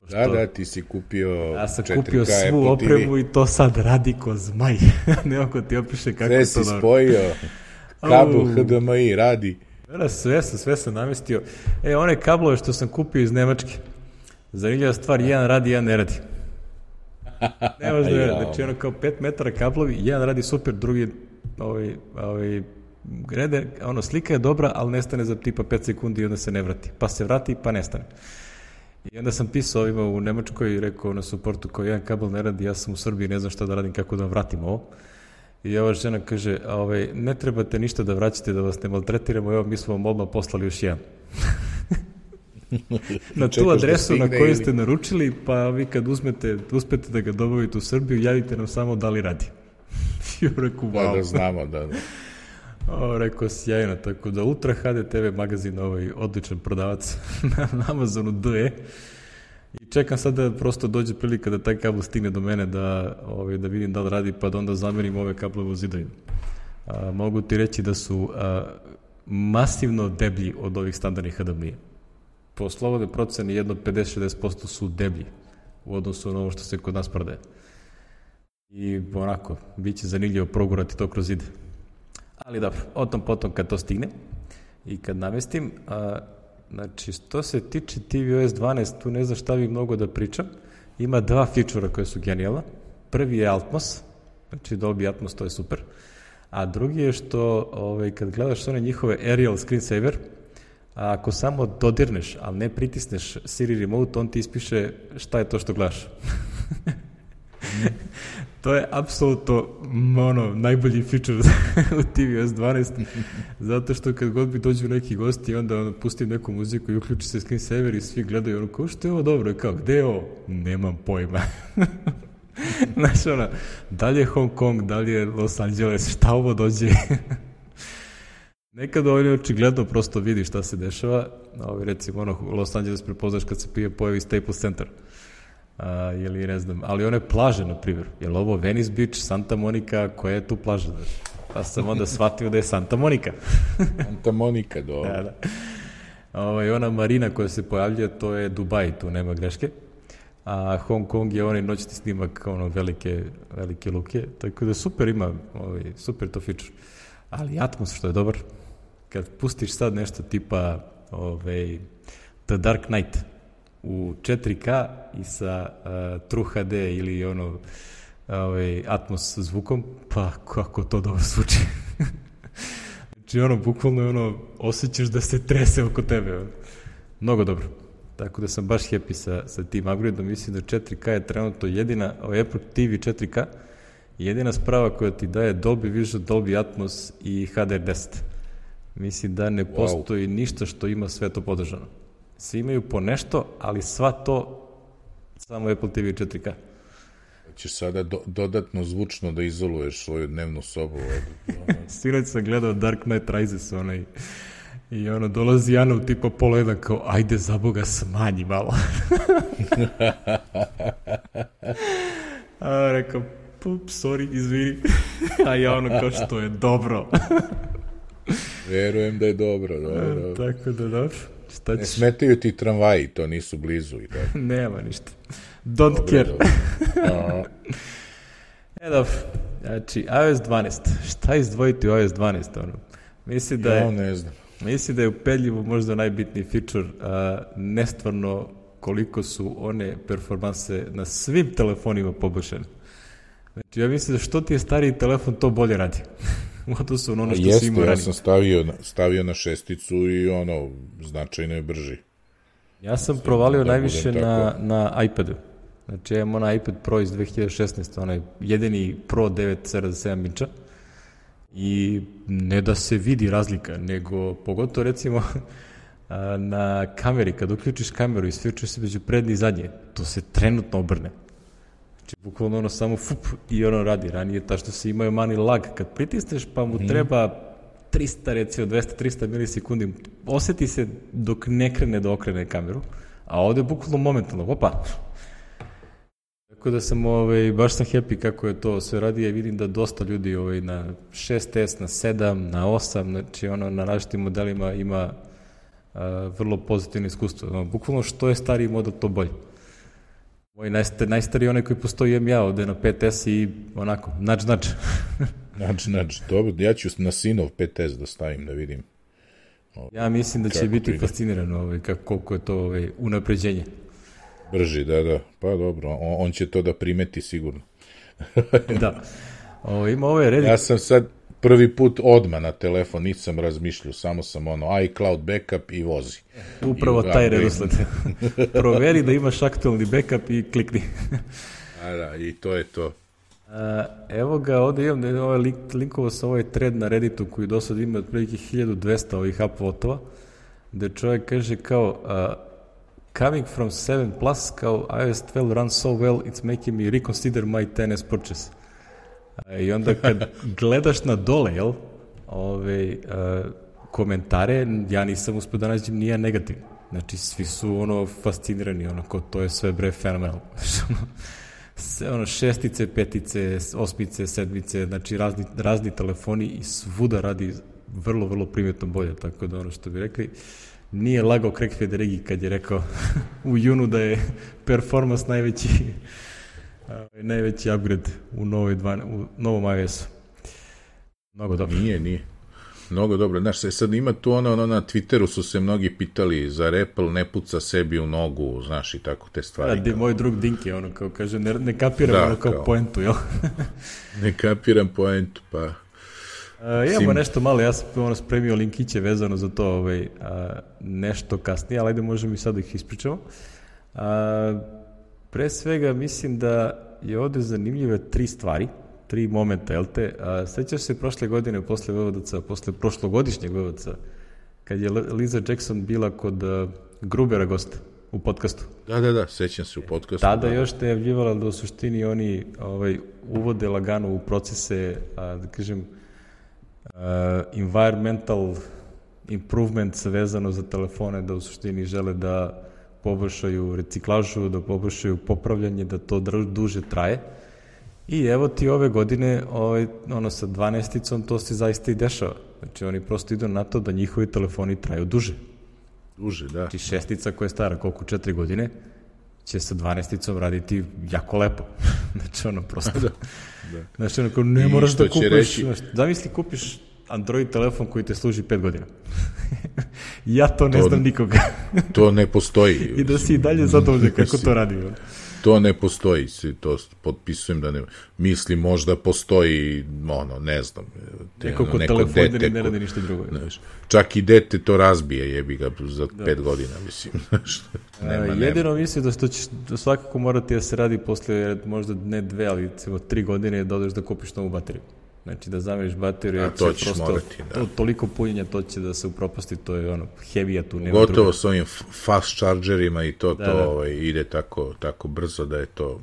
Pošto, da, da, ti si kupio Ja sam kupio svu Apple opremu TV. i to sad radi ko zmaj. Nemo ko ti opiše kako sve to... Sve si spojio, kabel HDMI radi. Da, sve sam, sve sam namestio. E, one kablove što sam kupio iz Nemačke, zanimljiva stvar, jedan radi, jedan ne radi. Ne može da verati, znači ono kao 5 metara kablovi, jedan radi super, drugi ovaj, ovaj, grede, ono, slika je dobra, ali nestane za tipa 5 sekundi i onda se ne vrati. Pa se vrati, pa nestane. I onda sam pisao ovima u Nemačkoj i rekao na suportu kao jedan kabel ne radi, ja sam u Srbiji, ne znam šta da radim, kako da vratim ovo. I ova žena kaže, ovaj, ne trebate ništa da vraćate, da vas ne maltretiramo, evo mi smo vam odmah poslali još jedan. na tu da adresu na koju ste naručili, pa vi kad uzmete, uspete da ga dobavite u Srbiju, javite nam samo da li radi. I rekao, wow. Da, da znamo, da, da. O, rekao, sjajno, tako da Ultra HD TV magazin, ovaj odličan prodavac na Amazonu DE. I čekam sad da prosto dođe prilika da taj kabel stigne do mene da, ovaj, da vidim da li radi, pa da onda zamenim ove kablove u zidovima. A, mogu ti reći da su a, masivno deblji od ovih standardnih HDMI. Po slobode procene jedno 50-60% su deblji u odnosu na ovo što se kod nas prodaje. I onako, bit će zanimljivo progurati to kroz zid. Ali dobro, o tom potom kad to stigne i kad namestim, a, znači što se tiče tvOS 12, tu ne znam šta bi mnogo da pričam, ima dva fičura koje su genijalna. Prvi je Altmos, znači Dolby Atmos, to je super. A drugi je što ovaj, kad gledaš one njihove aerial screensaver, a ako samo dodirneš, ali ne pritisneš Siri Remote, on ti ispiše šta je to što gledaš. to je apsolutno ono, najbolji feature u tvOS 12, zato što kad god bi dođu neki gosti, onda ono, pustim neku muziku i uključi se screensaver i svi gledaju ono, kao što je ovo dobro, kao, gde je ovo? Nemam pojma. Znaš, ono, da li je Hong Kong, da li je Los Angeles, šta ovo dođe? Nekad ovdje očigledno prosto vidi šta se dešava, ovaj, recimo ono, Los Angeles prepoznaš kad se pije pojavi Staples Center a, ili ne znam, ali one plaže, na primjer, je li ovo Venice Beach, Santa Monica, koja je tu plaža, znaš? Pa sam onda shvatio da je Santa Monica. Santa Monica, do. da, da. Ovaj, ona marina koja se pojavlja, to je Dubaj, tu nema greške. A Hong Kong je onaj noćni snimak, ono, velike, velike luke, tako da super ima, ovaj, super to feature. Ali Atmos, što je dobar, kad pustiš sad nešto tipa ovaj, The Dark Knight, u 4K i sa uh, True HD ili ono ovaj, Atmos zvukom, pa kako to dobro zvuči. znači ono, bukvalno ono, osjećaš da se trese oko tebe. Ono. Mnogo dobro. Tako da sam baš happy sa, sa tim upgradeom. Mislim da 4K je trenutno jedina, o Apple TV 4K, jedina sprava koja ti daje Dolby Vision, Dolby Atmos i HDR10. Mislim da ne postoji wow. ništa što ima sve to podržano. Svi imaju po nešto, ali sva to samo Apple TV 4K. Ćeš sada do, dodatno zvučno da izoluješ svoju dnevnu sobu. Sinoć sam gledao Dark Knight Rises, onaj, i ono, dolazi Jana u tipa pola jedan kao, ajde za Boga smanji malo. A rekao, pup, sorry, izvini. A ja ono kao što je dobro. Verujem da je dobro, dobro. E, tako da dobro. Šta Ne smetaju ti tramvaji, to nisu blizu. I tako. Nema ništa. Don't dobro, care. Dobro. e, dobro. Znači, iOS 12. Šta izdvojiti u iOS 12? Ono? Misli da je... Ja ne znam. Misli da je upeljivo možda najbitniji feature, a, nestvarno koliko su one performanse na svim telefonima poboljšane. Znači, ja mislim da što ti je stariji telefon, to bolje radi. u odnosu na ono što Jeste, si imao ja sam stavio, stavio na šesticu i ono, značajno je brži. Ja sam provalio da najviše na, na iPadu. Znači, ja imam onaj iPad Pro iz 2016. onaj jedini Pro 9.7 inča i ne da se vidi razlika, nego pogotovo recimo na kameri, kad uključiš kameru i svičeš se među prednje i zadnje, to se trenutno obrne. Znači, bukvalno ono samo fup i ono radi. Ranije ta što se imaju mani lag, kad pritisneš pa mu mm. treba 300, recimo 200-300 milisekundi, oseti se dok ne krene da okrene kameru, a ovde bukvalno momentalno, opa, Tako da sam, ovaj, baš sam happy kako je to sve radi, i vidim da dosta ljudi ovaj, na 6S, na 7, na 8, znači ono, na različitim modelima ima a, vrlo pozitivno iskustvo. No, bukvalno što je stariji model, to bolje. Moj najstar, najstariji onaj koji postoji imam ja ovde na 5S i onako, nač, nač. nač, nač, dobro, ja ću na sinov 5S da stavim da vidim. Ovaj, ja mislim da će biti fasciniran ovaj, kako, koliko je to ovaj, unapređenje. Brži, da, da. Pa dobro, on, on će to da primeti sigurno. da. O, ima ove redi... Ja sam sad prvi put odma na telefon, nisam razmišljao, samo sam ono iCloud backup i vozi. Upravo I taj redosled. Proveri da imaš aktualni backup i klikni. A da, i to je to. A, evo ga, ovde imam da ovaj link, linkovo sa ovaj thread na Redditu koji do sad ima otprilike 1200 ovih upvotova, gde čovjek kaže kao a, coming from 7 plus kao iOS 12 runs so well it's making me reconsider my 10s purchase. I onda kad gledaš na dole, jel, ove, uh, komentare, ja nisam uspio da nađem nije negativno. Znači, svi su ono fascinirani, ono, ko to je sve bre fenomenal. Znači, ono, šestice, petice, osmice, sedmice, znači razni, razni telefoni i svuda radi vrlo, vrlo primjetno bolje, tako da ono što bi rekli, nije lagao Craig Federighi kad je rekao u junu da je performance najveći najveći upgrade u, novoj dva, u novom iOS-u. Mnogo dobro. Nije, nije. Mnogo dobro. Znaš, sad ima tu ono, ono, na Twitteru su se mnogi pitali za Apple ne puca sebi u nogu, znaš, i tako te stvari. Da, moj drug Dinki, ono, kao kaže, ne, ne kapiram da, ono kao, kao poentu, jel? ne kapiram poentu, pa Uh, imamo Sim. nešto malo, ja sam ono spremio linkiće vezano za to ovaj, uh, nešto kasnije, ali ajde možemo i sad da ih ispričamo. Uh, pre svega mislim da je ovde zanimljive tri stvari, tri momenta, jel te? Uh, sećaš se prošle godine posle VVDC, posle prošlogodišnjeg VVDC, kad je Liza Jackson bila kod uh, Grubera gosta u podcastu. Da, da, da, sećam se u podcastu. Tada da. još te javljivala da u suštini oni ovaj, uvode lagano u procese, a, da kažem, uh, environmental improvements vezano za telefone, da u suštini žele da poboljšaju reciklažu, da poboljšaju popravljanje, da to duže traje. I evo ti ove godine, ovaj, ono sa 12-icom, to se zaista i dešava. Znači oni prosto idu na to da njihovi telefoni traju duže. Duže, da. Znači šestica koja je stara koliko, četiri godine, će sa 12-icom raditi jako lepo. znači ono prosto. da. Da. Znači, onako, ne I moraš da kupiš, reći... znaš, zamisli kupiš Android telefon koji te služi 5 godina. ja to ne to, znam nikoga. to ne postoji. I da si i dalje zadovoljan kako to radi. To ne postoji, to potpisujem da ne, mislim možda postoji, ono, ne znam. Te, neko ko neko telefon dete, ne radi ništa drugo. Znaš, čak i dete to razbije, jebi ga, za da. pet godina, mislim. Znaš, nema, A, jedino nema. mislim da, što će, da svakako morati da se radi posle možda ne dve, ali cimo tri godine da odeš da kupiš novu bateriju. Znači da zameniš bateriju, a to ćeš prosto, morati, da. To, toliko punjenja to će da se upropasti, to je ono, heavy tu nema Gotovo druga. s ovim fast chargerima i to, da, to da. Ovaj, ide tako, tako brzo da je to...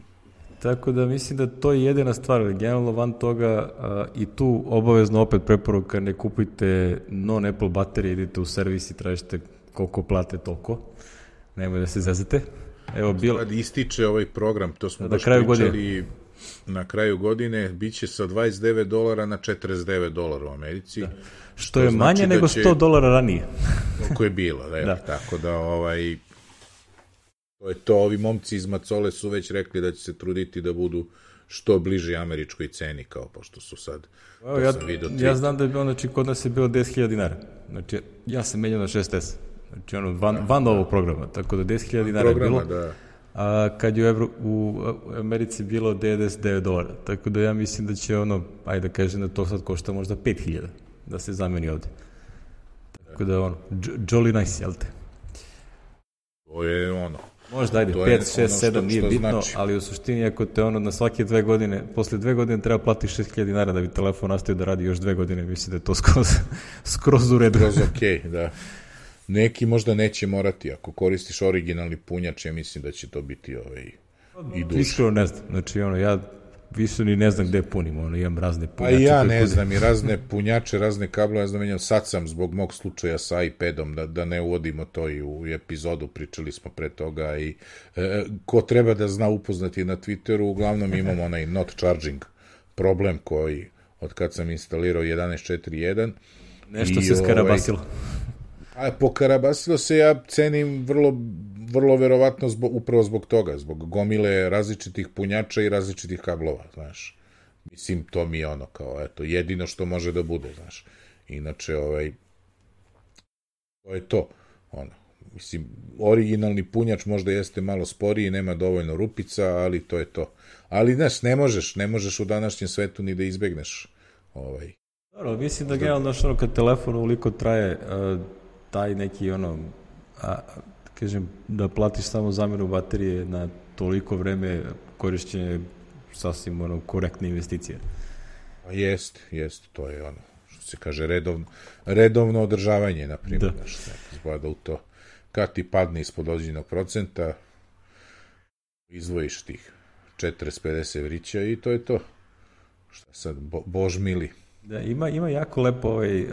Tako da mislim da to je jedina stvar, generalno van toga a, i tu obavezno opet preporuka ne kupujte non-Apple baterije, idite u servis i tražite koliko plate toliko, nemoj da se zezate. Evo, bilo... Sad ističe ovaj program, to smo da, baš kraju pričali godine na kraju godine biće sa 29 dolara na 49 dolara u Americi. Da. Što je znači manje da nego 100 dolara ranije. Koliko je bilo, da, da. tako da ovaj to je to, ovi momci iz Macole su već rekli da će se truditi da budu što bliže američkoj ceni, kao pošto su sad, Evo, ja, ja znam da je bilo, znači, kod nas je bilo 10.000 dinara. Znači, ja sam menjao na 6S. Znači, ono, van, da, van da. ovog programa, tako da 10.000 dinara je bilo. Da a kad je u, Evro, u Americi bilo 99 dolara. Tako da ja mislim da će ono, ajde da kažem da to sad košta možda 5000 da se zameni ovde. Tako da ono, jolly nice, jel te? To je ono, Možda, ajde, 5, 6, 7, nije bitno, znači. ali u suštini ako te ono na svake dve godine, posle dve godine treba platiš 6000 dinara da bi telefon nastavio da radi još dve godine, mislim da je to skroz, skroz u redu. Skroz okej, okay, da. Neki možda neće morati, ako koristiš originalni punjač, ja mislim da će to biti ovaj, i duže. Iskreno ne znam, znači ono, ja više ni ne znam gde punim, ono, imam razne punjače. A ja ne znam, i razne punjače, razne kablove, ja znam, menjam, sad sam zbog mog slučaja sa iPadom, da, da ne uvodimo to i u epizodu, pričali smo pre toga i e, ko treba da zna upoznati na Twitteru, uglavnom imamo onaj not charging problem koji od kad sam instalirao 11.4.1 Nešto I, se skarabasilo. Ovaj, a pokarabasilo se ja cenim vrlo vrlo verovatno zbog, upravo zbog toga, zbog gomile različitih punjača i različitih kablova, znaš. Mislim, to mi je ono kao, eto, jedino što može da bude, znaš. Inače, ovaj, to je to, ono. Mislim, originalni punjač možda jeste malo sporiji, nema dovoljno rupica, ali to je to. Ali, znaš, ne možeš, ne možeš u današnjem svetu ni da izbegneš ovaj. Dobro, mislim da generalno, ono, kad telefon uliko traje, uh, taj neki, ono, a, kažem, da platiš samo zamenu baterije na toliko vreme korišćenje sasvim ono, korektne investicije. Pa jest, jest, to je ono, što se kaže, redovno, redovno održavanje, na primjer, da. znaš, zbada u to, kad ti padne ispod određenog procenta, izvojiš tih 40-50 vrića i to je to. Šta sad, bo, bož mili. Da, ima, ima jako lepo ovaj, uh,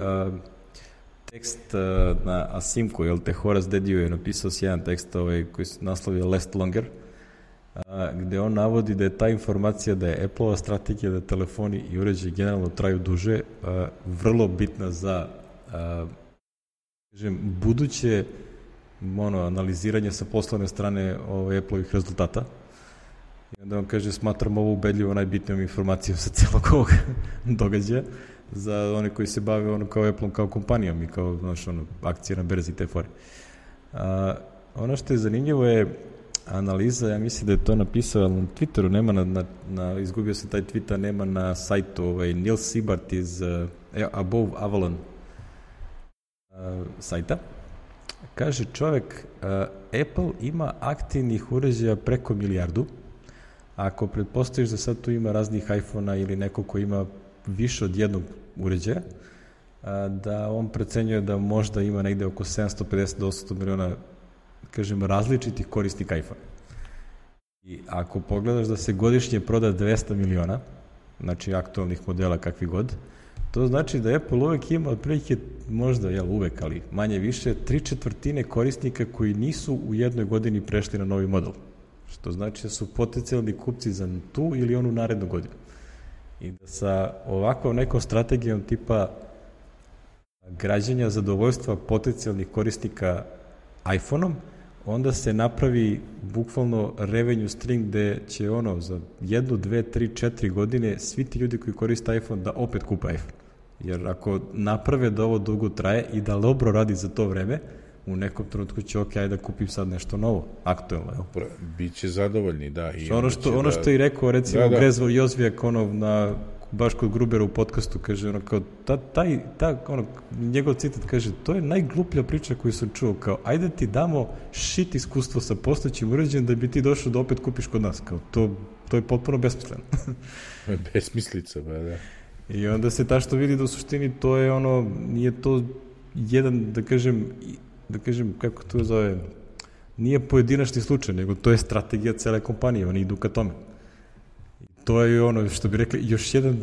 tekst uh, na Asimku, jel te Horace Dediu je napisao jedan tekst ovaj, koji se naslovio Last Longer, uh, gde on navodi da je ta informacija da je Apple-ova strategija da telefoni i uređaji generalno traju duže, uh, vrlo bitna za uh, kažem, buduće ono, analiziranje sa poslovne strane ovaj, Apple-ovih rezultata. I onda on kaže, smatram ovo ubedljivo najbitnijom informacijom sa celog ovog događaja za one koji se bave ono kao Apple kao kompanijom i kao znaš, ono, akcije na berzi te fore. A, ono što je zanimljivo je analiza, ja mislim da je to napisao na Twitteru, nema na, na, na izgubio se taj tweet, nema na sajtu, ovaj, Neil Sibart iz uh, Above Avalon uh, sajta. Kaže čovek, uh, Apple ima aktivnih uređaja preko milijardu, ako pretpostaviš da sad tu ima raznih iPhone-a ili neko ko ima više od jednog uređaja, da on precenjuje da možda ima negde oko 750 do 800 miliona, kažem, različitih korisnika iPhone. I ako pogledaš da se godišnje proda 200 miliona, znači aktualnih modela kakvi god, to znači da Apple uvek ima otprilike, možda, jel, uvek, ali manje više, tri četvrtine korisnika koji nisu u jednoj godini prešli na novi model. Što znači da su potencijalni kupci za tu ili onu narednu godinu. I da sa ovakvom nekom strategijom tipa građanja zadovoljstva potencijalnih korisnika iPhone-om, onda se napravi bukvalno revenue string gde će ono za jednu, dve, tri, četiri godine svi ti ljudi koji koriste iPhone da opet kupe iPhone. Jer ako naprave da ovo dugo traje i da dobro radi za to vreme, u nekom trenutku će ok, ajde da kupim sad nešto novo, aktuelno. Evo. Biće zadovoljni, da. I ono što, ono da... što je rekao, recimo, da, da. Grezvo Jozvijak, ono, na, baš kod Grubera u podcastu, kaže, ono, kao, ta, taj, ta, ono, njegov citat kaže, to je najgluplja priča koju sam čuo, kao, ajde ti damo shit iskustvo sa postojećim uređajem da bi ti došao da opet kupiš kod nas, kao, to, to je potpuno besmisleno. Besmislica, ba, da. I onda se ta što vidi da u suštini to je ono, nije to jedan, da kažem, da kažem, kako to zove, nije pojedinačni slučaj, nego to je strategija cele kompanije, oni idu ka tome. To je ono što bi rekli, još jedan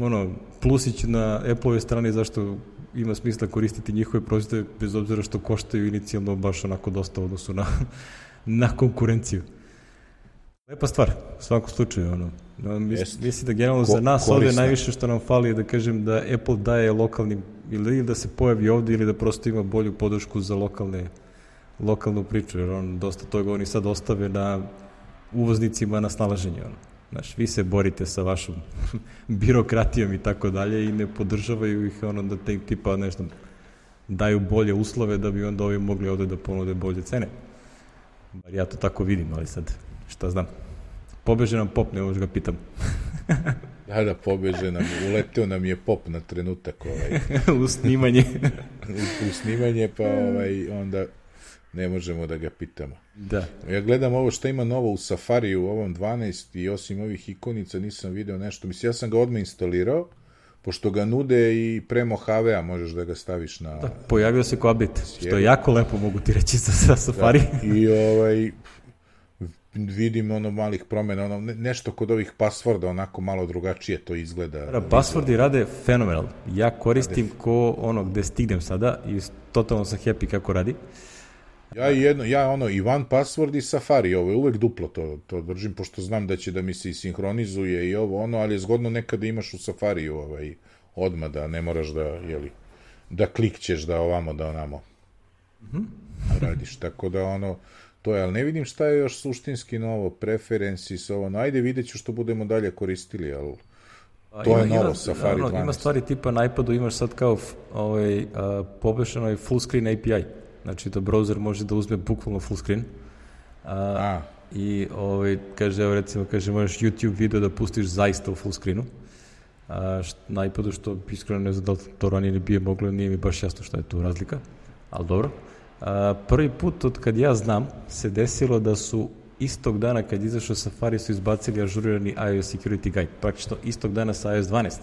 ono, plusić na Apple-ove strane zašto ima smisla koristiti njihove proizvode bez obzira što koštaju inicijalno baš onako dosta odnosu na, na konkurenciju. Lepa stvar, u svakom slučaju. Ono. Mislim, mislim da generalno Ko, za nas korisna. ovde najviše što nam fali je da kažem da Apple daje lokalnim ili da se pojavi ovde ili da prosto ima bolju podršku za lokalne lokalnu priču, jer on dosta toga oni sad ostave na uvoznicima na snalaženje. Ono. Znaš, vi se borite sa vašom birokratijom i tako dalje i ne podržavaju ih ono da te tipa nešto daju bolje uslove da bi onda ovi mogli ovde da ponude bolje cene. Bar ja to tako vidim, ali sad šta znam. Pobeže nam pop, ne ga pitam. Da, da, pobeže nam, uleteo nam je pop na trenutak. Ovaj. u snimanje. u, u snimanje, pa ovaj, onda ne možemo da ga pitamo. Da. Ja gledam ovo što ima novo u Safari u ovom 12 i osim ovih ikonica nisam video nešto. Mislim, ja sam ga odmah instalirao, pošto ga nude i pre Mojave-a možeš da ga staviš na... Da, pojavio se ko update, što je jako lepo mogu ti reći za, za Safari. Da, I ovaj, vidim ono malih promena, ono, nešto kod ovih pasvorda onako malo drugačije to izgleda. Da, pasvordi rade fenomenal. Ja koristim rade. ko ono gde stignem sada i totalno sam happy kako radi. Ja jedno, ja ono i one password i Safari, ovo je uvek duplo to, to držim, pošto znam da će da mi se i sinhronizuje i ovo ono, ali je zgodno nekada imaš u Safari ovaj, odmah da ne moraš da, jeli, da klikćeš da ovamo, da onamo mm -hmm. radiš, tako da ono, to je, ali ne vidim šta je još suštinski novo, preferences, ovo, no ajde vidjet ću što budemo dalje koristili, ali to ima, je novo ima, Safari ono, 12. Ima stvari tipa na iPadu imaš sad kao ovaj, uh, pobešeno full screen API, znači da browser može da uzme bukvalno full screen. Uh, A. I ovaj, kaže, evo recimo, kaže, možeš YouTube video da pustiš zaista u full screenu. A, št, na iPadu što iskreno ne znam da to ranije ne bije moglo, nije mi baš jasno šta je tu razlika, ali dobro. Prvi put od kad ja znam se desilo da su istog dana kad izašao Safari su izbacili ažurirani iOS Security Guide, praktično istog dana sa iOS 12.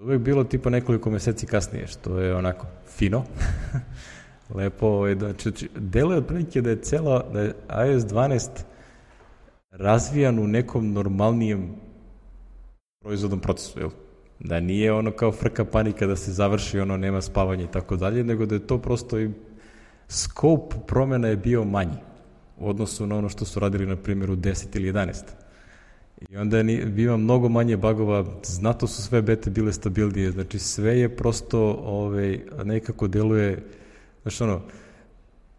Uvek bilo tipa nekoliko meseci kasnije, što je onako fino. Lepo, ovaj, da, znači, delo je otprilike da je cela, da je iOS 12 razvijan u nekom normalnijem proizvodnom procesu, jel? Da nije ono kao frka panika da se završi, ono nema spavanja i tako dalje, nego da je to prosto i scope promjena je bio manji u odnosu na ono što su radili na primjer u 10 ili 11. I onda je biva mnogo manje bagova, znato su sve bete bile stabilnije, znači sve je prosto ovaj, nekako deluje, znači ono,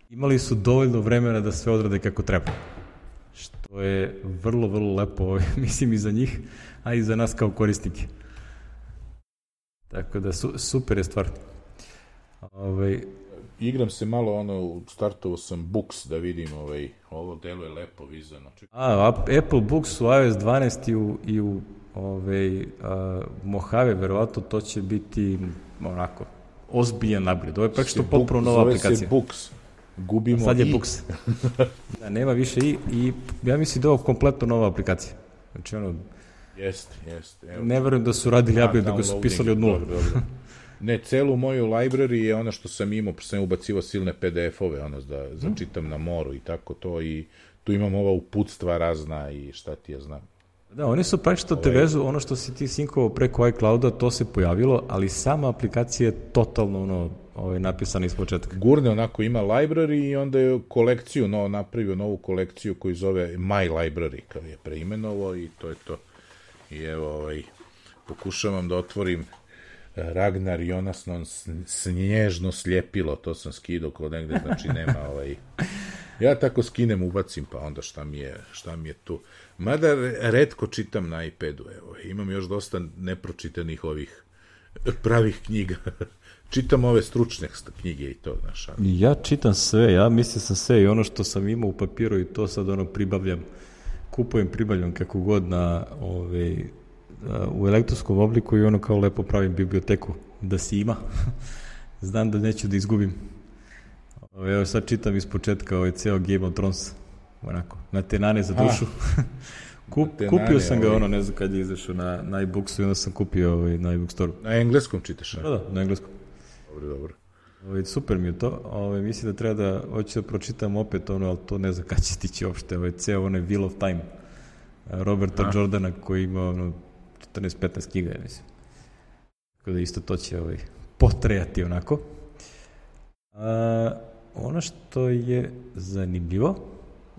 imali su dovoljno vremena da sve odrade kako treba. Što je vrlo, vrlo lepo, ovaj, mislim i za njih, a i za nas kao korisnike. Tako da su, super je stvar. Ovaj, Igram se malo, ono, startovao sam Books da vidim, ovaj, ovo delo je lepo vizano. A, Apple Books u iOS 12 i u, i u ovaj, a, Mojave, verovatno to će biti onako, ozbiljan napred. Ovo je praktično potpuno nova aplikacija. Zove se Books. Gubimo Sad je i. Books. da, nema više i, i ja mislim da je ovo kompletno nova aplikacija. Znači, ono, Jeste, jeste. Evo. Ne verujem da su radili update dok su pisali od nula. Dobro, dobro. Ne, celu moju library je ono što sam imao, pošto sam ubacivo silne PDF-ove, ono, da začitam na moru i tako to, i tu imam ova uputstva razna i šta ti ja znam. Da, oni su što te ovaj- vezu, ono što si ti sinkovao preko iClouda, to se pojavilo, ali sama aplikacija je totalno ono, ovaj, napisana iz početka. Gurne onako ima library i onda je kolekciju, no, napravio novu kolekciju koju zove My Library, kao je preimenovo i to je to. I evo, ovaj, pokušavam da otvorim eh, Ragnar Jonasnon snježno sljepilo, to sam skido kod negde, znači nema ovaj... Ja tako skinem, ubacim, pa onda šta mi je, šta mi je tu. Mada redko čitam na iPadu, evo, imam još dosta nepročitanih ovih pravih knjiga. čitam ove stručne knjige i to, znaš. Ja čitam sve, ja mislim sam sve i ono što sam imao u papiru i to sad ono pribavljam kupujem pribavljam kako god na ovaj, u elektronskom obliku i ono kao lepo pravim biblioteku da se ima. Znam da neću da izgubim. Evo sad čitam iz početka ovaj ceo Game of Thrones. Onako, na tenane za dušu. Kup, tenane, kupio sam ga ovaj... ono, ne znam kad je izašao na, na iBooksu i onda sam kupio ovaj, na iBook store. Na engleskom čitaš? Da, da, na engleskom. Dobro, dobro. Ovaj, super mi je to. Ovaj, mislim da treba da, hoću da pročitam opet ono, ali to ne znam kada će stići uopšte. Ovaj, ceo onaj Wheel of Time Roberta A. Jordana koji ima ono, 14-15 knjiga, ja mislim. Tako da isto to će ovaj, potrejati onako. A, ono što je zanimljivo,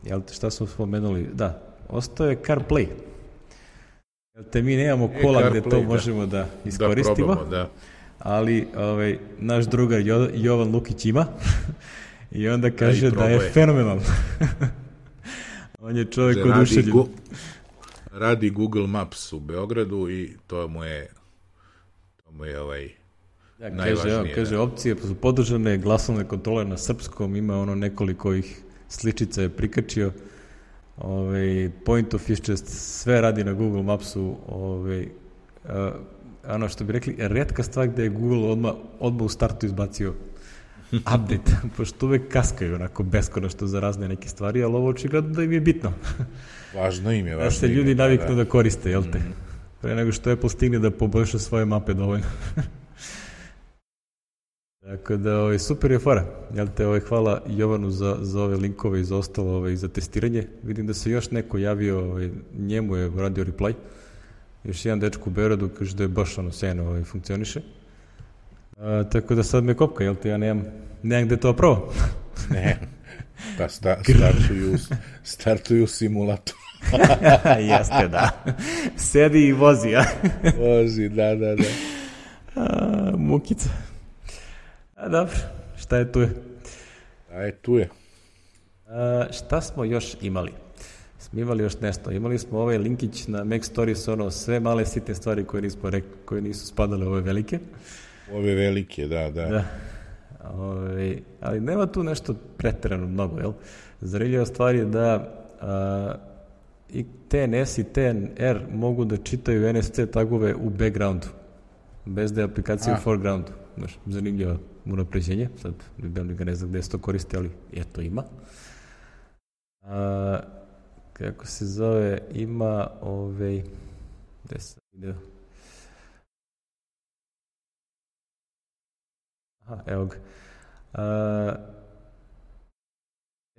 jel te šta smo spomenuli, da, ostao je CarPlay. Jel te mi nemamo e, kola e, gde to da. možemo da, da iskoristimo. Da, probamo, da ali ovaj, naš drugar jo, Jovan Lukić ima i onda kaže da, da je fenomenalno. On je čovjek od radi, gu, radi Google Maps u Beogradu i to mu je to mu je ovaj Ja, kaže, ja, kaže, da. opcije su podržane, glasovne kontrole na srpskom, ima ono nekoliko ih sličica je prikačio. Ovaj, point of interest, sve radi na Google Mapsu, ovaj, ono što bi rekli, redka stvar gde je Google odmah, odmah u startu izbacio update, pošto uvek kaskaju onako beskonačno za razne neke stvari, ali ovo očigledno da im je bitno. Važno im je, važno Da se ljudi da, naviknu da. da koriste, jel te? Pre nego što Apple stigne da poboljša svoje mape dovoljno. Tako da, ovaj, super je fora. Jel te, ovaj, hvala Jovanu za, za ove linkove i za ostalo ovaj, za testiranje. Vidim da se još neko javio, ovaj, njemu je radio reply. Još jedan dečko u Beoradu kaže da je baš ono sjajno ovaj, funkcioniše. A, tako da sad me kopka, jel te, ja nemam, nemam gde to pravo. Ne, pa sta, startuju, startuju simulator. Jeste, da. Sedi i vozi, a? Vozi, da, da, da. a mukica. A dobro, šta je tu je? Aj, tu je. A, šta smo još imali? Smo imali još nešto. Imali smo ovaj linkić na Mac Stories, ono, sve male sitne stvari koje, nismo rek, koje nisu spadale u ove velike. Ove velike, da, da. Da. Ove, ali nema tu nešto preterano mnogo, jel? Zanimljiva stvar je da a, i TNS i TNR mogu da čitaju NSC tagove u backgroundu, bez da je aplikacija A. u foregroundu. Znaš, zanimljivo unapređenje, sad ne znam gde se to koristi, ali eto ima. A, kako se zove, ima ovaj, gde sam video, Aha, evo ga. A,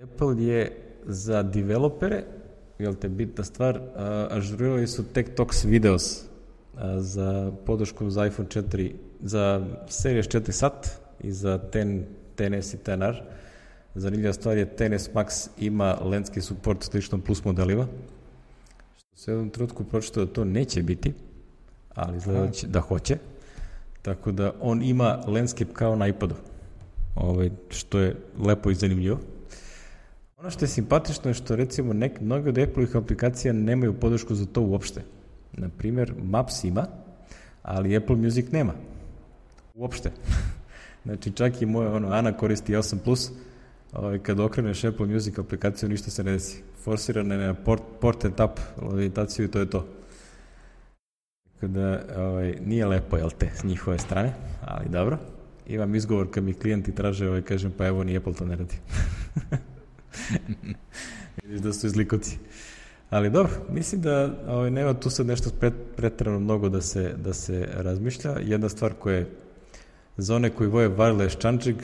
Apple je za developere, jel te bitna stvar, a, ažurirali su TechTox Videos a, za podršku za iPhone 4, za Series 4 SAT i za 10, TNS i TNR. Zanimljiva stvar je TNS Max ima lenski support slično plus modelima, što se u jednom trenutku pročito da to neće biti, ali izgleda da da hoće. Tako da on ima landscape kao na iPadu, ovaj, što je lepo i zanimljivo. Ono što je simpatično je što recimo nek, mnoge od Apple-ih aplikacija nemaju podršku za to uopšte. Naprimer, Maps ima, ali Apple Music nema. Uopšte. znači čak i moja ono, Ana koristi 8+, ovaj, kad okreneš Apple Music aplikaciju ništa se ne desi. Forsirana je na port, port and tap orientaciju i to je to. Tako da ovaj, nije lepo, jel te, s njihove strane, ali dobro. Imam izgovor kad mi klijenti traže, ovaj, kažem, pa evo ni Apple to ne radi. Vidiš da su izlikovci. Ali dobro, mislim da ovaj, nema tu sad nešto pret, pretrano mnogo da se, da se razmišlja. Jedna stvar koja je za one koji voje wireless chančig,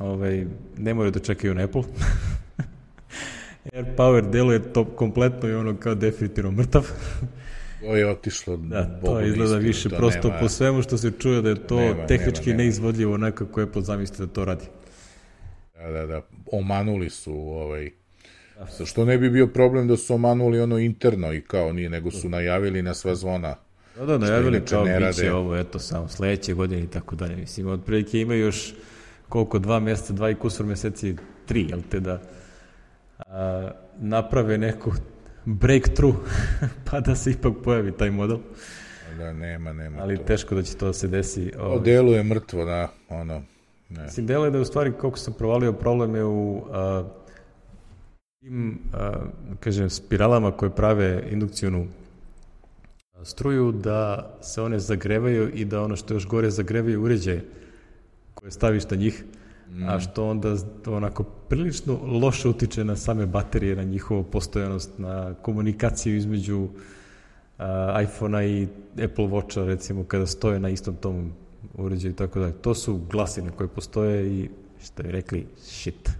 ovaj, ne moraju da čekaju na Apple. Air Power deluje to kompletno i ono kao definitivno mrtav. To je otišlo Da, to izgleda istinu, više to prosto nema- po svemu što se čuje da je to Nema, tehnički nema, nema. neizvodljivo onako kako Apple zamisli da to radi. Da, da, da, omanuli su ovaj, Sa što ne bi bio problem da su omanuli ono interno i kao nije, nego su najavili na sva zvona. Da, da, najavili kao ne bit će rade. ovo, eto, samo sledeće godine i tako dalje. Mislim, otprilike ima još koliko, dva meseca, dva i kusur meseci, tri, jel te, da a, naprave neku breakthrough, pa da se ipak pojavi taj model, Da, nema, nema ali to. teško da će to da se desi. Ovaj. deluje mrtvo, da, ono, ne. Mislim, delo je da je u stvari, koliko sam provalio, problem je u a, tim, a, kažem, spiralama koje prave indukcijonu struju, da se one zagrevaju i da ono što je još gore zagrevaju uređaje koje staviš na njih, a što onda onako prilično loše utiče na same baterije, na njihovu postojanost, na komunikaciju između a, iPhone-a i Apple Watcha, recimo, kada stoje na istom tom uređaju i tako dalje. To su glasine koje postoje i što je rekli, shit.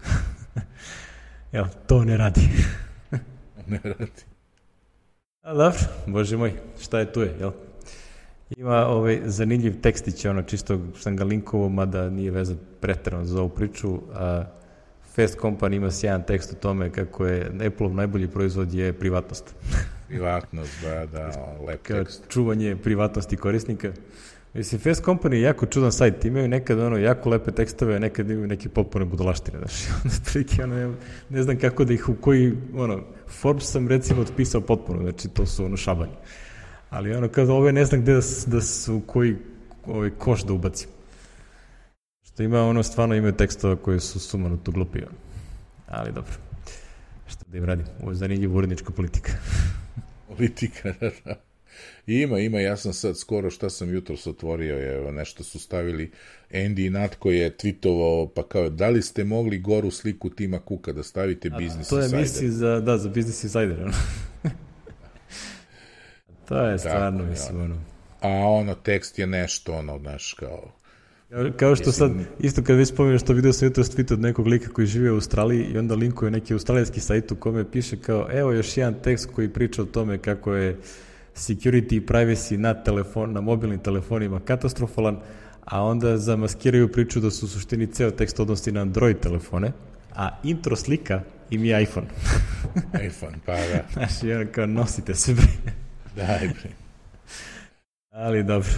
Jel, to ne radi. ne radi. A dobro, bože moj, šta je tu je, jel? Ima ovaj zanimljiv tekstić, ono čisto sam ga linkovao, mada nije vezan pretrano za ovu priču, a Fast Company ima sjajan tekst o tome kako je Apple-ov najbolji proizvod je privatnost. Privatnost, da, da, lep Kao tekst. čuvanje privatnosti korisnika. Mislim, Fast Company je jako čudan sajt, imaju nekad ono jako lepe tekstove, a nekad imaju neke potpune budalaštine, znaš, onda otprilike, ono, ne, ne znam kako da ih u koji, ono, Forbes sam recimo otpisao potpuno, znači to su ono šabanje. Ali ono, kada ove ne znam gde da, da su, koji ovaj koš da ubacim. Što ima ono, stvarno imaju tekstova koji su sumanuto glupi, ono. ali dobro. Šta da im radim, ovo je zanimljiva urednička politika. Politika, da, da. Ima, ima, ja sam sad skoro šta sam jutro otvorio, evo, nešto su stavili, Andy Natko je tweetovao, pa kao, da li ste mogli goru sliku Tima Kuka da stavite Business To je Insider? misli za, da, za Business Insider. ono. to je stvarno, Tako, mislim, ono. A ono, tekst je nešto, ono, znaš, kao, Kao- što sad, isto kad već spominješ to video sam jutro tweet od nekog lika koji živi u Australiji i onda linkuje neki australijski sajt u kome piše kao evo još jedan tekst koji priča o tome kako je security i privacy na, telefon, na mobilnim telefonima katastrofalan, a onda zamaskiraju priču da su u suštini ceo tekst odnosi na Android telefone, a intro slika im je iPhone. iPhone, pa da, Znaš, kao nosite se bre. Daj bre. Ali dobro.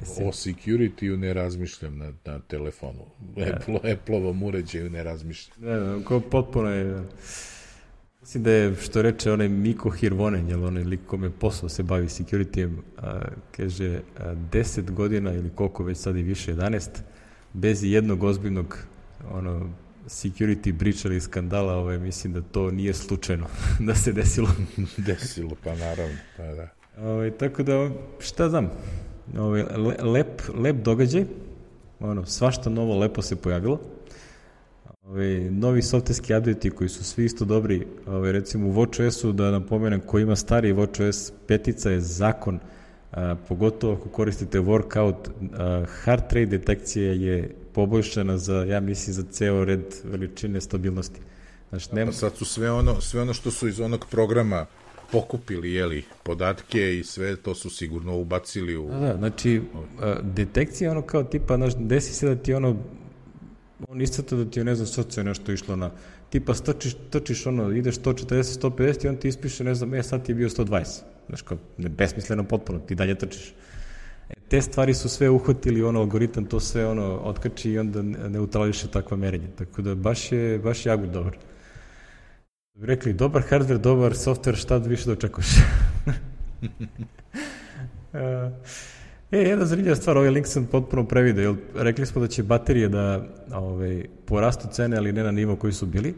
Mislim, O security-u ne razmišljam na, na telefonu. Apple, Apple-ovom uređaju ne razmišljam. Ne, ne, ko potpuno je... Mislim da je, što reče onaj Miko Hirvonen, jel onaj lik kome posao se bavi security a, kaže, a, 10 godina ili koliko već sad i više, 11, bez jednog ozbiljnog ono, security breach ili skandala, ovaj, mislim da to nije slučajno da se desilo. Desilo, pa naravno, pa da. Ovaj, tako da, šta znam, ovaj, le, lep, lep događaj, ono, svašta novo lepo se pojavilo. Ovaj, novi softverski update koji su svi isto dobri, ovaj, recimo u WatchOS-u, da napomenem, ko ima stari WatchOS petica je zakon, a, pogotovo ako koristite workout, a, heart rate detekcija je poboljšana za, ja mislim, za ceo red veličine stabilnosti. Znači, nema, Pa sad su sve ono, sve ono što su iz onog programa pokupili, jeli, podatke i sve to su sigurno ubacili u... Da, da, znači, detekcija ono kao tipa, znaš, desi se da ti ono, on istata da ti je, ne znam, srce nešto išlo na, tipa strčiš, trčiš ono, ideš 140, 150 i on ti ispiše, ne znam, e, sad ti je bio 120. Znaš, kao, besmisleno potpuno, ti dalje trčiš. E, te stvari su sve uhvatili, ono, algoritam to sve, ono, otkači i onda neutrališe takva merenja. Tako da, baš je, baš je jako dobar. Rekli, dobar hardware, dobar software, šta više da očekuješ? E, jedna zanimljiva stvar, ovaj link sam potpuno prevideo, jer rekli smo da će baterije da ovaj, porastu cene, ali ne na nivo koji su bili.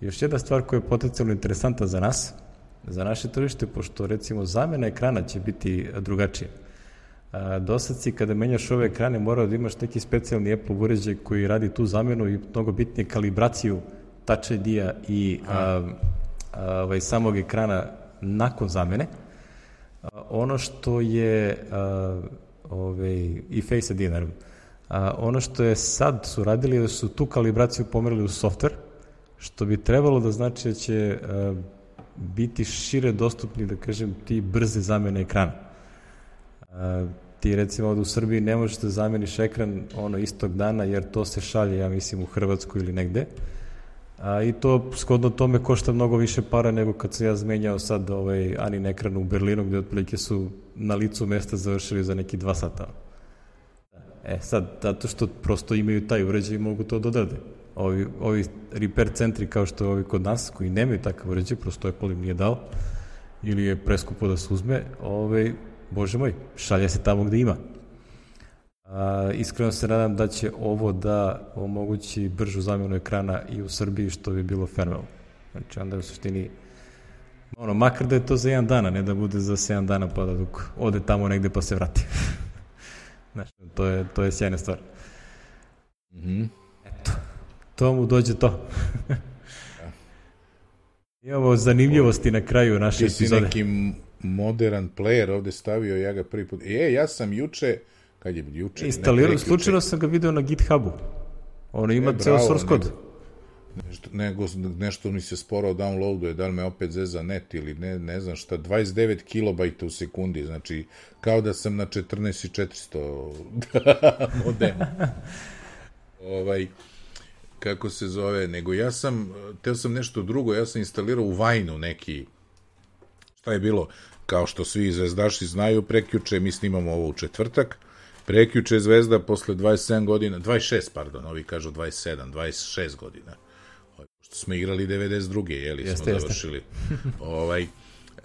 Još jedna stvar koja je potencijalno interesantna za nas, za naše tržište, pošto recimo zamena ekrana će biti drugačija. A, do sad si kada menjaš ove ekrane morao da imaš neki specijalni Apple uređaj koji radi tu zamenu i mnogo bitnije kalibraciju Touch ID-a i a, a, ovaj, samog ekrana nakon zamene. A, ono što je a, ovaj, i Face ID naravno. A, ono što je sad su radili je da su tu kalibraciju pomerili u software, što bi trebalo da znači da će a, biti šire dostupni, da kažem, ti brze zamene ekrana. A, ti recimo ovde u Srbiji ne možeš da zameniš ekran ono istog dana jer to se šalje, ja mislim, u Hrvatsku ili negde. A, I to skodno tome košta mnogo više para nego kad sam ja zmenjao sad ovaj Anin ekran u Berlinu gde otprilike su na licu mesta završili za neki dva sata. E sad, zato što prosto imaju taj uređaj i mogu to da odrade. Ovi, ovi repair centri kao što ovi kod nas koji nemaju takav uređaj, prosto Apple im nije dao ili je preskupo da se uzme, ovaj, bože moj, šalje se tamo gde ima. A, iskreno se nadam da će ovo da omogući bržu zamjenu ekrana i u Srbiji, što bi bilo fenomenalno. Znači, onda u suštini, ono, makar da je to za jedan dana, ne da bude za 7 dana pa da dok ode tamo negde pa se vrati. znači, to je, to je sjajna stvar. Mhm. Eto, to mu dođe to. Imamo zanimljivosti na kraju naše Ti si epizode. Modern player ovde stavio, ja ga prvi put... E, ja sam juče, kad je juče? ne, Instalirao, slučajno sam ga video na GitHubu. Ono ima E, ceo source kod. Nešto, nego, nešto mi se sporo downloaduje, da li me opet zeza net ili ne, ne znam šta, 29 kilobajta u sekundi, znači kao da sam na 14.400 modemu. ovaj, kako se zove, nego ja sam, teo sam nešto drugo, ja sam instalirao u Vajnu neki, šta je bilo, kao što svi zvezdaši znaju, prekjuče, mi snimamo ovo u četvrtak, prekjuče je Zvezda posle 27 godina, 26, pardon, ovi kažu 27, 26 godina, Ovaj, što smo igrali 92. jeli, Jeste, smo završili. ovaj,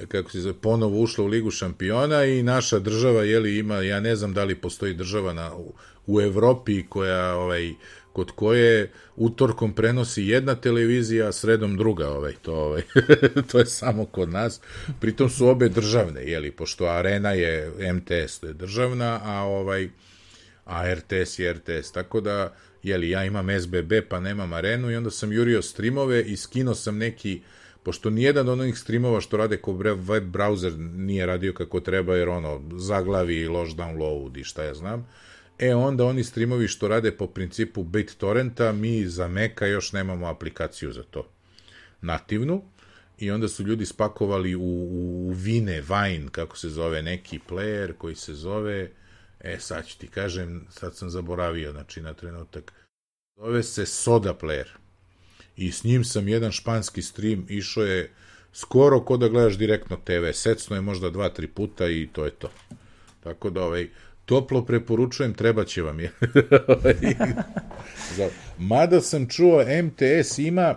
kako se zove, ponovo ušla u Ligu šampiona i naša država, jeli, ima, ja ne znam da li postoji država na, u, u Evropi koja ovaj kod koje utorkom prenosi jedna televizija, a sredom druga, ovaj, to, ovaj, to je samo kod nas. Pritom su obe državne, jeli, pošto Arena je MTS, to je državna, a ovaj, a RTS je RTS, tako da, jeli, ja imam SBB, pa nemam Arenu i onda sam jurio streamove i skino sam neki, pošto nijedan od onih streamova što rade ko web browser nije radio kako treba, jer ono, zaglavi, loš download i šta ja znam, E onda oni streamovi što rade po principu BitTorrenta, mi za Meka još nemamo aplikaciju za to. Nativnu. I onda su ljudi spakovali u, u Vine, Vine, kako se zove, neki player koji se zove, e sad ću ti kažem, sad sam zaboravio, znači na trenutak, zove se Soda Player. I s njim sam jedan španski stream, išao je skoro kod da gledaš direktno TV, secno je možda dva, tri puta i to je to. Tako da, ovaj, toplo preporučujem, treba će vam je. Mada sam čuo, MTS ima,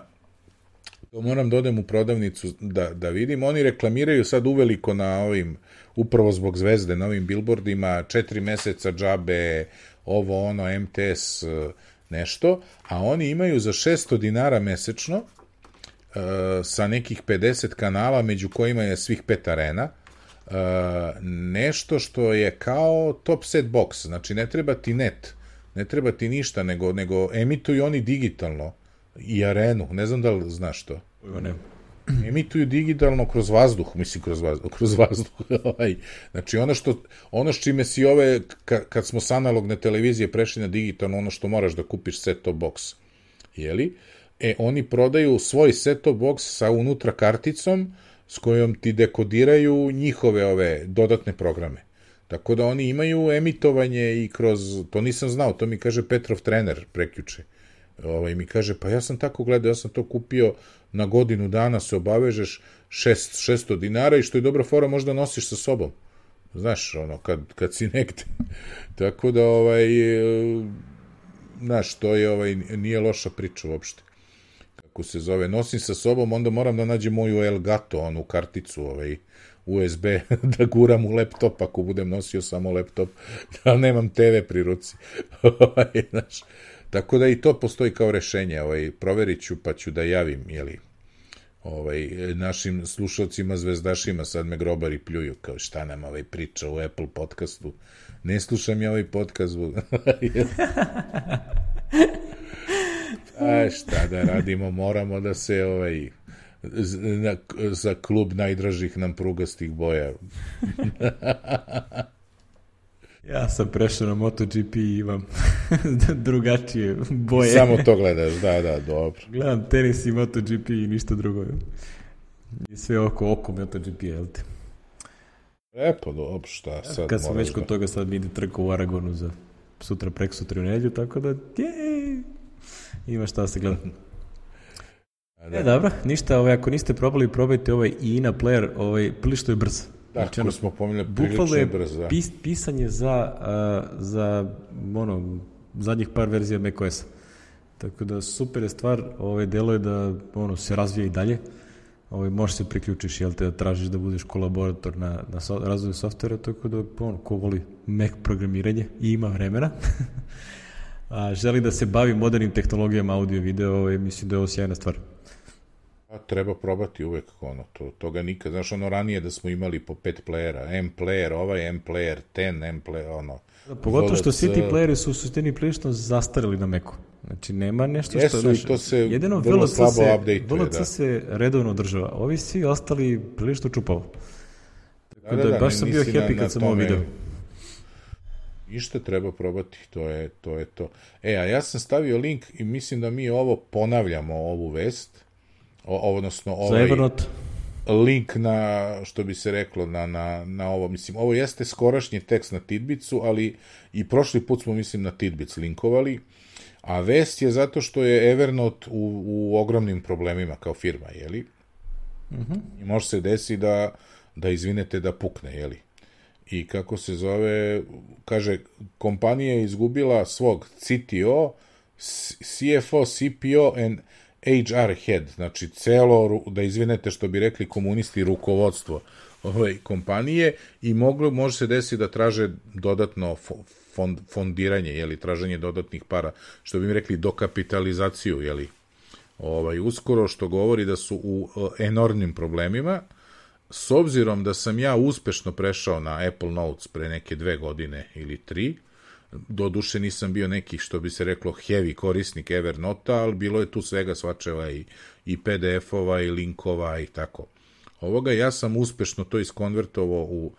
to moram da odem u prodavnicu da, da vidim, oni reklamiraju sad uveliko na ovim, upravo zbog zvezde, na ovim billboardima, četiri meseca džabe, ovo ono, MTS nešto, a oni imaju za 600 dinara mesečno, sa nekih 50 kanala, među kojima je svih pet arena, Uh, nešto što je kao top set box, znači ne treba ti net, ne treba ti ništa, nego, nego emituju oni digitalno i arenu, ne znam da li znaš to. Ne. Emituju digitalno kroz vazduh, mislim kroz vazduh, kroz vazduh. Ovaj. znači ono što, ono s čime si ove, ka, kad smo s analogne televizije prešli na digitalno, ono što moraš da kupiš set top box, jeli? E, oni prodaju svoj set top box sa unutra karticom, s kojom ti dekodiraju njihove ove dodatne programe. Tako da oni imaju emitovanje i kroz, to nisam znao, to mi kaže Petrov trener prekjuče. Ovaj, mi kaže, pa ja sam tako gledao, ja sam to kupio na godinu dana, se obavežeš 6, 600 dinara i što je dobra fora možda nosiš sa sobom. Znaš, ono, kad, kad si negde. tako da, ovaj, znaš, to je, ovaj, nije loša priča uopšte kako se zove, nosim sa sobom, onda moram da nađem moju Elgato, onu karticu, ovaj, USB, da guram u laptop ako budem nosio samo laptop, da nemam TV pri ruci. Ovaj, znaš, tako da i to postoji kao rešenje, ovaj, proverit ću pa ću da javim, jeli, ovaj, našim slušalcima, zvezdašima, sad me grobari pljuju, kao šta nam ovaj priča u Apple podcastu. Ne slušam ja ovaj podcast. A šta da radimo, moramo da se ovaj na, za klub najdražih nam prugastih boja. ja sam prešao na MotoGP i imam drugačije boje. Samo to gledaš, da, da, dobro. Gledam tenis i MotoGP i ništa drugo. I sve oko oko MotoGP, jel te? E, pa dobro, šta sad Kad sam već kod da... toga, sad mi ide trka u Aragonu za sutra, prek sutra u nedlju, tako da, jej, ima šta da se gleda. Da. E, dobro, ništa, ovaj, ako niste probali, probajte ovaj INA player, ovaj, prilično je brz. Da, znači, ono, smo pominjali, prilično je brz, da. Pis, pisanje za, uh, za ono, zadnjih par verzija macOS-a. Tako da super je stvar, ovaj, delo je da ono, se razvija i dalje. Ovaj, možeš se priključiš, jel te, da tražiš da budeš kolaborator na, na so, razvoju softvera, tako da, ono, ko voli Mac programiranje i ima vremena, a želi da se bavi modernim tehnologijama audio video, ovaj, mislim da je ovo sjajna stvar. A, treba probati uvek ono, to, toga nikad, znaš ono ranije da smo imali po pet playera, M player ovaj, M player 10, M player ono. Da, pogotovo što svi ti playeri su u suštini prilično zastarili na Meku. Znači, nema nešto Jesu, što... Jesu, i to se jedino vrlo slabo se, update VLC da. se redovno održava. Ovi svi ostali prilično čupavo. Tako Da, da, da, da, baš sam bio happy kad sam ovo video. Ništa treba probati, to je, to je to. E, a ja sam stavio link i mislim da mi ovo ponavljamo, ovu vest, o, odnosno ovaj link na, što bi se reklo, na, na, na ovo. Mislim, ovo jeste skorašnji tekst na Tidbicu, ali i prošli put smo, mislim, na Tidbic linkovali, a vest je zato što je Evernote u, u ogromnim problemima kao firma, jeli? I može se desi da, da izvinete da pukne, jeli? I kako se zove, kaže, kompanija je izgubila svog CTO, CFO, CPO and HR head, znači celo, da izvinete što bi rekli komunisti, rukovodstvo ove kompanije i moglo, može se desiti da traže dodatno fo- fond, fondiranje, jeli, traženje dodatnih para, što bi mi rekli dokapitalizaciju, jeli, ovaj, uskoro, što govori da su u enormnim problemima, s obzirom da sam ja uspešno prešao na Apple Notes pre neke dve godine ili tri, do duše nisam bio neki, što bi se reklo, heavy korisnik Evernota, ali bilo je tu svega svačeva i, i PDF-ova i linkova i tako. Ovoga ja sam uspešno to iskonvertovao u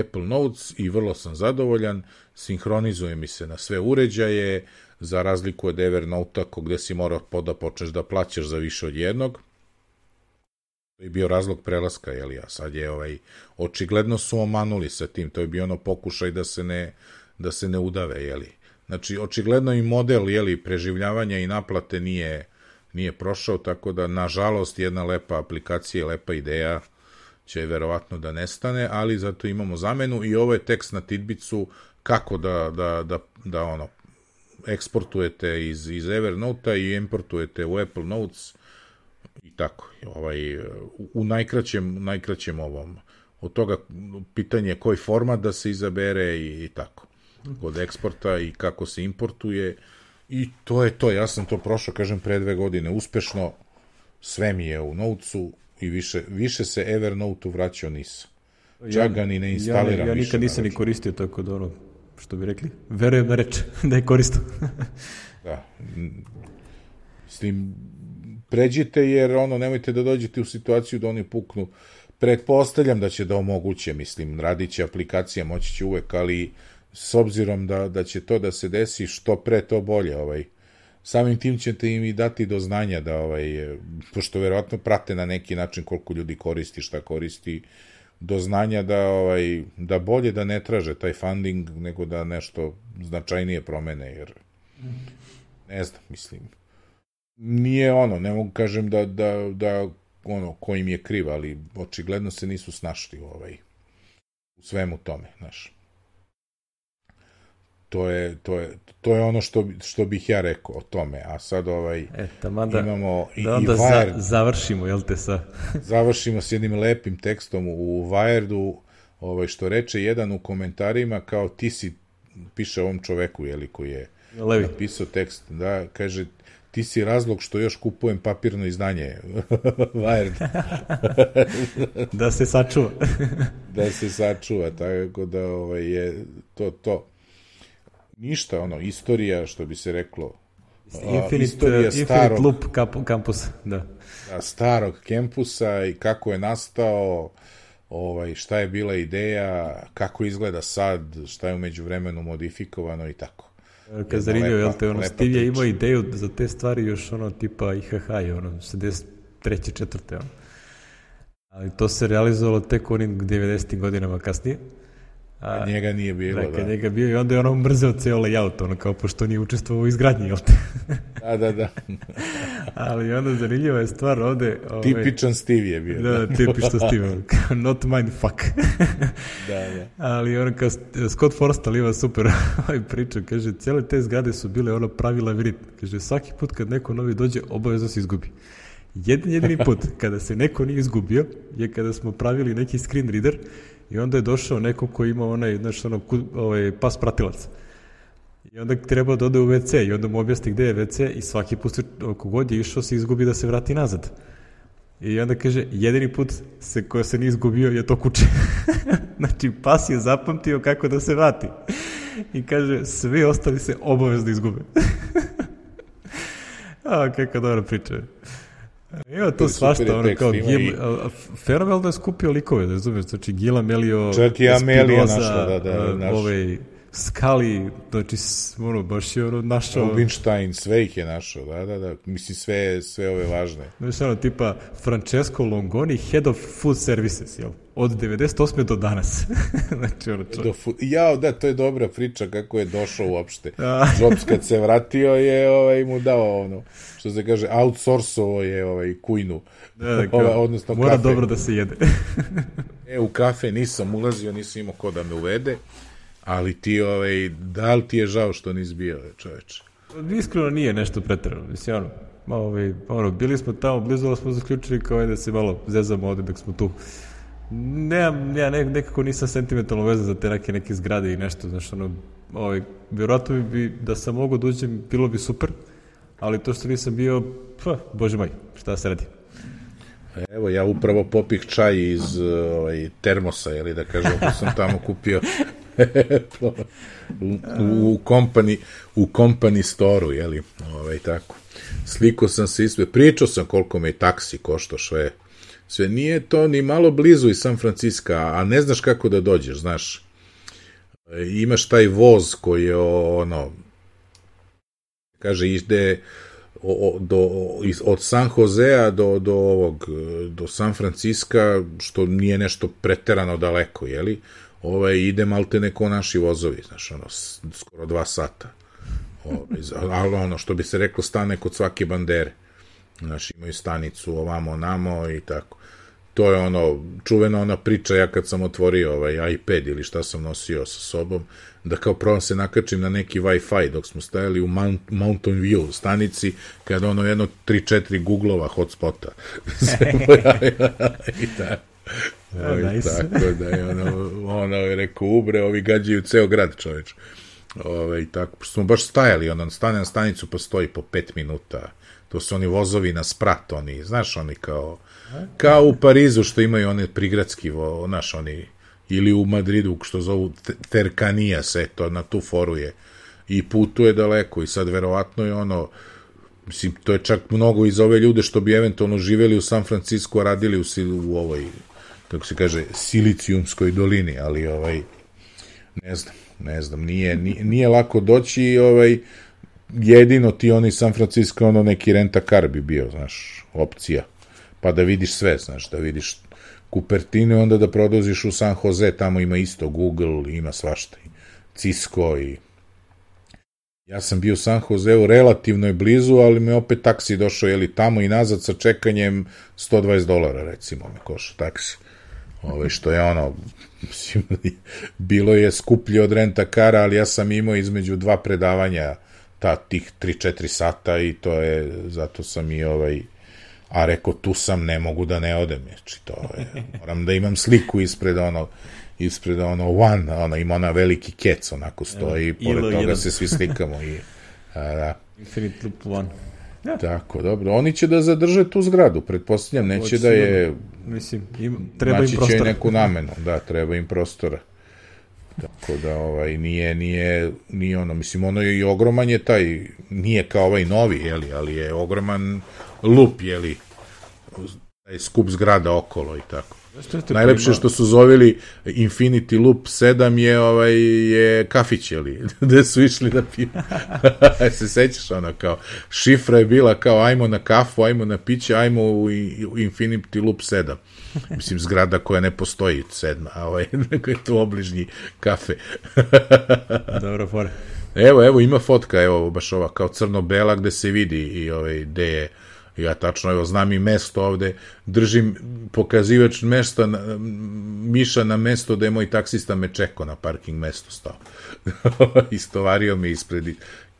Apple Notes i vrlo sam zadovoljan, sinhronizuje mi se na sve uređaje, za razliku od Evernota, gde si morao da počneš da plaćaš za više od jednog, To je bio razlog prelaska, jel ja, sad je ovaj, očigledno su omanuli sa tim, to je bio ono pokušaj da se ne, da se ne udave, jeli. Znači, očigledno i model, jeli, preživljavanja i naplate nije, nije prošao, tako da, nažalost, jedna lepa aplikacija, lepa ideja će verovatno da nestane, ali zato imamo zamenu i ovo je tekst na Tidbicu kako da, da, da, da ono, eksportujete iz, iz Evernote-a i importujete u Apple Notes i tako. Ovaj, u, najkraćem, najkraćem ovom. Od toga pitanje koji format da se izabere i, i tako. Kod eksporta i kako se importuje i to je to. Ja sam to prošao, kažem, pre dve godine uspešno. Sve mi je u Notesu i više, više se Evernote-u vraćao nisam. Čak ga ni ne instaliram ja, ja, ja nikad nisam ni koristio tako da ono, što bi rekli, verujem na reč da je koristim. da. S tim, pređite jer ono, nemojte da dođete u situaciju da oni puknu. Pretpostavljam da će da omoguće, mislim, radit će aplikacija, moći će uvek, ali s obzirom da, da će to da se desi, što pre to bolje, ovaj, samim tim ćete im i dati do znanja da, ovaj, pošto verovatno prate na neki način koliko ljudi koristi, šta koristi, do znanja da, ovaj, da bolje da ne traže taj funding nego da nešto značajnije promene, jer ne znam, mislim, nije ono, ne mogu kažem da, da, da ono, ko im je kriv, ali očigledno se nisu snašli u, ovaj, u svemu tome, znaš. To je, to je, to je ono što, što bih ja rekao o tome, a sad ovaj, e, da, imamo i, da onda i Wired, za, završimo, jel te sa... završimo s jednim lepim tekstom u Wiredu, ovaj, što reče jedan u komentarima, kao ti si, piše ovom čoveku, jeli, koji je Levi. napisao tekst, da, kaže, ti si razlog što još kupujem papirno izdanje Wired. da se sačuva. da se sačuva, tako da ovaj, je to to. Ništa, ono, istorija, što bi se reklo, Infinite, istorija uh, starog, Loop kampus, da. da. Starog kampusa i kako je nastao, ovaj, šta je bila ideja, kako izgleda sad, šta je umeđu vremenu modifikovano i tako. Kad zanimljivo, jel te, ono, Steve je imao ideju za te stvari još ono tipa IHH, ono, 73. četvrte, ono. Ali to se realizovalo tek onim 90. godinama kasnije. A, njega nije bilo, da. Da, njega bio i onda je ono mrzeo ceo layout, ono kao pošto nije učestvovao u izgradnji, jel te? da, da, da. Ali onda zanimljiva je stvar ovde... Ove, Tipičan Steve je bio. Da, da tipičan Steve, not mind fuck. da, da. Ali ono kao Scott Forstall ima super ovaj priča, kaže, cijele te zgrade su bile ono pravi lavirit. Kaže, svaki put kad neko novi dođe, obavezno se izgubi. Jedan jedini put kada se neko nije izgubio je kada smo pravili neki screen reader I onda je došao neko ko ima onaj, znaš, ono, ovaj, pas pratilac. I onda treba da ode u WC i onda mu objasni gde je WC i svaki put oko god je išao se izgubi da se vrati nazad. I onda kaže, jedini put se, koja se nije izgubio je to kuće. znači, pas je zapamtio kako da se vrati. I kaže, svi ostali se obavezno izgube. A, kakva dobra priča. Ima to svašta, ono kao Gil, i... fenomenalno je skupio likove, da razumiješ, znači Gila Melio, Čak i Amelija našla, da, da, naš. ovaj, Skali, znači, ono, baš je ono našao... Rubinstein, sve ih je našao, da, da, da, mislim, sve, sve ove važne. Znači, ono, tipa, Francesco Longoni, head of food services, jel? Od 98. do danas. znači, ono, čo... Do food... Jao, da, to je dobra priča kako je došao uopšte. Jobs kad se vratio je, ovaj, mu dao ono, što se kaže, outsourcovo je ovaj, kujnu. Da, da, kao, odnosno mora kafe. dobro da se jede. e, u kafe nisam ulazio, nisam imao ko da me uvede Ali ti, ovaj, da li ti je žao što nisi bio, čoveče? Iskreno nije nešto pretrano, mislim, ono, ovaj, ono, bili smo tamo blizu, smo zaključili kao da se malo zezamo ovde dok smo tu. Ne, ja ne, nekako nisam sentimentalno vezan za te neke, neke zgrade i nešto, znaš, ono, ovaj, vjerojatno bi, da sam mogao da uđem, bilo bi super, ali to što nisam bio, pa, bože moj, šta se radi. Evo, ja upravo popih čaj iz ovaj, termosa, ili da kažem, ko sam tamo kupio u, u, kompani, u kompani storu, jeli, ovaj, tako. Sliko sam se ispe, pričao sam koliko me taksi košto sve, sve nije to ni malo blizu iz San Francisco, a ne znaš kako da dođeš, znaš. Imaš taj voz koji je ono, kaže, ide do, od San Josea do, do ovog, do San Francisca, što nije nešto preterano daleko, jeli? Ovaj, ide malte neko naši vozovi, znaš, ono, skoro dva sata. Ovaj, ali ono, što bi se reklo, stane kod svake bandere. Znaš, imaju stanicu ovamo, namo i tako. To je ono, čuvena ona priča, ja kad sam otvorio ovaj iPad ili šta sam nosio sa sobom, da kao probam se nakačim na neki Wi-Fi dok smo stajali u Mount, Mountain View stanici, kada ono jedno 3-4 Googlova hotspota se i tako. Oh, nice. tako da je ono, ono je rekao, ubre, ovi gađaju ceo grad čoveč. Ove, i tako, smo baš stajali, ono, stane na stanicu, postoji po 5 minuta. To su oni vozovi na sprat, oni, znaš, oni kao, kao u Parizu što imaju one prigradski, vo, znaš, oni, ili u Madridu, što zovu Terkanija se, to na tu foru je. I putuje daleko i sad verovatno je ono, mislim, to je čak mnogo iz ove ljude što bi eventualno živeli u San Francisco, a radili u, u ovoj, kako se kaže, Silicijumskoj dolini, ali ovaj, ne znam, ne znam, nije, nije, nije lako doći i ovaj, jedino ti oni San Francisco, ono neki renta car bi bio, znaš, opcija, pa da vidiš sve, znaš, da vidiš Kupertinu onda da prodoziš u San Jose, tamo ima isto Google, ima svašta, i Cisco i Ja sam bio u San Joseu relativno je blizu, ali me opet taksi došao jeli tamo i nazad sa čekanjem 120 dolara recimo me koša taksi. Ove, što je ono, mislim, bilo je skuplje od renta kara, ali ja sam imao između dva predavanja ta tih 3-4 sata i to je, zato sam i ovaj, a rekao tu sam, ne mogu da ne odem, znači to je, moram da imam sliku ispred ono, ispred ono one, ono ima ona veliki kec onako stoji, i pored toga jedan. se svi slikamo i a, da. Infinite Loop One. Ja. Tako, dobro. Oni će da zadrže tu zgradu, pretpostavljam, neće da je... Mislim, im, treba im prostora. će neku namenu, da, treba im prostora. Tako da, ovaj, nije, nije, nije ono, mislim, ono je i ogroman je taj, nije kao ovaj novi, jeli, ali je ogroman lup, jeli, taj skup zgrada okolo i tako. Najlepše što su zovili Infinity Loop 7 je ovaj je kafić ili gde su išli da piju. se sećaš ono kao šifra je bila kao ajmo na kafu, ajmo na piće, ajmo u Infinity Loop 7. Mislim zgrada koja ne postoji sedma, a ovaj nego je to obližnji kafe. Dobro, fore. Evo, evo ima fotka, evo baš ova kao crno-bela gde se vidi i ovaj gde je Ja tačno, evo, znam i mesto ovde, držim pokazivač mesta, na, miša na mesto da je moj taksista me čekao na parking mesto stao. Istovario me ispred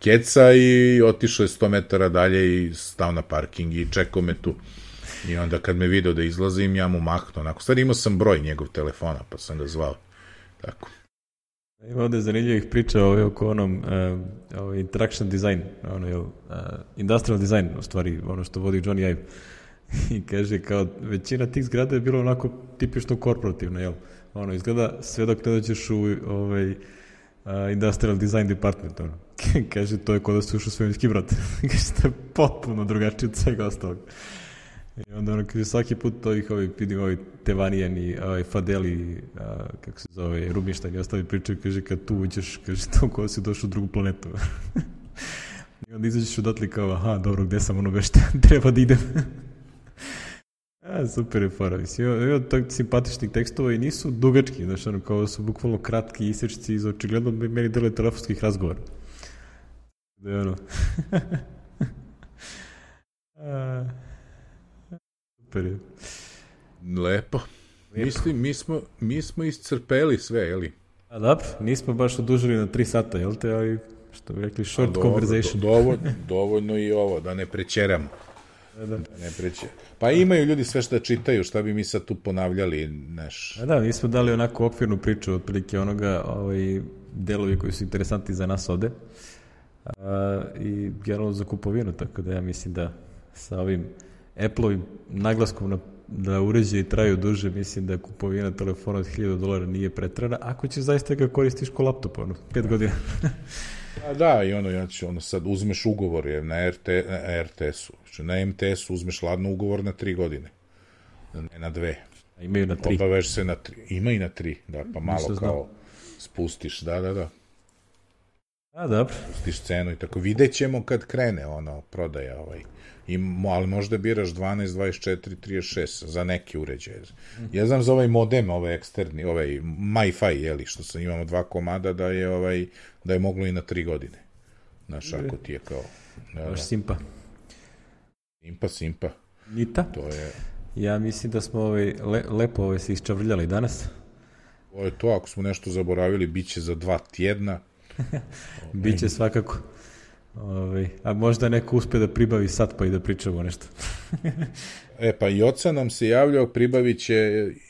keca i otišao je 100 metara dalje i stao na parking i čekao me tu. I onda kad me video da izlazim, ja mu mahnu. Onako, sad imao sam broj njegov telefona, pa sam ga zvao. Tako. Ima ovde zanimljivih priča ovaj, oko onom uh, ovaj, interaction design, ono, jel, uh, industrial design, u stvari, ono što vodi Johnny Ive. I kaže, kao, većina tih zgrada je bilo onako tipično korporativno, jel? Ono, izgleda sve dok ne dođeš u ovaj, uh, industrial design department, ono. kaže, to je kod da se ušao svemirski brat. kaže, to je potpuno drugačije od svega ostalog. I onda ono, kaže, svaki put ovih, ovih, vidim ovih Tevanijan i ovaj, Fadeli, a, kako se zove, Rubinštajn i ostali pričaju, kaže, kad tu uđeš, kaže, to ko si došao u drugu planetu. I onda izađeš odatle kao, aha, dobro, gde sam ono već treba da idem. A, super je fora, mislim, ima tako simpatičnih tekstova i nisu dugački, znaš, ono, kao su bukvalno kratki isečci iz očigledno meni dele telefonskih razgovora. Da je ono... super je. Lepo. Mislim, mi smo, mi smo iscrpeli sve, jeli? A da, nismo baš odužili na tri sata, jel te, ali što bi rekli, short dobro, conversation. Do, dovoljno, dovoljno i ovo, da ne prećeramo. Da, da. da ne preće. Pa imaju ljudi sve što čitaju, šta bi mi sad tu ponavljali, neš. A da, mi smo dali onako okvirnu priču, otprilike onoga, ovaj, delovi koji su interesantni za nas ovde. A, I generalno za kupovinu, tako da ja mislim da sa ovim Apple-ovim naglaskom na da uređaji traju duže, mislim da kupovina telefona od 1000 dolara nije pretrana, ako će zaista ga koristiš ko laptop, ono, 5 godina. A da, i ono, ja ću, ono sad uzmeš ugovor je na, RT, na RTS-u, znači na MTS-u uzmeš ladno ugovor na 3 godine, ne na dve. A imaju na 3. Obaveš se na 3, ima i na 3, da, pa malo Nisam kao spustiš, da, da, da, A, dobro. spustiš cenu i tako. Vidjet ćemo kad krene ono, prodaja ovaj. I, ali možda biraš 12, 24, 36 za neki uređaj. Ja znam za ovaj modem, ovaj eksterni, ovaj MiFi, jeli, što sam imamo dva komada, da je ovaj da je moglo i na tri godine. Znaš, ako ti je kao... Da, da, Baš simpa. simpa, simpa. Nita? To je, Ja mislim da smo ovaj, le, lepo ovaj, se isčavrljali danas. to je to, ako smo nešto zaboravili, bit će za dva tjedna. Biće svakako. Ovaj, a možda neko uspe da pribavi sad pa i da pričamo nešto. E, pa i oca nam se javljao, pribavit će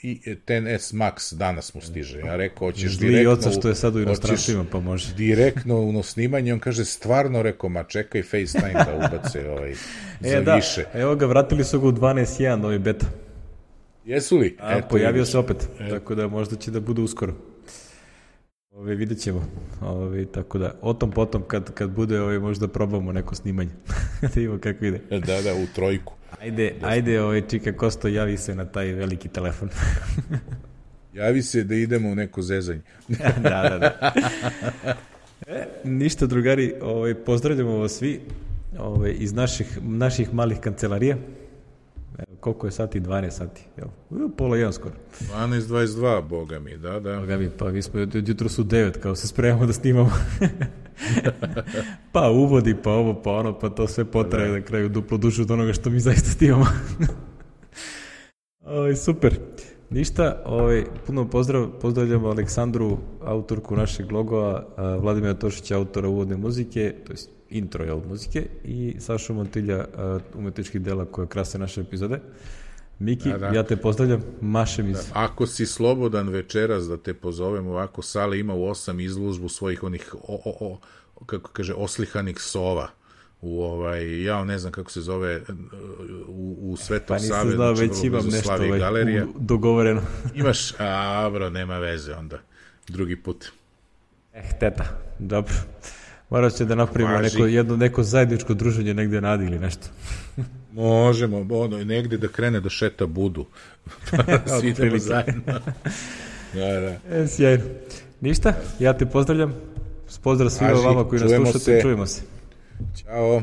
i 10S Max, danas mu stiže. Ja rekao, hoćeš Zli direktno... oca što je sad u inostranstvu pa može. direktno u snimanje, on kaže, stvarno, rekao, ma čekaj FaceTime da ubace ovaj, za E, da, više. evo ga, vratili su ga u 12.1, novi beta. Jesu li? A, Eto, pojavio se opet, tako da možda će da bude uskoro. Ove, vidjet ćemo. Ove, tako da, o tom potom, kad, kad bude, ove, možda probamo neko snimanje. da vidimo kako ide. Da, da, u trojku. Ajde, ajde, ove, Čika Kosto, javi se na taj veliki telefon. Javi se da idemo u neko zezanje. da, da, da. E, ništa, drugari, ovaj, pozdravljamo vas svi ovaj, iz naših, naših malih kancelarija. Koliko je sati? 12 sati. Jel? U, Pola jedan skoro. 12.22, boga mi, da, da. Boga mi, pa mi smo jutro su 9, kao se spremamo da snimamo. pa uvodi, pa ovo, pa ono, pa to sve potraje na kraju duplo duže od onoga što mi zaista snimamo. Ovaj, super. Ništa, ovaj, puno pozdrav, pozdravljamo Aleksandru, autorku našeg logova, Vladimira Tošića, autora uvodne muzike, to jest intro jel, muzike, i Sašu Montilja, umetničkih dela koje krase naše epizode. Miki, Da, da. ja te pozdravljam, mašem iz... Ako si slobodan večeras da te pozovem ovako, Sale ima u osam izložbu svojih onih, o, o, o, kako kaže, oslihanih sova u ovaj, ja ne znam kako se zove u, u Svetom Pa nisam Save, znao, znači već imam nešto ovaj, galerija. u- dogovoreno. Imaš, a bro, nema veze onda. Drugi put. Eh, teta, dobro. Morat će da napravimo Važi. neko, jedno, neko zajedničko druženje negde na Adi ili nešto. Možemo, ono, negde da krene da šeta budu. Svi idemo zajedno. da, da. E, sjajno. Ništa, ja te pozdravljam. Pozdrav svima vama koji nas slušate, se. čujemo se. Ćao.